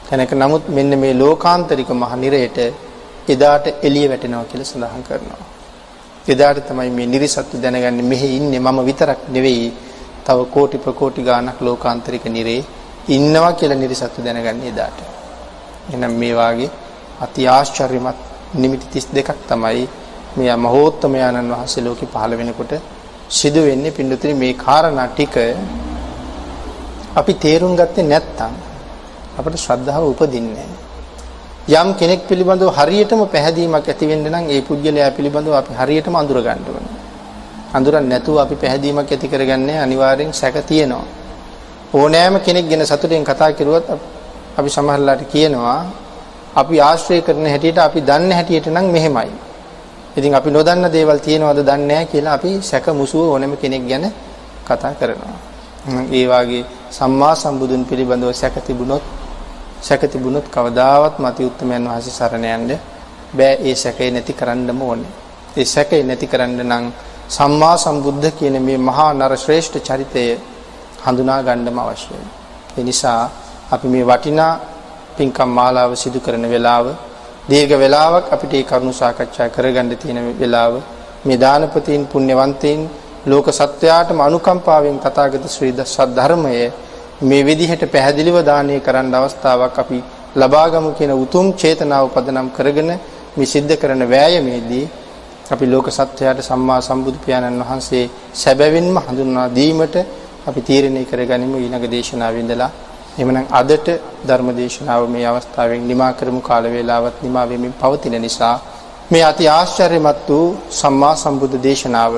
තැනක නමුත් මෙන්න මේ ලෝකාන්තරික මහ නිරයට එදාට එළිය වැටෙනවා කියලා සඳහන් කරනවා. එදාට තමයි මේ නිරිසත්තු දැනගන්නේ මෙහි ඉන්නේ මම විතරක් නෙවෙයි තව කෝටි ප්‍රකෝටි ගාණක් ලෝකාන්තරික නිරේ ඉන්නවා කියලා නිරිසත්තු දැනගන්නේ එදාට. එහෙනම් මේ වාගේ අති ආශ්චර්යමත් නිමිති 32ක් තමයි මේ මහෝත්තමයන්න් වහන්සේ ලෝකෙ පහළ වෙනකොට සිදු වෙන්නේ පින්නතුනි මේ කාරණා ටික අපි තේරුම් ගත්තේ නැත්නම් අපට ශ්‍රද්ධාව උපදින්නේ යම් කෙනෙක් පිළිබඳව හරියටම පැහැදීමක් ඇති වෙන්න නම් ඒ පුද්ගලයා පිළිබඳව අපි හරියටම අඳුර ගන්න ඕනේ. අඳුරන්නේ නැතුව අපි පැහැදීමක් ඇති කරගන්නේ අනිවාර්යෙන් සැක තියෙනවා. ඕනෑම කෙනෙක් ගැන සතුටින් කතා කරුවත් අපි සමහරලාට කියනවා අපි ආශ්‍රය කරන හැටියට අපි දන්න හැටියට නම් මෙහෙමයි. ඉතින් අපි නොදන්න දේවල් තියෙනවද දන්නේ නැහැ කියලා අපි සැක මුසුව ඕනෑම කෙනෙක් ගැන කතා කරනවා. ඒ වාගේ සම්මා සම්බුදුන් පිළිබඳව සැක තිබුණොත් සැක තිබුණොත් කවදාවත් මති උත්තමයන් වහන්සේ සරණ යන්න බෑ ඒ සැකේ නැති කරන්නම ඕනේ. ඒ සැකේ නැති කරන්න නම් සම්මා සම්බුද්ධ කියන මේ මහා නර ශ්‍රේෂ්ඨ චරිතය හඳුනා ගන්නම අවශ්‍යයි. ඒ නිසා අපි මේ වටිනා පින්කම් මාලාව සිදු කරන වෙලාව දීර්ඝ වෙලාවක් අපිට මේ කරුණු සාකච්ඡා කරගන්න තියෙන වෙලාව මේ දානපතීන් පුණ්‍යවන්තයින් ලෝක සත්‍යයටම අනුකම්පාවෙන් තථාගත ශ්‍රී සද්ධර්මයේ මේ විදිහට පැහැදිලිව දානය කරන්න අවස්ථාවක් අපි ලබාගමු කියන උතුම් චේතනාව පදනම් කරගෙන මේ සිද්ධ කරන වෑයමේදී අපි ලෝක සත්‍යයට සම්මා සම්බුදු පියාණන් වහන්සේ සැබවින්ම හඳුන්වා දීමට අපි තීරණය කරගනිමු. ඊළඟ දේශනාවේ ඉඳලා එhmenan අදට ධර්ම දේශනාව මේ අවස්ථාවෙන් නිමා කරමු. කාල වේලාවත් නිමා වෙමින් පවතින නිසා මේ අති ආශ්චර්යමත් වූ සම්මා සම්බුද්ධ දේශනාව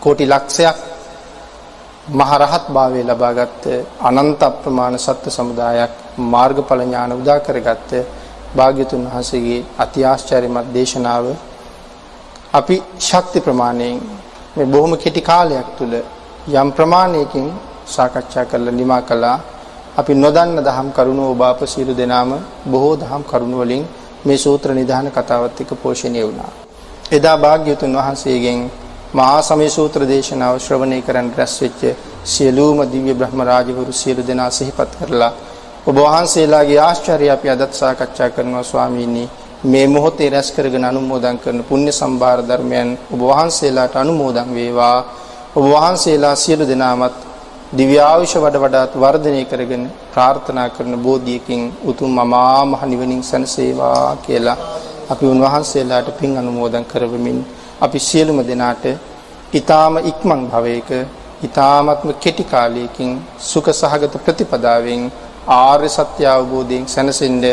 කෝටි ලක්ෂයක් මහරහත් භාවය ලබාගත් අනන්ත අප්‍රමාණ සත්ත්ව සමුදායක් මාර්ගඵල ඥාන උදා කරගත්ත භාග්‍යතුන් වහන්සේගේ අති ආශ්චර්යමත් දේශනාව අපි ශක්ති ප්‍රමාණයෙන් මේ බොහොම කෙටි කාලයක් තුල යම් ප්‍රමාණයකින් සාකච්ඡා කරලා නිමා කළා. අපි නොදන්න දහම් කරුණු ඔබ අප සියලු දෙනාම බොහෝ දහම් කරුණු වලින් මේ සූත්‍ර නිධාන කතාවත් එක්ක පෝෂණය වුණා. එදා භාග්‍යවතුන් වහන්සේගෙන් මහා සමය සූත්‍ර දේශනාව ශ්‍රවණය කරන්න රැස් වෙච්ච සියලුම දිව්‍ය බ්‍රහ්ම රාජවරු සියලු දෙනා සිහිපත් කරලා ඔබ වහන්සේලාගේ ආශ්චර්ය අපි අදත් සාකච්ඡා කරනවා ස්වාමීනි මේ මොහොතේ රැස් කරගෙන අනුමෝදන් කරන පුණ්‍ය සම්භාර ධර්මයන් ඔබ වහන්සේලාට අනුමෝදන් වේවා ඔබ වහන්සේලා සියලු දෙනාමත් දිව්‍ය ආයුෂ වඩ වඩාත් වර්ධනය කරගෙන ප්‍රාර්ථනා කරන බෝධියකින් උතුම් අමා මහ නිවනින් සැනසේවා කියලා අපි උන්වහන්සේලාට පින් අනුමෝදන් කරවමින් අපි සියලුම දෙනාට ඊ타ම ඉක්මන් භවයක ඊ타මත්ම කෙටි කාලයකින් සුඛ සහගත ප්‍රතිපදාවෙන් ආර්ය සත්‍ය අවබෝධයෙන් සැනසෙන්න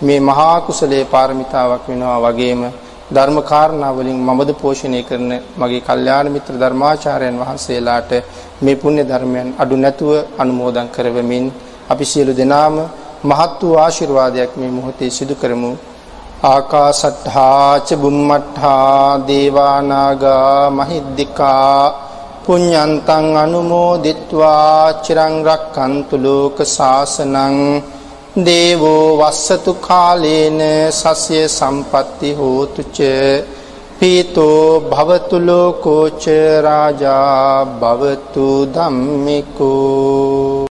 මේ මහා කුසලයේ පාරමිතාවක් වෙනවා වගේම ධර්ම කාරණා වලින් මමද පෝෂණය කරන මගේ කල්යාණ මිත්‍ර ධර්මාචාර්යයන් වහන්සේලාට මේ පුණ්‍ය ධර්මයන් අඩු නැතුව අනුමෝදන් කරවමින් අපි සියලු දෙනාම මහත් වූ ආශිර්වාදයක් මේ මොහොතේ සිදු කරමු. ආකාසට්ඨා ච බුම්මට්ඨා දේවා නාග මහිද්దికා පුඤ්ඤන්තං අනුමෝදිත්වා. චිරං රක්ඛන්තු ලෝක සාසනං දේවෝ වස්සතු කාලේන සස්ය සම්පatti හෝතු ච පීතෝ භවතු ලෝකෝච රාජා භවතු ධම්මිකෝ